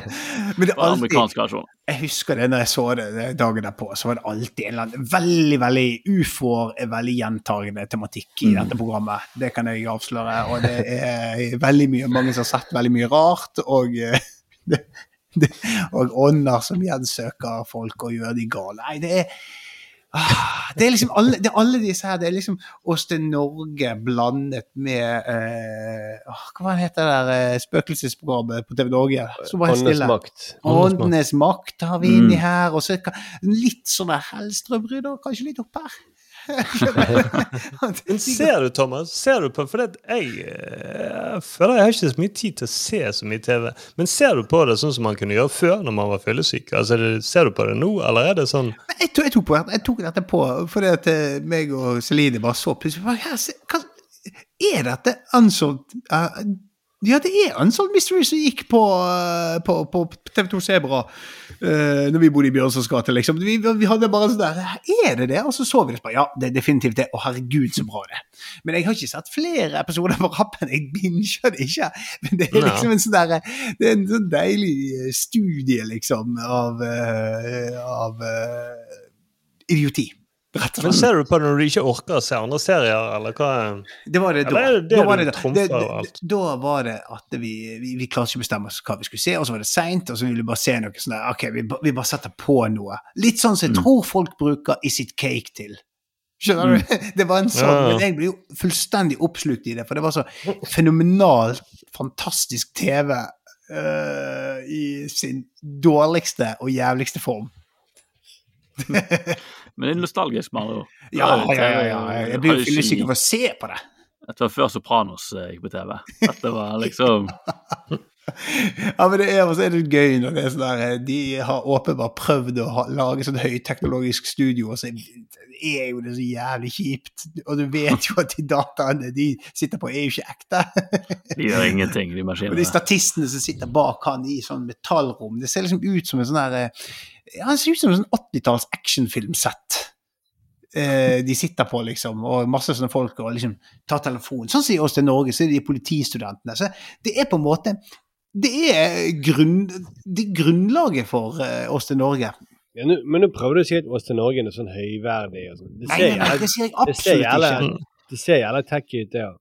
Men det er alltid amerikansk versjon. Jeg husker det når jeg så det dagen derpå, så var det alltid en eller annen veldig, veldig ufoer er veldig gjentagende tematikk i dette programmet. Det kan jeg avsløre. Og det er veldig mye, mange som har sett veldig mye rart, og eh, det, det, og ånder som gjensøker folk og gjør de gale. Nei, det er ah, det er liksom alle, det er alle disse her. Det er liksom oss til Norge blandet med uh, Hva heter det der eh, spøkelsesprogrammet på TV Norge? Så var det Åndenes makt. Åndenes makt har vi inni Mm. her. Og så litt sånn der Hellstrøm-bryter kanskje litt opp her. Men ser du, Thomas? Ser du på For det, jeg, jeg eh, føler jeg har ikke så mye tid til å se så mye TV. Men ser du på det sånn som man kunne gjøre før, når man var fyllesyk? Altså, er ser du på det nå, eller er det sånn jeg, tok, jeg, tok på, jeg tok dette på fordi at eh, meg og Celine bare så plutselig hva, Er dette ansolgt uh, Ja, det er ansolgt Mystery som gikk på, eh, på, på TV2 Sebra uh, når vi bodde i Bjørnsons gate, liksom. Vi, vi hadde bare sånn der Er det det? Og så så vi det. bare, Ja, det er definitivt det. Å, herregud, så bra det. Men jeg har ikke sett flere episoder på rappen. Jeg binger det ikke. Men det er liksom en sånn der, det er en sånn deilig eh, studie, liksom, av, uh, av uh, idioti. Rett og Men ser du på det når du ikke orker å se andre serier, eller hva? Det var det da. Eller det det da var det, alt? Da var det at vi, vi, vi klarte ikke å bestemme oss hva vi skulle se, og så var det seint, og så ville vi bare se noe sånn der Ok, vi, vi bare setter på noe. Litt sånn Mm. som jeg tror folk bruker Is It Cake til. Skjønner du? Det var en sånn, Mm. Ja, ja. men jeg ble jo fullstendig oppslukt i det, for det var så fenomenalt fantastisk TV uh, i sin dårligste og jævligste form. Men det er nostalgisk, med andre ord. Ja, ja, ja. Jeg blir jo fyllesyk av å se på det. Dette var før Sopranos eh, gikk på TV. Dette var liksom Ja, men det er, er det gøy når det er sånn der eh, De har åpenbart prøvd å ha, lage sånn høyteknologisk studio, og så er jo det så jævlig kjipt. Og du vet jo at de dataene de sitter på, er jo ikke ekte. De gjør ingenting, de Og de statistene som sitter bak han i sånn metallrom, det ser liksom ut som en sånn der eh, Ja, det ser ut som en sånn 80-talls actionfilmsett. Eh, de sitter på, liksom, og masse sånne folk og liksom tar telefonen. Sånn sier oss til Norge, så er det de politistudentene. Så det er på en måte Det er, grunn, det grunnlaget for eh, oss til Norge. Ja, nu, men nå prøver du å si at oss til Norge er sånn høyverdig og sånn. Det Nei, ser nei, det sier jeg ser absolutt jævla- ikke. Det ser jævla tacky ut, det òg.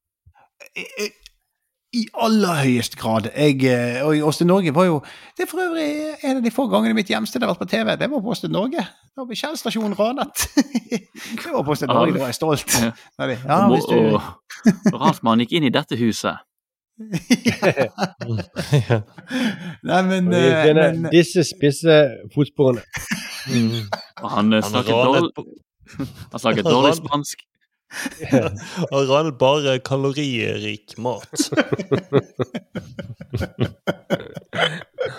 I aller høyeste grad. Jeg, eh, og i Ås Norge var jo Det er for øvrig en av de få gangene mitt hjemsted har vært på TV. Det var på Åste Norge. Da ble Kjell stasjon ranet. det var på Åste Norge, det var jeg stolt. Ja. Ja, det- ja, hvis du, og, og rart man gikk inn i dette huset. Nei, men, eh, finner men disse spisse fotsporene. Og han eh, Han snakket dårlig Han snakket dårlig spansk. Han ranet bare kaloririk mat.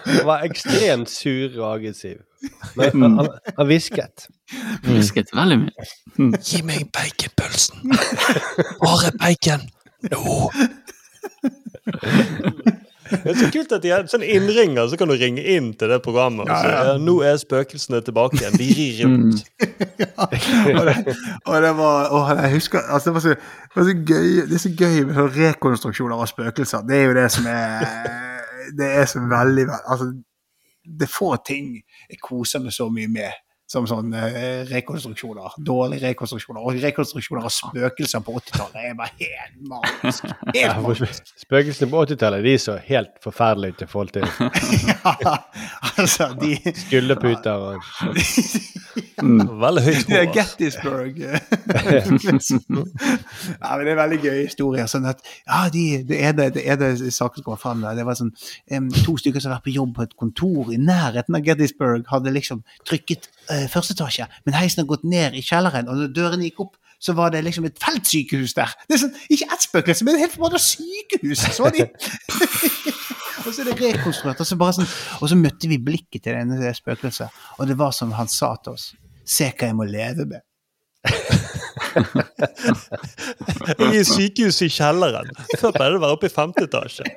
Han var ekstremt sur og aggressiv. Men han, han, hvisket. Hvisket veldig mye. Gi meg baconpølsen! Bare bacon! Nå! Det er så kult at de har sånn innringer, så kan du ringe inn til det programmet. og så, ja, nå er spøkelsene tilbake igjen. De rir rundt. og, det, og det var og Jeg husker altså det, var så, det var så gøy Det er så gøy med sånn rekonstruksjoner av spøkelser. Det er jo det som er Det er så veldig Altså, det er få ting jeg koser meg så mye med som sånne eh, rekonstruksjoner. Dårlige rekonstruksjoner. Og rekonstruksjoner av spøkelser på 80-tallet er bare helt magisk. Helt magisk. Spøkelsene på 80-tallet de så helt forferdelige ut i forhold til Ja, altså, de skulderputer og Veldig høyt Det er hår. Gettysburg. ja, men det er veldig gøy historier. Sånn at, ja, de, det ene, det ene saken som fram der, det var sånn um, to stykker som har vært på jobb på et kontor i nærheten av Gettysburg, hadde liksom trykket første etasje, men heisen hadde gått ned i kjelleren, og når dørene gikk opp, så var det liksom et feltsykehus der. Det er sånn, Ikke ett spøkelse, men et helt forbanna sykehus! Så var de Og så er det rekonstruert, og så, bare sånn, og så møtte vi blikket til det spøkelset, og det var som han sa til oss. Se hva jeg må leve med. I sykehus i kjelleren. Før pleide det å være oppe i femte etasje.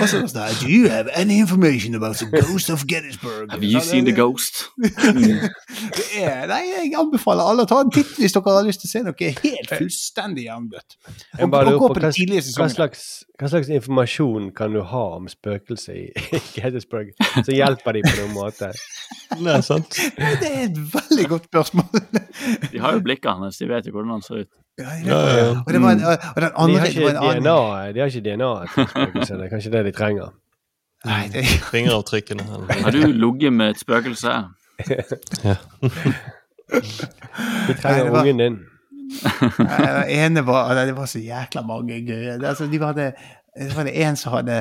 Og så sånn Do you have any information about the ghost of Gettysburg? Have you seen the ghost? Det er, nei, jeg anbefaler alle å ta en titt hvis dere har lyst til å se noe helt fullstendig hjernedødt. Og, og gå på på hva, slags, hva slags informasjon kan du ha om spøkelser i Gettysburg som hjelper de på noen måte? Nei, sant? Det er et veldig godt spørsmål. De har jo blikket hans, de vet jo hvordan han ser ut. Ja, Ja, ja. Og, det var en, og den De har ikke DNA, de har ikke DNA til. Det er kanskje det de trenger. Nei, det, Fingeravtrykkene. Har du ligget med et spøkelse? De trenger det var- ungen din. Nei, det ene var nei, Det var så jækla mange gøye. Det, altså, de hadde, det var det en som hadde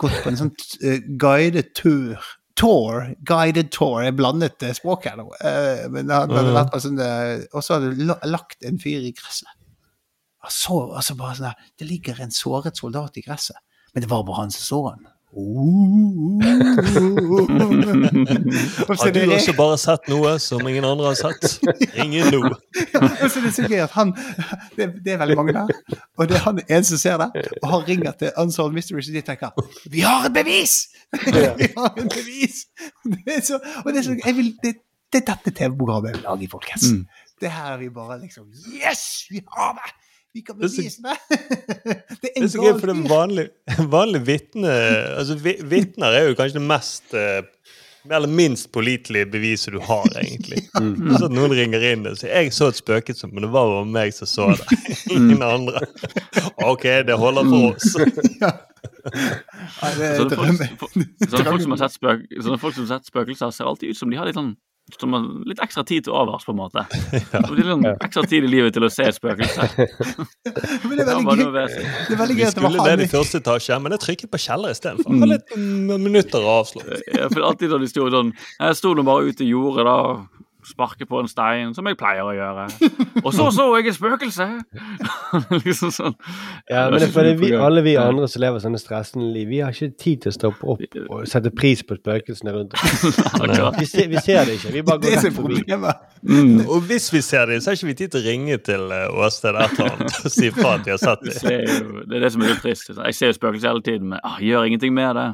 gått på en sånn uh, guidet tur, tour, guided tour. Jeg blandet eh, språk her nå. Uh, men han hadde vært på sånn uh, Og så hadde la- lagt en fyr i gresset. Så altså bare sånn der Det ligger en såret soldat i gresset. Men det var bare han som så han. Uh, uh, uh, Har du det- også bare sett noe som ingen andre har sett? Ingen nå. Og så er det så gøy at han det, det er veldig mange der, og det er han eneste som ser det. Og han ringer til Unsolved Mysteries, og de tenker 'Vi har et bevis!' vi har et bevis! Det er så, og det er så vil, det, det er dette TV-programmet jeg vil lage, folkens. Mm. Det her er vi bare liksom Yes! Vi har det! Vi kan Det er så- bevise det! det Det er så gøy, for det er vanlig, vanlig vitne altså, Vitner er jo kanskje det mest eh, eller minst pålitelige beviset du har, egentlig. Mm. Så at noen ringer inn og sier 'Jeg så et spøkelse, men det var bare meg som så det'. Ingen andre. OK, det holder for oss. Ja, det er Sånne folk, drømme. sånne folk, som har sett spøk, sånne folk som har sett spøkelser, ser alltid ut som de har litt sånn som har litt ekstra tid til overs, på en måte. Ja. har sånn ekstra tid i livet til å se et spøkelse. Men det er veldig gøy. Det er veldig Vi gøy at det var skulle ned i første etasje, men jeg trykket på kjeller istedenfor. Ha litt mm, minutter å avslå. Ja, for alltid da de sto sånn Jeg sto nå bare ute i jordet da, sparke på en stein, som jeg pleier å gjøre. Og så så jeg et spøkelse! liksom sånn. Ja, men det er fordi vi, alle vi andre som lever sånne stressende liv, vi har ikke tid til å stoppe opp og sette pris på spøkelsene rundt oss. Vi, ser- vi ser det ikke. Vi bare Det går er rett forbi. Mm. Og hvis vi ser dem, så har ikke vi tid til å ringe til eh, Åsted eller og si fra at de har sett Det, dem. det er det som er litt trist. Jeg ser jo spøkelser hele tiden, men ah, gjør ingenting med det.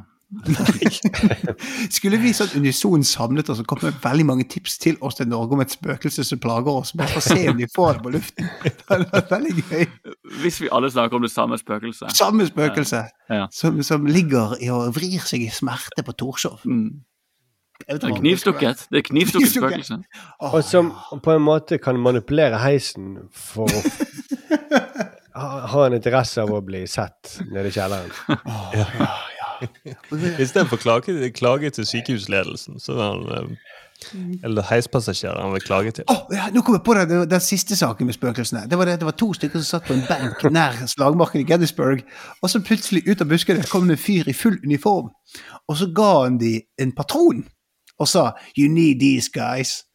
Skulle vi sånn unison samlet oss og kommet med veldig mange tips til oss til Norge om et spøkelse som plager oss, bare for å se om de får det på luften? Det hadde vært veldig gøy. Hvis vi alle snakker om det samme spøkelset. Samme spøkelse Ja. som, som ligger i og vrir seg i smerte på Torshov. Mm. Det er knivstukket. Det er knivstukket spøkelse. Og som på en måte kan manipulere heisen for å ha, en interesse av å bli sett nede i kjelleren. Istedenfor klage, klage til sykehusledelsen, så er han eh, Eller heispassasjerer han vil klage til. Oh, ja, nå kom jeg på det, det den siste saken med spøkelsene. Det var, det, det var to stykker som satt på en benk nær slagmarken i Gettysburg, og så plutselig ut av buskene kom det en fyr i full uniform, og så ga han de en patron, og sa 'you need these guys'.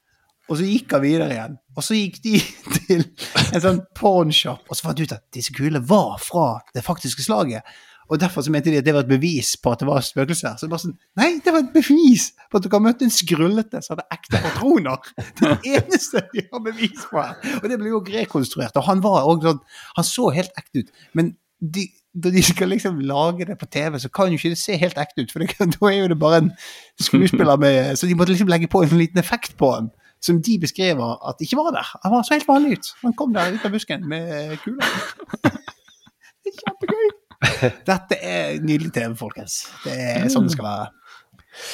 Og så gikk han videre igjen. Og så gikk de til en sånn pawnshop, og så fant de ut at disse kulene var fra det faktiske slaget. Og derfor så mente de at det var et bevis på at det var spøkelser. Så det var sånn, Nei, det var et bevis på at dere har møtt en skrullete som hadde ekte patroner! Det eneste de har bevis på. Og det ble jo rekonstruert. Og han var også sånn Han så helt ekte ut. Men de, når de skal liksom lage det på TV, så kan jo ikke det se helt ekte ut. For da er jo det bare en skuespiller med Så de måtte liksom legge på en liten effekt på han. Som de beskriver at ikke var der. Han var så helt vanlig ut. Han kom der ut av busken med kula. Det er Kjempegøy! Dette er nydelig TV, folkens. Det er sånn det skal være.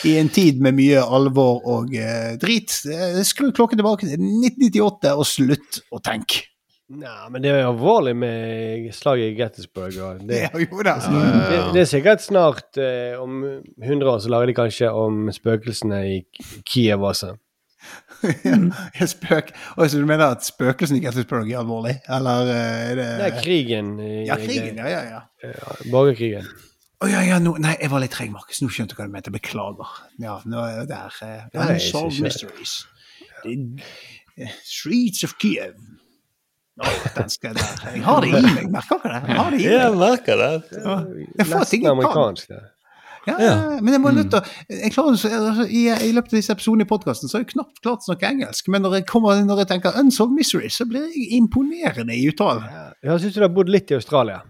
I en tid med mye alvor og eh, drit. eh, Skru klokken tilbake til 1998 og slutt å tenke. Nei, men det er jo alvorlig med slaget i Gettysburg. Og det, Ja, jo da. det, det er sikkert snart, eh, om 100 år, så lager de kanskje om spøkelsene i Kiev også. Jeg spøk. Og så du mener at spøkelsene er Gettysburg er alvorlig? Eller eh, er det Det er krigen. Ja, krigen. Ja, ja, ja. Ja, Borgerkrigen. Å ja, ja, no, nei, jeg var litt treg, Markus. Nå skjønte jeg hva du mente. Beklager. Ja, nå er jeg der. Nei, Unsolved ikke- Mysteries. The, eh, Streets of Kiev. Oh, den skal jeg der. Jeg har det i meg, merker dere det? Jeg har det i Jeg meg. merker det. Jeg får ting jeg kan. Ja, ja, men jeg må nødt til å altså, i, I løpet av disse episodene i podkasten har jeg knapt klart å snakke engelsk. Men når jeg, kommer, når jeg tenker Unsolved Misery', så blir jeg imponerende i uttalen. Ja, jeg syns du har bodd litt i Australia.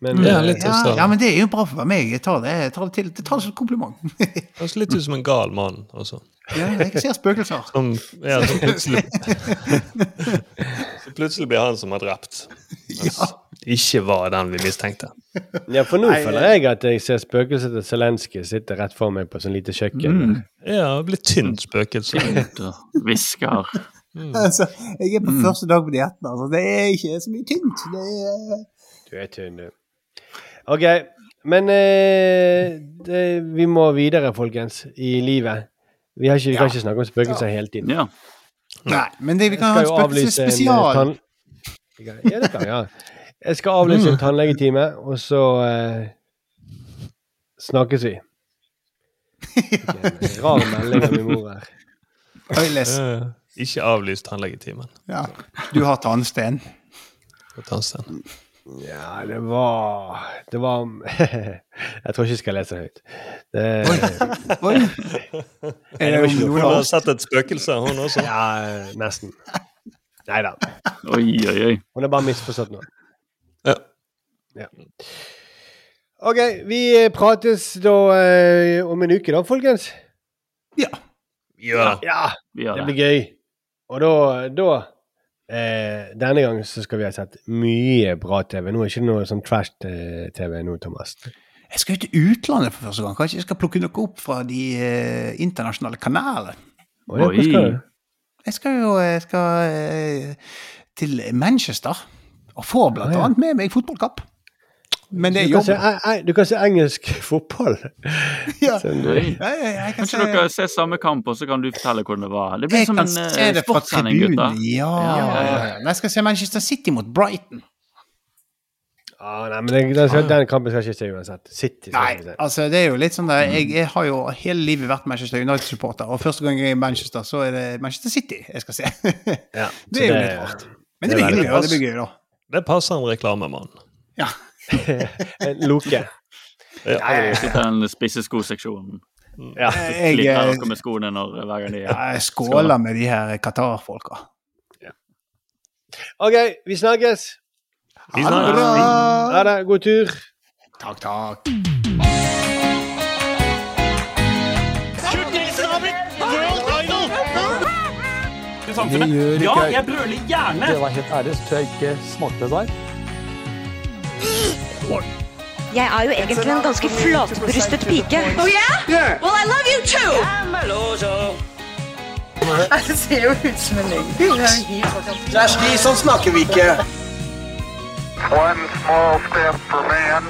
Men, Ja, litt Ja, ja, men det er jo bra for meg. Jeg tar det, jeg tar det, til, jeg tar det som et kompliment. Høres litt ut som en gal mann også. Ja, jeg ser spøkelser. Som, ja, som plutselig Så plutselig blir han som har drept. Mens ikke var den vi mistenkte. ja, for nå Nei, føler jeg at jeg ser spøkelset til Zelenskyj sitte rett for meg på sånn lite kjøkken. Mm. Ja, blitt tynt spøkelse. Hvisker. Altså, jeg er på første dag på dietten. Altså. Det er ikke så mye tynt. Det er Du er tynn, du. OK. Men eh, det, vi må videre, folkens, i livet. Vi, har ikke, vi kan ikke snakke om spøkelser hele tiden. Ja. Nei, men det, vi kan ha en spøkelsesspesial. tann... Ja, det kan jeg. Ja. Jeg skal avlyse en tannlegetime, og så eh, snakkes vi. En Rar melding av min mor her. Oi, les. Ikke avlyst tannlegetimen. Ja. Du har tannsten. tannsten. Ja, det var Det var Jeg tror ikke jeg skal lese det høyt. Det, Oi. Hun har sett et spøkelse, hun også. Ja, nesten. Nei da. Oi, oi, oi. Hun har bare misforstått noe. Ja. Ja. OK, vi prates da eh, om en uke, da, folkens. Ja. Ja. Ja, Vi gjør det det. blir gøy. Og da, da eh, Denne gangen så skal vi ha sett mye bra TV. Nå er det ikke noe sånn trash-TV nå, Thomas. Jeg skal jo til utlandet for første gang. Kanskje jeg skal plukke noe opp fra de eh, internasjonale kanalene. Oi. du? Jeg skal jo jeg skal, eh, til Manchester. Og får blant Ja, ja. med meg fotballkapp. Men det er du, kan se, jobb. du kan se engelsk fotball. Ja. Du- Oi. Ja, ja, jeg kan se- dere ser samme kamp, og så kan du fortelle hvordan det var. Det blir Jeg som kan en se fra sportssending, gutta. Ja, Ja, ja, Jeg skal se Manchester City mot Brighton. Ah, nei, men den, den, den kampen skal jeg ikke se uansett. City. Nei, ikke se. altså det er jo litt sånn der Jeg, jeg har jo hele livet vært Manchester United-supporter, og første gang jeg er i Manchester, så er det Manchester City jeg skal se. Ja, det er jo litt rart. Men det det blir hyggelig. Det blir gøy, da. Det passer en reklamemann. Ja. En Loke. Ja. Sitter den spisseskoseksjonen. Ja. Jeg, Sliter eh, med skoene når, hver gang de ja, jeg skåler med de her Qatar-folka. OK, vi snakkes. Vi Ha det snakkes. bra! Ha det. God tur. Takk, takk. Det gjør ikke Ja, jeg. brøler gjerne. Det var helt ærlig, så tror jeg ikke smakte det der. Jeg er jo egentlig en ganske flatbrystet pike. Oh yeah? Well, I love you too. Det ser jo ut som en legg. One small step for man,